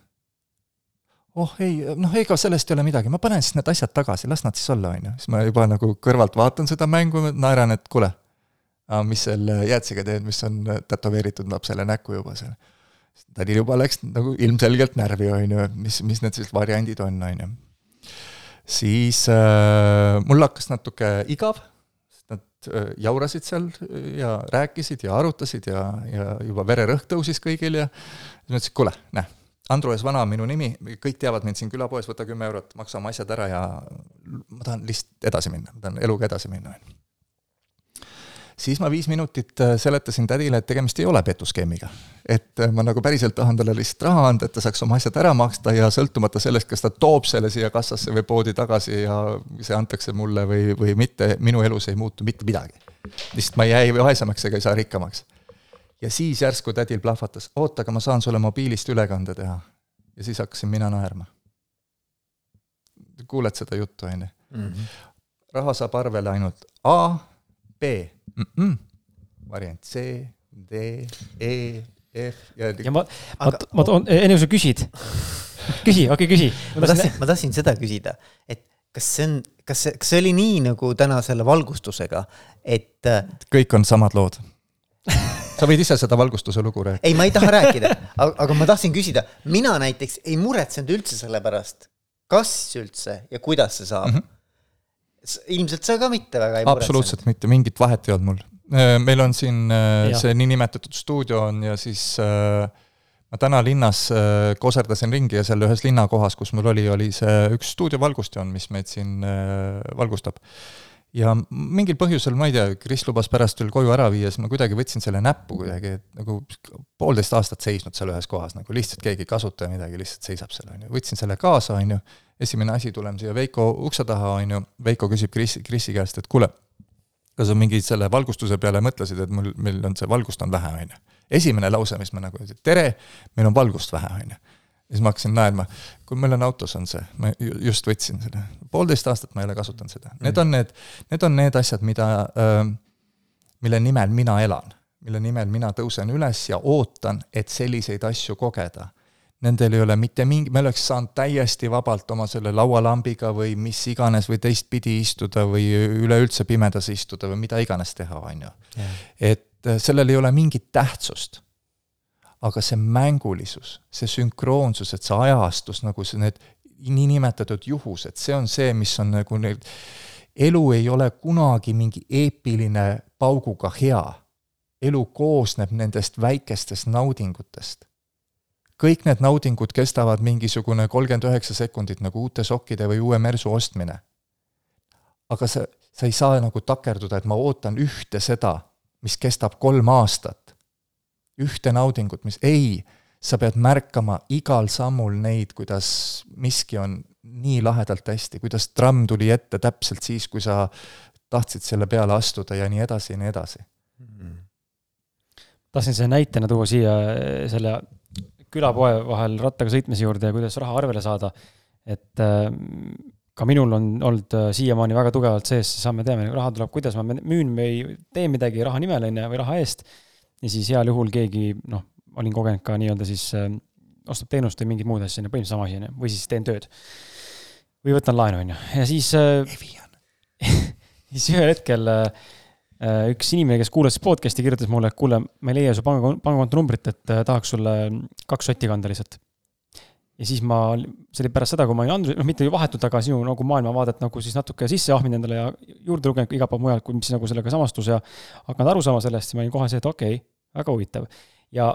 oh ei, noh, ega sellest ei ole midagi, ma panen siis need asjad tagasi, las nad siis olla, on ju. siis ma juba nagu kõrvalt vaatan seda mängu, naeran, et kuule, mis selle jäätisega teed, mis on tätoveeritud lapsele näkku juba seal. tädil juba läks nagu ilmselgelt närvi, on ju, mis, mis need sellised variandid on, on ju. siis äh, mul hakkas natuke igav Äh, jaurasid seal ja rääkisid ja arutasid ja, ja juba vererõhk tõusis kõigil ja siis ma ütlesin, kuule, näe, Andrus Vana on minu nimi, kõik teavad mind siin külapoes, võta kümme eurot, maksa oma asjad ära ja ma tahan lihtsalt edasi minna, ma tahan eluga edasi minna, on ju siis ma viis minutit äh, seletasin tädile, et tegemist ei ole petuskeemiga. et äh, ma nagu päriselt tahan talle lihtsalt raha anda, et ta saaks oma asjad ära maksta ja sõltumata sellest, kas ta toob selle siia kassasse või poodi tagasi ja see antakse mulle või, või mitte, minu elus ei muutu mitte midagi. lihtsalt ma ei jää vaesemaks ega ei saa rikkamaks. ja siis järsku tädil plahvatas, oota, aga ma saan sulle mobiilist ülekande teha. ja siis hakkasin mina naerma. kuuled seda juttu, on ju? Mhm. raha saab arvele ainult A, B mm. -mm. variant C, D, E, F ja. ja ma, ma, ma toon, enne kui sa küsid, küsi, okei okay,, küsi. ma tahtsin, ma tahtsin seda küsida, et kas see on, kas see, kas see oli nii nagu täna selle valgustusega, et. Äh, kõik on samad lood [LAUGHS] sa võid ise seda valgustuse lugu rääkida. ei, ma ei taha rääkida, aga ma tahtsin küsida, mina näiteks ei muretsenud üldse selle pärast, kas üldse ja kuidas see saab mm. -hmm ilmselt sa ka mitte väga ei absoluutselt mitte, mingit vahet ei olnud mul. Äh, meil on siin äh, ja. see niinimetatud stuudio on ja siis äh, ma täna linnas koserdasin ringi ja seal ühes linnakohas, kus mul oli, oli see üks stuudiovalgustjoon, mis meid siin valgustab. ja mingil põhjusel, ma ei tea, Kris lubas pärast veel koju ära viia, siis ma kuidagi võtsin selle näppu kuidagi, et nagu poolteist aastat seisnud seal ühes kohas, nagu lihtsalt keegi ei kasuta midagi, lihtsalt seisab seal, on ju, võtsin selle kaasa, on ju esimene asi, tuleme siia Veiko ukse taha, on ju, Veiko küsib Kris, Krisi käest, et kuule, kas sa mingi selle valgustuse peale mõtlesid, et mul, meil on see valgust on vähe, on ju. esimene lause, mis ma nagu ütlesin, tere, meil on valgust vähe, on ju. ja siis ma hakkasin naerma, kui meil on autos on see, ma just võtsin selle, poolteist aastat ma ei ole kasutanud seda, need on need, need on need asjad, mida, mille nimel mina elan, mille nimel mina tõusen üles ja ootan, et selliseid asju kogeda nendel ei ole mitte mingi, me oleks saanud täiesti vabalt oma selle laualambiga või mis iganes või teistpidi istuda või üleüldse pimedas istuda või mida iganes teha, on ju. et äh, sellel ei ole mingit tähtsust. aga see mängulisus, see sünkroonsus, et see ajastus, nagu see need niinimetatud juhused, see on see, mis on nagu need, elu ei ole kunagi mingi eepiline pauguga hea. elu koosneb nendest väikestest naudingutest kõik need naudingud kestavad mingisugune kolmkümmend üheksa sekundit, nagu uute sokkide või uue mersu ostmine. aga sa, sa ei saa nagu takerduda, et ma ootan ühte seda, mis kestab kolm aastat. ühte naudingut, mis, ei, sa pead märkama igal sammul neid, kuidas miski on nii lahedalt hästi, kuidas tramm tuli ette täpselt siis, kui sa tahtsid selle peale astuda ja nii edasi ja nii edasi mm. -hmm. tahtsin selle näitena tuua siia selle külapoe vahel rattaga sõitmise juurde ja kuidas raha arvele saada. et äh, ka minul on olnud äh, siiamaani väga tugevalt sees seesama, me teame, raha tuleb, kuidas ma müün või teen midagi raha nimel, on ju, või raha eest. ja siis heal juhul keegi, noh, olin kogenud ka nii-öelda siis äh, ostab teenust või mingit muud asja, on ju, põhimõtteliselt sama asi, on ju, või siis teen tööd. või võtan laenu, on ju, ja siis [LAUGHS] siis ühel hetkel Äh, üks inimene, kes kuulas podcast'i, kirjutas mulle, et kuule, ma ei leia su panga, pangakonto numbrit, et äh, tahaks sulle kaks sotti kanda lihtsalt. ja siis ma, see oli pärast seda, kui ma olin Andrus, noh, mitte vahetult, aga sinu nagu maailmavaadet nagu siis natuke sisse ahminud endale ja juurde lugenud iga päev mujalt, mis nagu sellega samastus ja hakanud aru saama sellest, siis ma olin kohe see, et okei okay,, väga huvitav. ja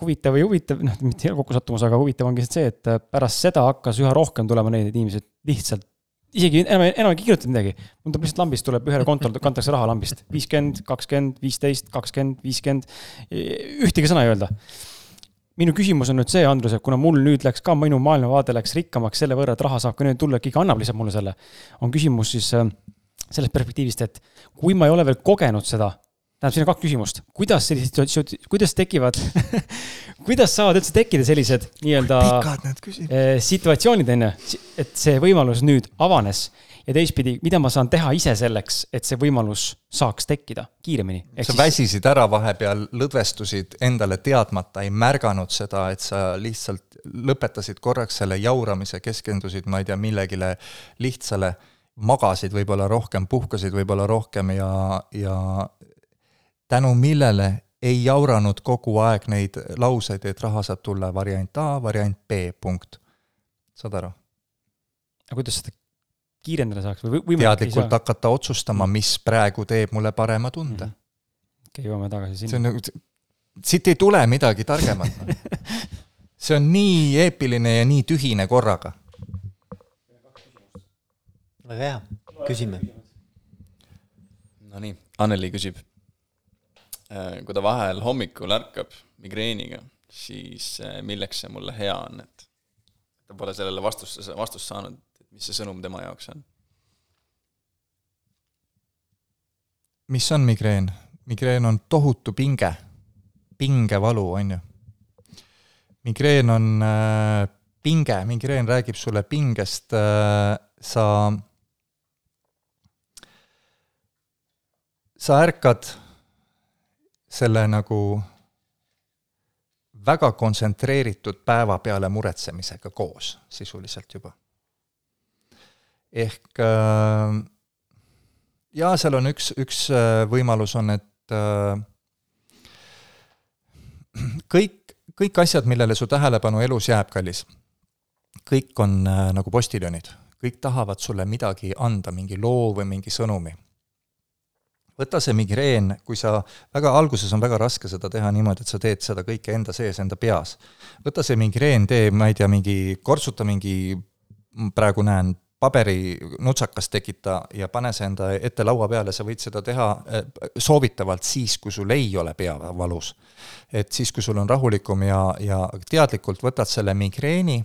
huvitav või huvitav, noh, mitte kokkusattumus, aga huvitav ongi see, et pärast seda hakkas üha rohkem tulema neid inimesi, lihtsalt isegi enam, enam ei kirjutanud midagi. mul tuleb lihtsalt lambist, tuleb ühele kontole, kantakse raha lambist. viiskümmend, kakskümmend, viisteist, kakskümmend, viiskümmend. ühtegi sõna ei öelda. minu küsimus on nüüd see, Andrus, et kuna mul nüüd läks ka, minu maailmavaade läks rikkamaks selle võrra, et raha saab ka nüüd tulla, keegi annab lihtsalt mulle selle. on küsimus siis äh, sellest perspektiivist, et kui ma ei ole veel kogenud seda tähendab, siin on kaks küsimust, kuidas sellised situatsioonid, kuidas tekivad [LAUGHS] kuidas saavad üldse tekkida sellised nii-öelda eh, situatsioonid, on ju, et see võimalus nüüd avanes ja teistpidi, mida ma saan teha ise selleks, et see võimalus saaks tekkida kiiremini. sa siis... väsisid ära vahepeal, lõdvestusid endale teadmata, ei märganud seda, et sa lihtsalt lõpetasid korraks selle jauramise, keskendusid, ma ei tea, millegile lihtsale, magasid võib-olla rohkem, puhkasid võib-olla rohkem ja, ja tänu millele ei jauranud kogu aeg neid lauseid, et raha saab tulla variant A, variant B, punkt. saad aru? aga kuidas seda kiirendada saaks või või teadlikult hakata otsustama, mis praegu teeb mulle parema tunde mm. -hmm. okei okay,, jõuame tagasi sinna. see on nagu, siit ei tule midagi targemat no. [LAUGHS] see on nii eepiline ja nii tühine korraga. väga hea, küsime. Nonii, Anneli küsib kui ta vahel hommikul ärkab migreeniga, siis äh, milleks see mulle hea on, et ta pole sellele vastust, vastust saanud, et mis see sõnum tema jaoks on? mis on migreen? migreen on tohutu pinge, pingevalu, on ju. migreen on äh, pinge, migreen räägib sulle pingest äh,, sa, sa ärkad selle nagu väga kontsentreeritud päeva peale muretsemisega koos sisuliselt juba. ehk äh, jaa, seal on üks, üks äh, võimalus on, et äh, kõik, kõik asjad, millele su tähelepanu elus jääb, kallis, kõik on nagu postiljonid. kõik tahavad sulle midagi anda, mingi loo või mingi sõnumi võta see migreen, kui sa, väga alguses on väga raske seda teha niimoodi, et sa teed seda kõike enda sees, enda peas. võta see migreen, tee, ma ei tea, mingi, kortsuta mingi, praegu näen, paberinutsakas tekita ja pane see enda ette laua peale, sa võid seda teha eh, soovitavalt siis, kui sul ei ole pea valus. et siis, kui sul on rahulikum ja, ja teadlikult võtad selle migreeni,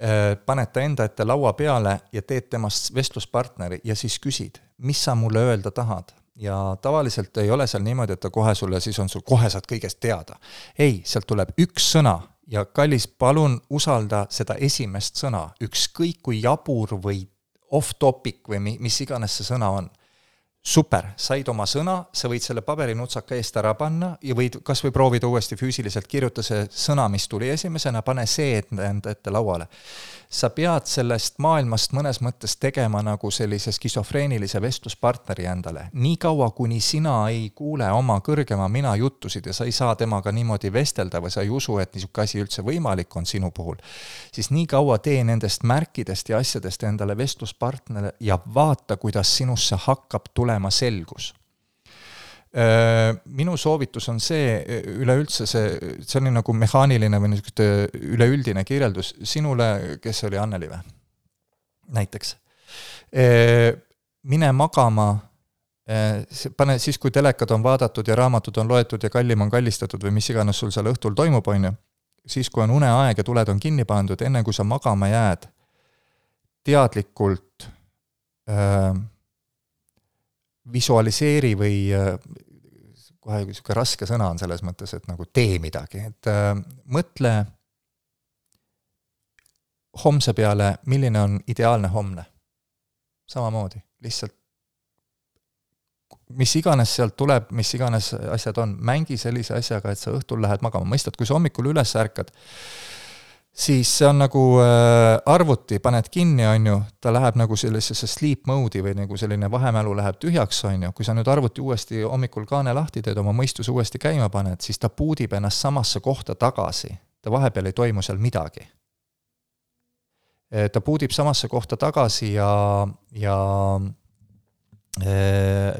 eh, paned ta enda ette laua peale ja teed temast vestluspartneri ja siis küsid, mis sa mulle öelda tahad ja tavaliselt ei ole seal niimoodi, et ta kohe sulle, siis on sul, kohe saad kõigest teada. ei, sealt tuleb üks sõna ja kallis, palun usalda seda esimest sõna, ükskõik kui jabur või off-topic või mi-, mis iganes see sõna on super, said oma sõna, sa võid selle paberinutsaka eest ära panna ja võid kas või proovida uuesti füüsiliselt, kirjuta see sõna, mis tuli esimesena, pane see enda ette lauale. Sa pead sellest maailmast mõnes mõttes tegema nagu sellise skisofreenilise vestluspartneri endale. niikaua, kuni sina ei kuule oma kõrgema mina juttusid ja sa ei saa temaga niimoodi vestelda või sa ei usu, et niisugune asi üldse võimalik on sinu puhul, siis nii kaua tee nendest märkidest ja asjadest endale vestluspartner ja vaata, kuidas sinusse hakkab tulema selgus minu soovitus on see, üleüldse see, see on nagu mehaaniline või niisugune üleüldine kirjeldus sinule, kes oli Anneli või? näiteks. Äh, mine magama, äh, pane siis, kui telekad on vaadatud ja raamatud on loetud ja kallim on kallistatud või mis iganes sul seal õhtul toimub, on ju, siis kui on uneaeg ja tuled on kinni pandud, enne kui sa magama jääd, teadlikult öö, visualiseeri või äh, kohe niisugune raske sõna on selles mõttes, et nagu tee midagi, et äh, mõtle homse peale, milline on ideaalne homne. samamoodi, lihtsalt mis iganes sealt tuleb, mis iganes asjad on, mängi sellise asjaga, et sa õhtul lähed magama, mõistad, kui sa hommikul üles ärkad, siis see on nagu äh, arvuti, paned kinni, on ju, ta läheb nagu sellisesse sleep mode'i või nagu selline vahemälu läheb tühjaks, on ju, kui sa nüüd arvuti uuesti hommikul kaane lahti teed, oma mõistuse uuesti käima paned, siis ta boot ib ennast samasse kohta tagasi. ta vahepeal ei toimu seal midagi. ta boot ib samasse kohta tagasi ja, ja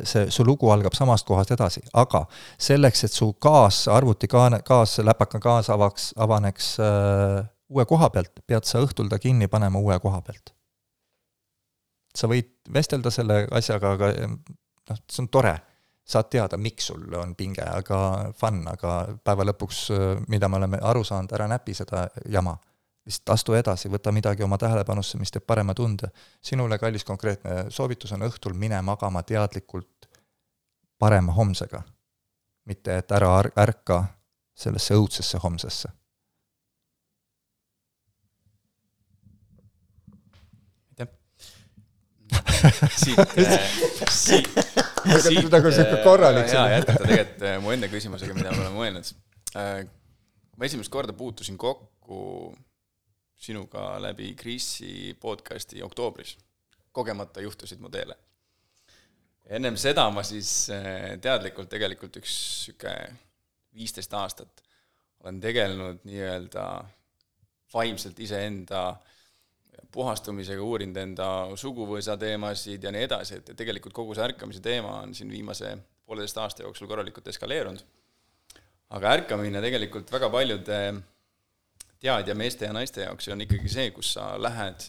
see, su lugu algab samast kohast edasi, aga selleks, et su kaas, arvuti kaane, kaas, läpaka kaas avaks, avaneks äh, uue koha pealt, pead sa õhtul ta kinni panema uue koha pealt. sa võid vestelda selle asjaga, aga noh, see on tore, saad teada, miks sul on pinge, aga fun, aga päeva lõpuks, mida me oleme aru saanud, ära näpi seda jama. lihtsalt astu edasi, võta midagi oma tähelepanusse, mis teeb parema tunde. sinule, kallis konkreetne soovitus on õhtul mine magama teadlikult parema homsega. mitte et ära ärka sellesse õudsesse homsesse [LAUGHS] siit, siit, siit. nagu sihuke korralik. jaa, jätkata tegelikult mu enda küsimusega, mida ma olen mõelnud. ma esimest korda puutusin kokku sinuga läbi Krisi podcast'i oktoobris. kogemata juhtusid mu teele. ennem seda ma siis teadlikult tegelikult üks sihuke viisteist aastat olen tegelenud nii-öelda vaimselt iseenda puhastumisega, uurinud enda suguvõsa teemasid ja nii edasi, et tegelikult kogu see ärkamise teema on siin viimase pooleteist aasta jooksul korralikult eskaleerunud. aga ärkamine tegelikult väga paljude teadja meeste ja naiste jaoks on ikkagi see, kus sa lähed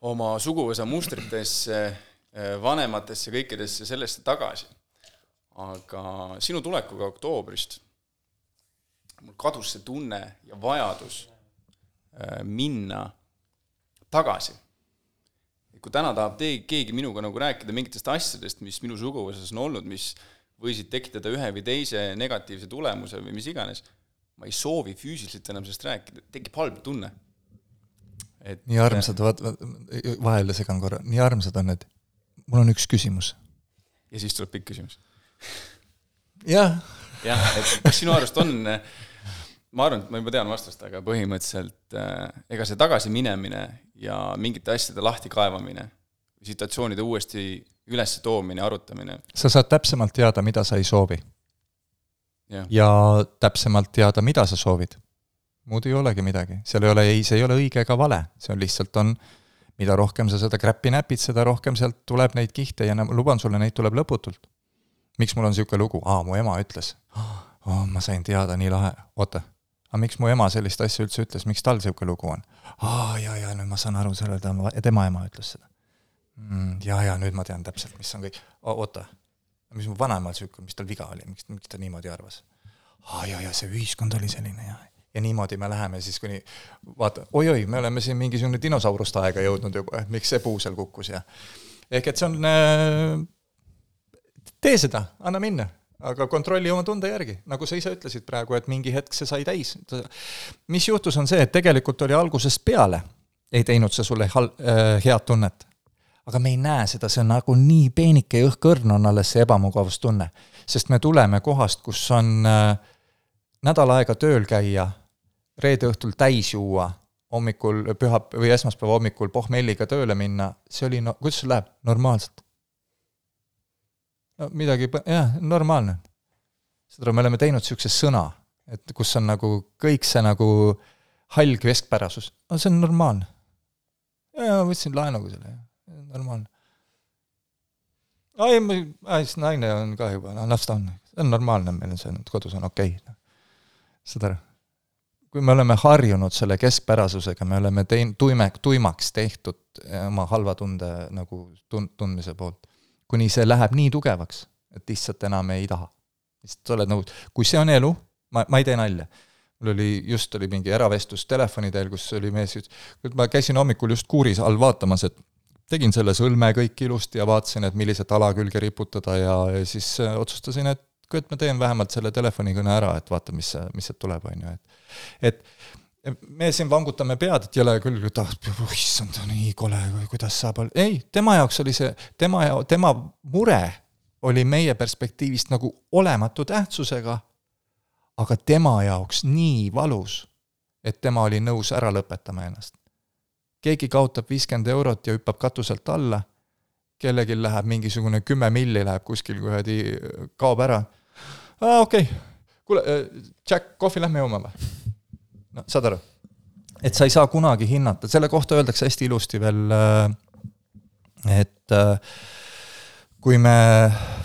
oma suguvõsa mustritesse, vanematesse, kõikidesse sellesse tagasi. aga sinu tulekuga oktoobrist mul kadus see tunne ja vajadus äh, minna tagasi. kui täna tahab te-, keegi minuga nagu rääkida mingitest asjadest, mis minu suguvõsas on olnud, mis võisid tekitada ühe või teise negatiivse tulemuse või mis iganes, ma ei soovi füüsiliselt enam sellest rääkida, tekib halb tunne. et nii armsad, vaat, vahele segan korra, nii armsad on need, mul on üks küsimus. ja siis tuleb pikk küsimus. jah. jah, et kas sinu arust on ma arvan, et ma juba tean vastust, aga põhimõtteliselt äh, ega see tagasiminemine ja mingite asjade lahtikaevamine, situatsioonide uuesti üles toomine, arutamine. sa saad täpsemalt teada, mida sa ei soovi. ja täpsemalt teada, mida sa soovid. muud ei olegi midagi, seal ei ole ei, see ei ole õige ega vale, see on lihtsalt on, mida rohkem sa seda kräppi näpid, seda rohkem sealt tuleb neid kihte ja luban sulle, neid tuleb lõputult. miks mul on niisugune lugu, aa, mu ema ütles oh,, ma sain teada, nii lahe, oota aga miks mu ema sellist asja üldse ütles, miks tal niisugune lugu on? aa, jaa, jaa, nüüd ma saan aru, selle tema, tema ema ütles seda. Mm,. jaa, jaa, nüüd ma tean täpselt, mis on kõik, oota, mis mu vanaemal niisugune, mis tal viga oli, miks, miks ta niimoodi arvas? aa, jaa, jaa, see ühiskond oli selline ja, ja niimoodi me läheme siis kuni vaata oi,, oi-oi, me oleme siin mingisugune dinosauruste aega jõudnud juba, et miks see puu seal kukkus ja ehk et see on äh,, tee seda, anna minna aga kontrolli oma tunde järgi, nagu sa ise ütlesid praegu, et mingi hetk see sai täis. mis juhtus, on see, et tegelikult oli algusest peale, ei teinud see sulle hal- äh,, head tunnet. aga me ei näe seda, see on nagu nii peenike ja õhkõrn on alles see ebamugavustunne. sest me tuleme kohast, kus on äh, nädal aega tööl käia, reede õhtul täis juua, hommikul, püha- või esmaspäeva hommikul pohmelliga tööle minna, see oli no kuidas sul läheb, normaalselt no midagi, jah, normaalne. aru, me oleme teinud niisuguse sõna, et kus on nagu kõik see nagu hall keskpärasus, no see on normaalne. ja, ma võtsin laenuga selle, normaalne. ai, ma, siis naine on ka juba, noh, las ta on, see on normaalne, meil on see nüüd kodus on okei okay.. saad aru? kui me oleme harjunud selle keskpärasusega, me oleme tein-, tuime, tuimaks tehtud oma halva tunde nagu tun-, tundmise poolt kuni see läheb nii tugevaks, et lihtsalt enam ei taha. lihtsalt sa oled nagu, kui see on elu, ma, ma ei tee nalja. mul oli, just oli mingi eravestlus telefoni teel, kus oli mees, ütles, ma käisin hommikul just kuuris all vaatamas, et tegin selle sõlme kõik ilusti ja vaatasin, et millised ala külge riputada ja, ja siis äh, otsustasin, et et ma teen vähemalt selle telefonikõne ära, et vaata, mis, mis sealt tuleb, on ju, et et me siin vangutame pead, et jõle küll, et ah, issand, nii kole, kuidas saab olla, ei, tema jaoks oli see, tema ja tema mure oli meie perspektiivist nagu olematu tähtsusega, aga tema jaoks nii valus, et tema oli nõus ära lõpetama ennast. keegi kaotab viiskümmend eurot ja hüppab katuselt alla, kellelgi läheb mingisugune kümme milli läheb kuskil kuradi, kaob ära. aa, okei okay., kuule, äh, Jack, kohvi lähme jooma või? No saad aru? et sa ei saa kunagi hinnata, selle kohta öeldakse hästi ilusti veel, äh, et äh, kui me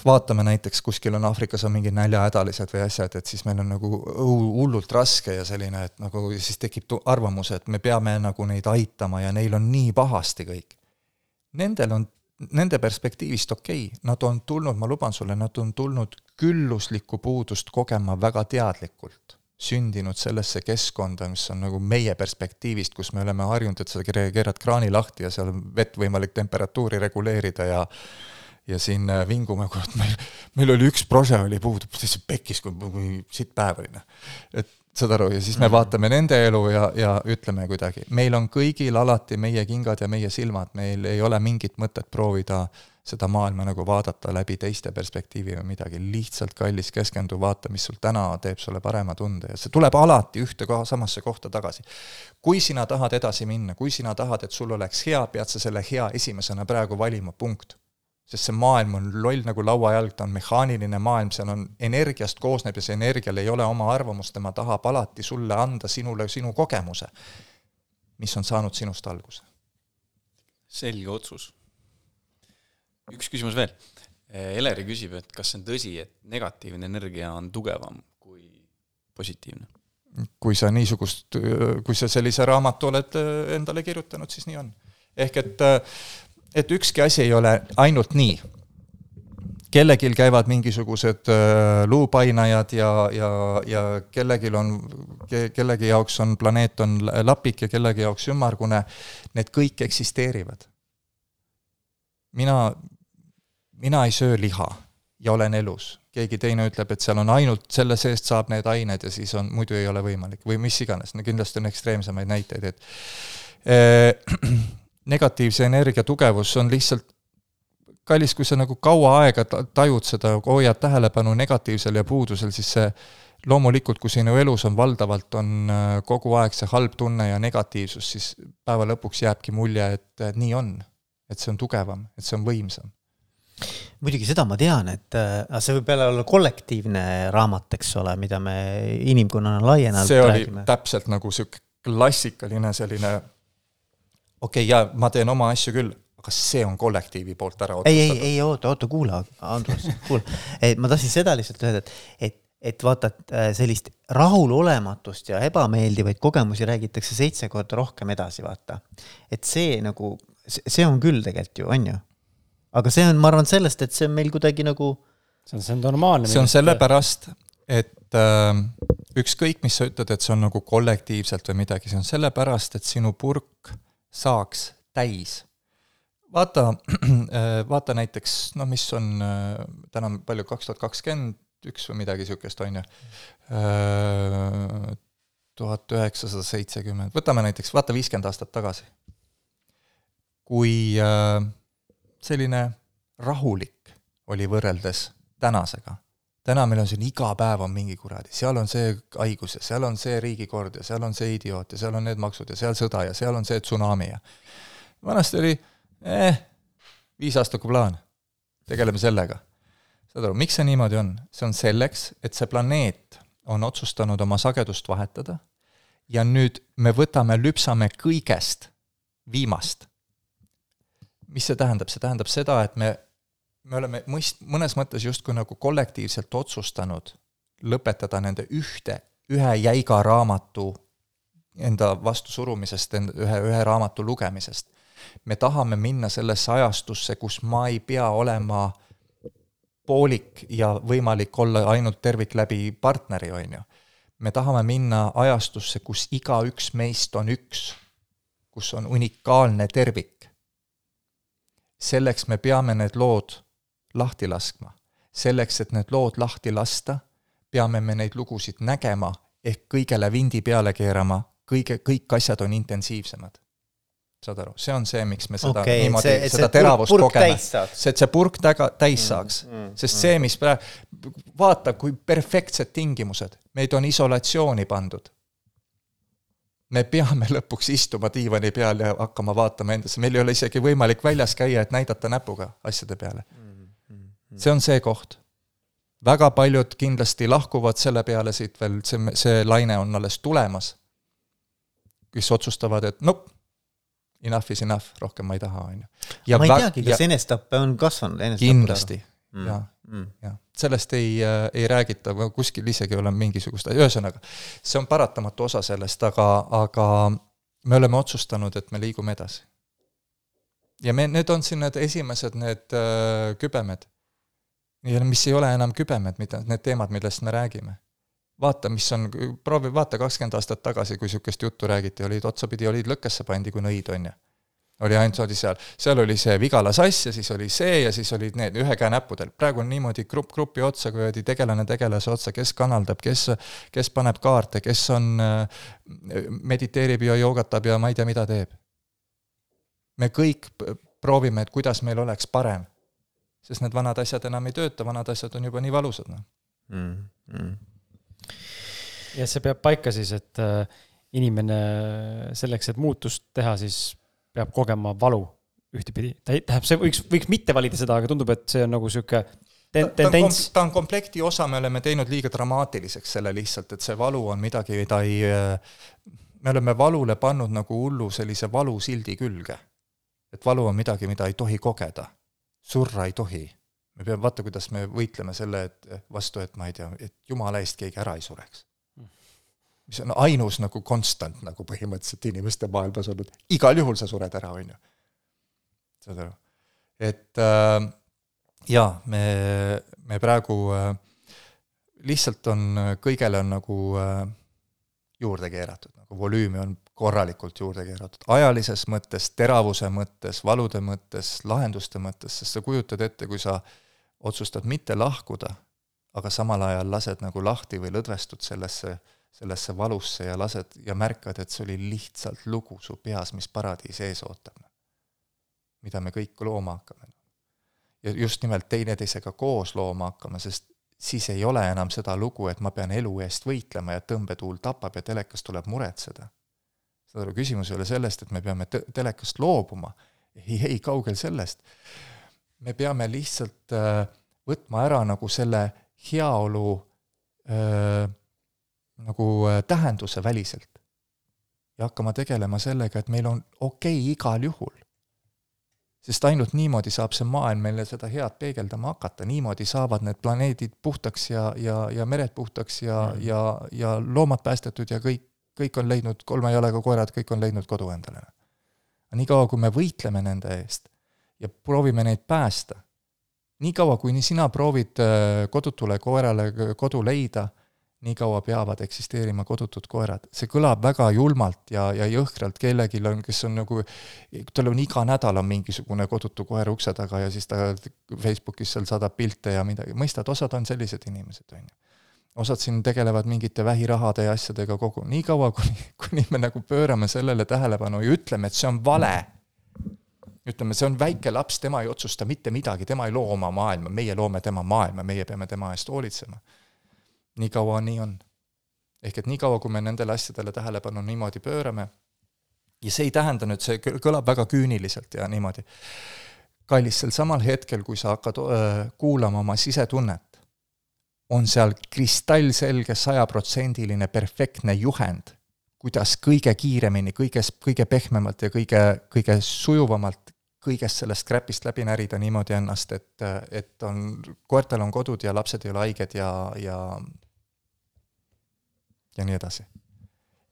vaatame näiteks kuskil on Aafrikas on mingid näljahädalised või asjad, et siis meil on nagu hullult raske ja selline, et nagu siis tekib arvamus, et me peame nagu neid aitama ja neil on nii pahasti kõik. Nendel on, nende perspektiivist okei okay., nad on tulnud, ma luban sulle, nad on tulnud külluslikku puudust kogema väga teadlikult sündinud sellesse keskkonda, mis on nagu meie perspektiivist, kus me oleme harjunud, et sa keerad kraani lahti ja seal on vett võimalik temperatuuri reguleerida ja ja siin äh, vingume, kurat, meil, meil oli üks prose oli puudu, täitsa pekkis, kui, kui sitt päev oli, noh. et saad aru, ja siis me mhm. vaatame nende elu ja, ja ütleme kuidagi, meil on kõigil alati meie kingad ja meie silmad, meil ei ole mingit mõtet proovida seda maailma nagu vaadata läbi teiste perspektiivi või midagi, lihtsalt kallis, keskendu, vaata, mis sul täna teeb sulle parema tunde ja see tuleb alati ühte koha, samasse kohta tagasi. kui sina tahad edasi minna, kui sina tahad, et sul oleks hea, pead sa selle hea esimesena praegu valima, punkt sest see maailm on loll nagu lauajalg, ta on mehaaniline maailm, seal on, energiast koosneb ja see energial ei ole oma arvamust, tema tahab alati sulle anda sinule sinu kogemuse, mis on saanud sinust alguse. selge otsus. Üks küsimus veel. Eleri küsib, et kas see on tõsi, et negatiivne energia on tugevam kui positiivne? kui sa niisugust, kui sa sellise raamatu oled endale kirjutanud, siis nii on. ehk et et ükski asi ei ole ainult nii. kellelgi käivad mingisugused luupainajad ja, ja, ja kellelgi on ke,, kellegi jaoks on planeet on lapik ja kellegi jaoks ümmargune, need kõik eksisteerivad. mina, mina ei söö liha ja olen elus, keegi teine ütleb, et seal on ainult, selle seest saab need ained ja siis on, muidu ei ole võimalik või mis iganes, no kindlasti on ekstreemsemaid näiteid, et äh, [CLEARS THROAT] negatiivse energia tugevus on lihtsalt kallis, kui sa nagu kaua aega tajud seda, hoiad tähelepanu negatiivsel ja puudusel, siis see loomulikult, kui sinu elus on valdavalt, on äh, kogu aeg see halb tunne ja negatiivsus, siis päeva lõpuks jääbki mulje, et nii on. et see on tugevam, et see on võimsam. Muidugi seda ma tean, et äh, see võib jälle olla kollektiivne raamat, eks ole, mida me inimkonnana laienalt see oli räägime. täpselt nagu niisugune klassikaline selline okei okay,, jaa, ma teen oma asju küll, aga see on kollektiivi poolt ära otsustatud. ei, ei, ei oota, oota, kuula, Andrus, kuula. ma tahtsin seda lihtsalt öelda, et, et, et vaata, et äh, sellist rahulolematust ja ebameeldivaid kogemusi räägitakse seitse korda rohkem edasi, vaata. et see nagu, see on küll tegelikult ju, on ju. Aga see on, ma arvan, sellest, et see on meil kuidagi nagu see on, see on normaalne. see on sellepärast, et äh, ükskõik, mis sa ütled, et see on nagu kollektiivselt või midagi, see on sellepärast, et sinu purk saaks täis. vaata, vaata näiteks, noh, mis on äh, täna palju, kaks tuhat kakskümmend üks või midagi niisugust, on ju, äh, tuhat üheksasada seitsekümmend, võtame näiteks, vaata viiskümmend aastat tagasi. kui äh, selline rahulik oli võrreldes tänasega täna meil on siin iga päev on mingi kuradi, seal on see haigus ja seal on see riigikord ja seal on see idioot ja seal on need maksud ja seal sõda ja seal on see tsunami ja vanasti oli eh, viisaastaku plaan, tegeleme sellega. saad aru, miks see niimoodi on? see on selleks, et see planeet on otsustanud oma sagedust vahetada ja nüüd me võtame, lüpsame kõigest viimast. Mis see tähendab, see tähendab seda, et me me oleme mõist-, mõnes mõttes justkui nagu kollektiivselt otsustanud lõpetada nende ühte, ühe jäiga raamatu enda vastu surumisest, ühe, ühe raamatu lugemisest. me tahame minna sellesse ajastusse, kus ma ei pea olema poolik ja võimalik olla ainult tervik läbi partneri, on ju. me tahame minna ajastusse, kus igaüks meist on üks, kus on unikaalne tervik. Selleks me peame need lood lahti laskma. selleks, et need lood lahti lasta, peame me neid lugusid nägema ehk kõigele vindi peale keerama, kõige, kõik asjad on intensiivsemad. saad aru, see on see, miks me seda okay, niimoodi, seda teravust kogeme. see, et see purk taga, täis mm, saaks mm,. Mm, sest mm. see, mis praegu, vaata, kui perfektsed tingimused, meid on isolatsiooni pandud me peame lõpuks istuma diivani peal ja hakkama vaatama endasse, meil ei ole isegi võimalik väljas käia, et näidata näpuga asjade peale mm see on see koht. väga paljud kindlasti lahkuvad selle peale siit veel, see, see laine on alles tulemas, kes otsustavad, et nope, enough is enough, rohkem ma ei taha, on ju. ma ei teagi, kas enesetappe on kasvanud? kindlasti, mm. jaa mm., jah. sellest ei äh,, ei räägita, kuskil isegi ei ole mingisugust, ühesõnaga, see on paratamatu osa sellest, aga, aga me oleme otsustanud, et me liigume edasi. ja me, need on siin need esimesed, need äh, kübemed ja mis ei ole enam kübemed, mida, need teemad, millest me räägime. vaata, mis on, proovi, vaata kakskümmend aastat tagasi, kui niisugust juttu räägiti, olid otsapidi, olid lõkkesse pandi, kui nõid, on ju. Oli ainult, oli seal, seal oli see Vigala sass ja siis oli see ja siis olid need ühe käe näppudel. praegu on niimoodi grupp grupi otsa, kuradi tegelane tegelase otsa, kes kanaldab, kes, kes paneb kaarte, kes on, mediteerib ja joogatab ja ma ei tea, mida teeb. me kõik proovime, et kuidas meil oleks parem. sest need vanad asjad enam ei tööta, vanad asjad on juba nii valusad, noh mm. -hmm. ja see peab paika siis, et äh, inimene selleks, et muutust teha, siis peab kogema valu ühtepidi. ta ei, tähendab, see võiks, võiks mitte valida seda, aga tundub, et see on nagu sihuke ten-, tendents. ta on komplekti osa, me oleme teinud liiga dramaatiliseks selle lihtsalt, et see valu on midagi, mida ei, me oleme valule pannud nagu hullu sellise valusildi külge. et valu on midagi, mida ei tohi kogeda. surra ei tohi. me peame, vaata, kuidas me võitleme selle et vastu, et ma ei tea, et jumala eest keegi ära ei sureks mis on ainus nagu konstant nagu põhimõtteliselt inimeste maailmas olnud, igal juhul sa sured ära, on ju. saad aru? et äh, jaa, me, me praegu äh, lihtsalt on, kõigele on nagu äh, juurde keeratud, nagu volüümi on korralikult juurde keeratud, ajalises mõttes, teravuse mõttes, valude mõttes, lahenduste mõttes, sest sa kujutad ette, kui sa otsustad mitte lahkuda, aga samal ajal lased nagu lahti või lõdvestud sellesse äh, sellesse valusse ja lased ja märkad, et see oli lihtsalt lugu su peas, mis paradiis ees ootab. mida me kõik looma hakkame. ja just nimelt teineteisega koos looma hakkama, sest siis ei ole enam seda lugu, et ma pean elu eest võitlema ja tõmbetuul tapab ja telekas tuleb muretseda. saad aru, küsimus ei ole sellest, et me peame te-, telekast loobuma, ei, ei, kaugel sellest. me peame lihtsalt äh, võtma ära nagu selle heaolu öö, äh, nagu äh, tähenduse väliselt. ja hakkama tegelema sellega, et meil on okei okay igal juhul. sest ainult niimoodi saab see maailm meile seda head peegeldama hakata, niimoodi saavad need planeedid puhtaks ja, ja, ja mered puhtaks ja mm., ja, ja loomad päästetud ja kõik, kõik on leidnud, kolme jalega koerad, kõik on leidnud kodu endale. niikaua, kui me võitleme nende eest ja proovime neid päästa, niikaua, kuni sina proovid äh, kodutule koerale kodu leida nii kaua peavad eksisteerima kodutud koerad. see kõlab väga julmalt ja, ja jõhkralt, kellelgi on, kes on nagu, tal on iga nädal on mingisugune kodutu koer ukse taga ja siis ta Facebookis seal saadab pilte ja midagi, mõistad, osad on sellised inimesed, on ju. osad siin tegelevad mingite vähirahade ja asjadega kogu, niikaua kuni, kuni me nagu pöörame sellele tähelepanu ja ütleme, et see on vale, ütleme, see on väike laps, tema ei otsusta mitte midagi, tema ei loo oma maailma, meie loome tema maailma, meie peame tema eest hoolitsema nii kaua nii on. ehk et niikaua, kui me nendele asjadele tähelepanu niimoodi pöörame, ja see ei tähenda nüüd, see kõlab väga küüniliselt ja niimoodi, kallis, sel samal hetkel, kui sa hakkad öö, kuulama oma sisetunnet, on seal kristallselge sajaprotsendiline perfektne juhend, kuidas kõige kiiremini, kõiges, kõige pehmemalt ja kõige, kõige sujuvamalt kõigest sellest crap'ist läbi närida niimoodi ennast, et, et on, koertel on kodud ja lapsed ei ole haiged ja, ja ja nii edasi.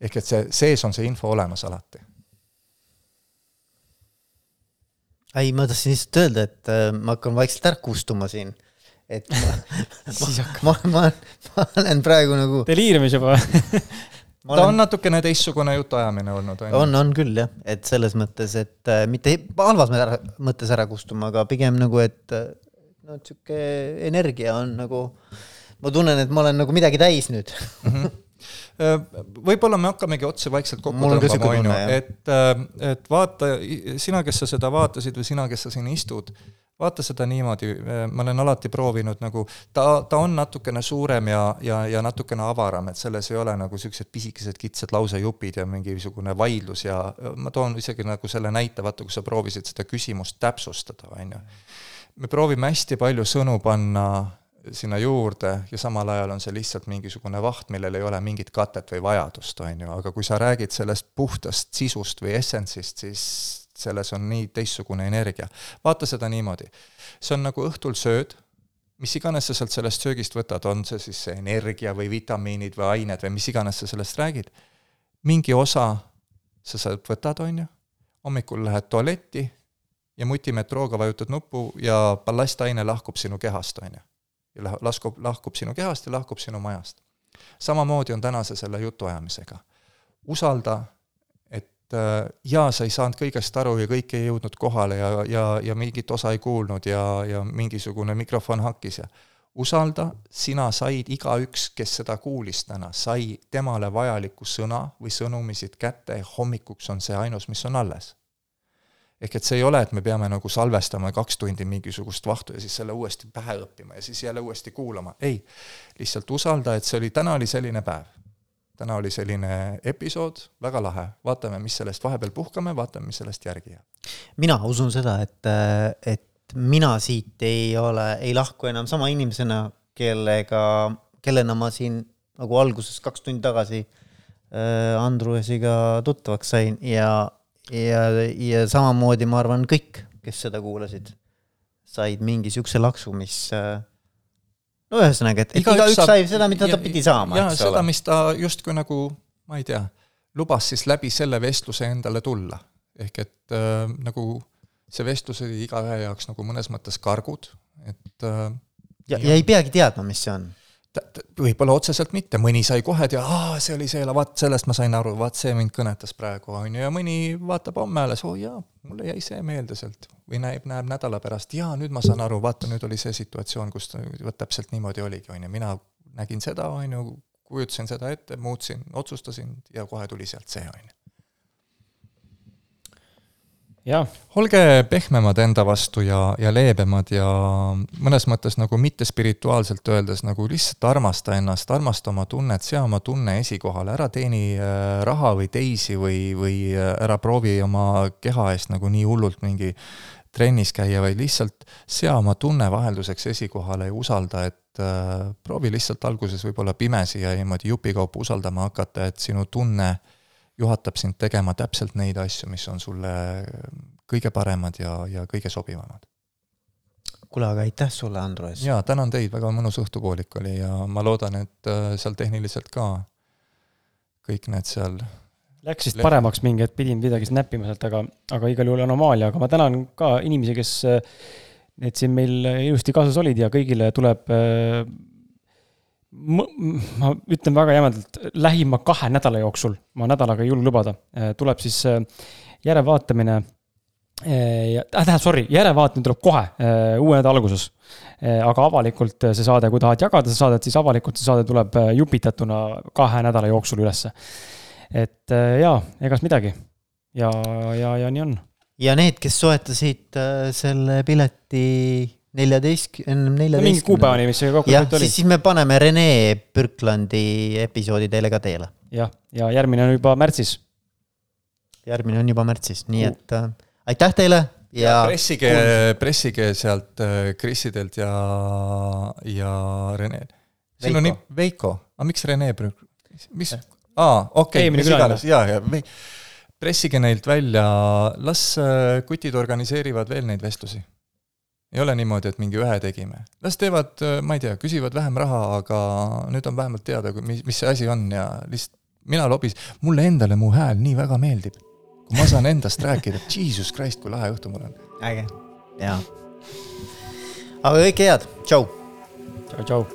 ehk et see, sees on see info olemas alati. ei, ma tahtsin lihtsalt öelda, et äh, ma hakkan vaikselt ära kustuma siin. et ma [LAUGHS] ma, ma, ma, ma olen praegu nagu. deliirimis juba [LAUGHS] ta olen... on natukene teistsugune jutuajamine olnud, on on, on küll jah, et selles mõttes, et äh, mitte halvas mõttes ära kustuma, aga pigem nagu, et äh, no sihuke energia on nagu, ma tunnen, et ma olen nagu midagi täis nüüd mm. -hmm [LAUGHS] võib-olla me hakkamegi otse vaikselt kokku tõmbama, on ju, et, äh, et vaata, sina, kes sa seda vaatasid või sina, kes sa siin istud, vaata seda niimoodi, äh, ma olen alati proovinud nagu, ta, ta on natukene suurem ja, ja, ja natukene avaram, et selles ei ole nagu niisugused pisikesed kitsad lausejupid ja mingisugune vaidlus ja ma toon isegi nagu selle näite, vaata, kui sa proovisid seda küsimust täpsustada, on ju. me proovime hästi palju sõnu panna sinna juurde ja samal ajal on see lihtsalt mingisugune vaht, millel ei ole mingit katet või vajadust, on ju, aga kui sa räägid sellest puhtast sisust või essentsist, siis selles on nii teistsugune energia. vaata seda niimoodi, see on nagu õhtul sööd, mis iganes sa sealt sellest söögist võtad, on see siis see energia või vitamiinid või ained või mis iganes sa sellest räägid, mingi osa sa sealt võtad, on ju, hommikul lähed tualetti ja mutimetrooga vajutad nuppu ja ballastaine lahkub sinu kehast, on ju ja laskub, lahkub sinu kehast ja lahkub sinu majast. samamoodi on tänase selle jutuajamisega. usalda, et äh, jaa, sa ei saanud kõigest aru ja kõik ei jõudnud kohale ja, ja, ja mingit osa ei kuulnud ja, ja mingisugune mikrofon hakkis ja usalda, sina said, igaüks, kes seda kuulis täna, sai temale vajaliku sõna või sõnumisid kätte ja hommikuks on see ainus, mis on alles ehk et see ei ole, et me peame nagu salvestama kaks tundi mingisugust vahtu ja siis selle uuesti pähe õppima ja siis jälle uuesti kuulama, ei. lihtsalt usalda, et see oli, täna oli selline päev. täna oli selline episood, väga lahe, vaatame, mis sellest vahepeal puhkame, vaatame, mis sellest järgi jääb. mina usun seda, et, et mina siit ei ole, ei lahku enam sama inimesena, kellega, kellena ma siin nagu alguses kaks tundi tagasi äh, Andruesiga tuttavaks sain ja ja, ja samamoodi ma arvan, kõik, kes seda kuulasid, said mingi siukse laksu, mis äh, no ühesõnaga, et, igaüks saab, sai seda, mida ta pidi saama. jaa, seda, mis ta justkui nagu, ma ei tea, lubas siis läbi selle vestluse endale tulla. ehk et äh, nagu see vestlus oli igaühe jaoks nagu mõnes mõttes kargud, et äh, ja, ja ei peagi teadma, mis see on võib-olla otseselt mitte, mõni sai kohe teada, aa, see oli see, vaat sellest ma sain aru, vaat see mind kõnetas praegu, on ju, ja mõni vaatab homme alles, oo oh, jaa, mulle jäi see meelde sealt. või näeb, näeb nädala pärast, jaa, nüüd ma saan aru, vaata, nüüd oli see situatsioon, kus vot täpselt niimoodi oligi, on ju, mina nägin seda, on ju, kujutasin seda ette, muutsin, otsustasin ja kohe tuli sealt see, on ju olge pehmemad enda vastu ja, ja leebemad ja mõnes mõttes nagu mitte spirituaalselt öeldes nagu lihtsalt armasta ennast, armasta oma tunnet, sea oma tunne esikohale, ära teeni äh, raha või teisi või, või äh, ära proovi oma keha eest nagu nii hullult mingi trennis käia, vaid lihtsalt sea oma tunne vahelduseks esikohale ja usalda, et äh, proovi lihtsalt alguses võib-olla pimesi ja niimoodi jupikaupa usaldama hakata, et sinu tunne äh, juhatab sind tegema täpselt neid asju, mis on sulle kõige paremad ja, ja kõige sobivamad. kuule, aga aitäh sulle, Andrus! jaa, tänan teid, väga mõnus õhtupoolik oli ja ma loodan, et äh, seal tehniliselt ka kõik need seal Läks vist paremaks mingi hetk, pidin midagi näppima sealt, aga, aga igal juhul anomaalia, aga ma tänan ka inimesi, kes äh, need siin meil ilusti kaasas olid ja kõigile tuleb äh, ma ütlen väga jämedalt, lähima kahe nädala jooksul, ma nädalaga ei julge lubada, äh, tuleb siis äh, järelevaatamine. Äh, äh, tähendab, sorry, järelevaatamine tuleb kohe, uue nädala alguses. aga avalikult see saade, kui tahad jagada seda saadet, siis avalikult see saade tuleb jupitatuna kahe nädala jooksul ülesse. et jaa, egas midagi. ja, ja, ja nii on. ja need, kes soetasid selle pileti neljateist, ennem neljateist. mingi kuupäevani, mis see kokkulepe oli. siis me paneme Rene Birklandi episoodi teile ka teele. jah, ja järgmine on juba märtsis. järgmine on juba märtsis, nii et äh, aitäh teile ja, ja. pressige, pressige sealt äh, Krisidelt ja, ja Rene. siin on Veiko, aga miks Rene Birk-, mis, aa, okei okay,, mis iganes, ja, ja pressige neilt välja, las äh, kutid organiseerivad veel neid vestlusi ei ole niimoodi, et mingi ühe tegime. las teevad, äh, ma ei tea, küsivad vähem raha, aga nüüd on vähemalt teada, mis, mis see asi on ja lihtsalt mina lobis, mulle endale mu hääl nii väga meeldib. kui ma saan endast rääkida, jesus christ, kui lahe õhtu mul on. äge, jaa. aga kõike head, tšau. tšau, tšau.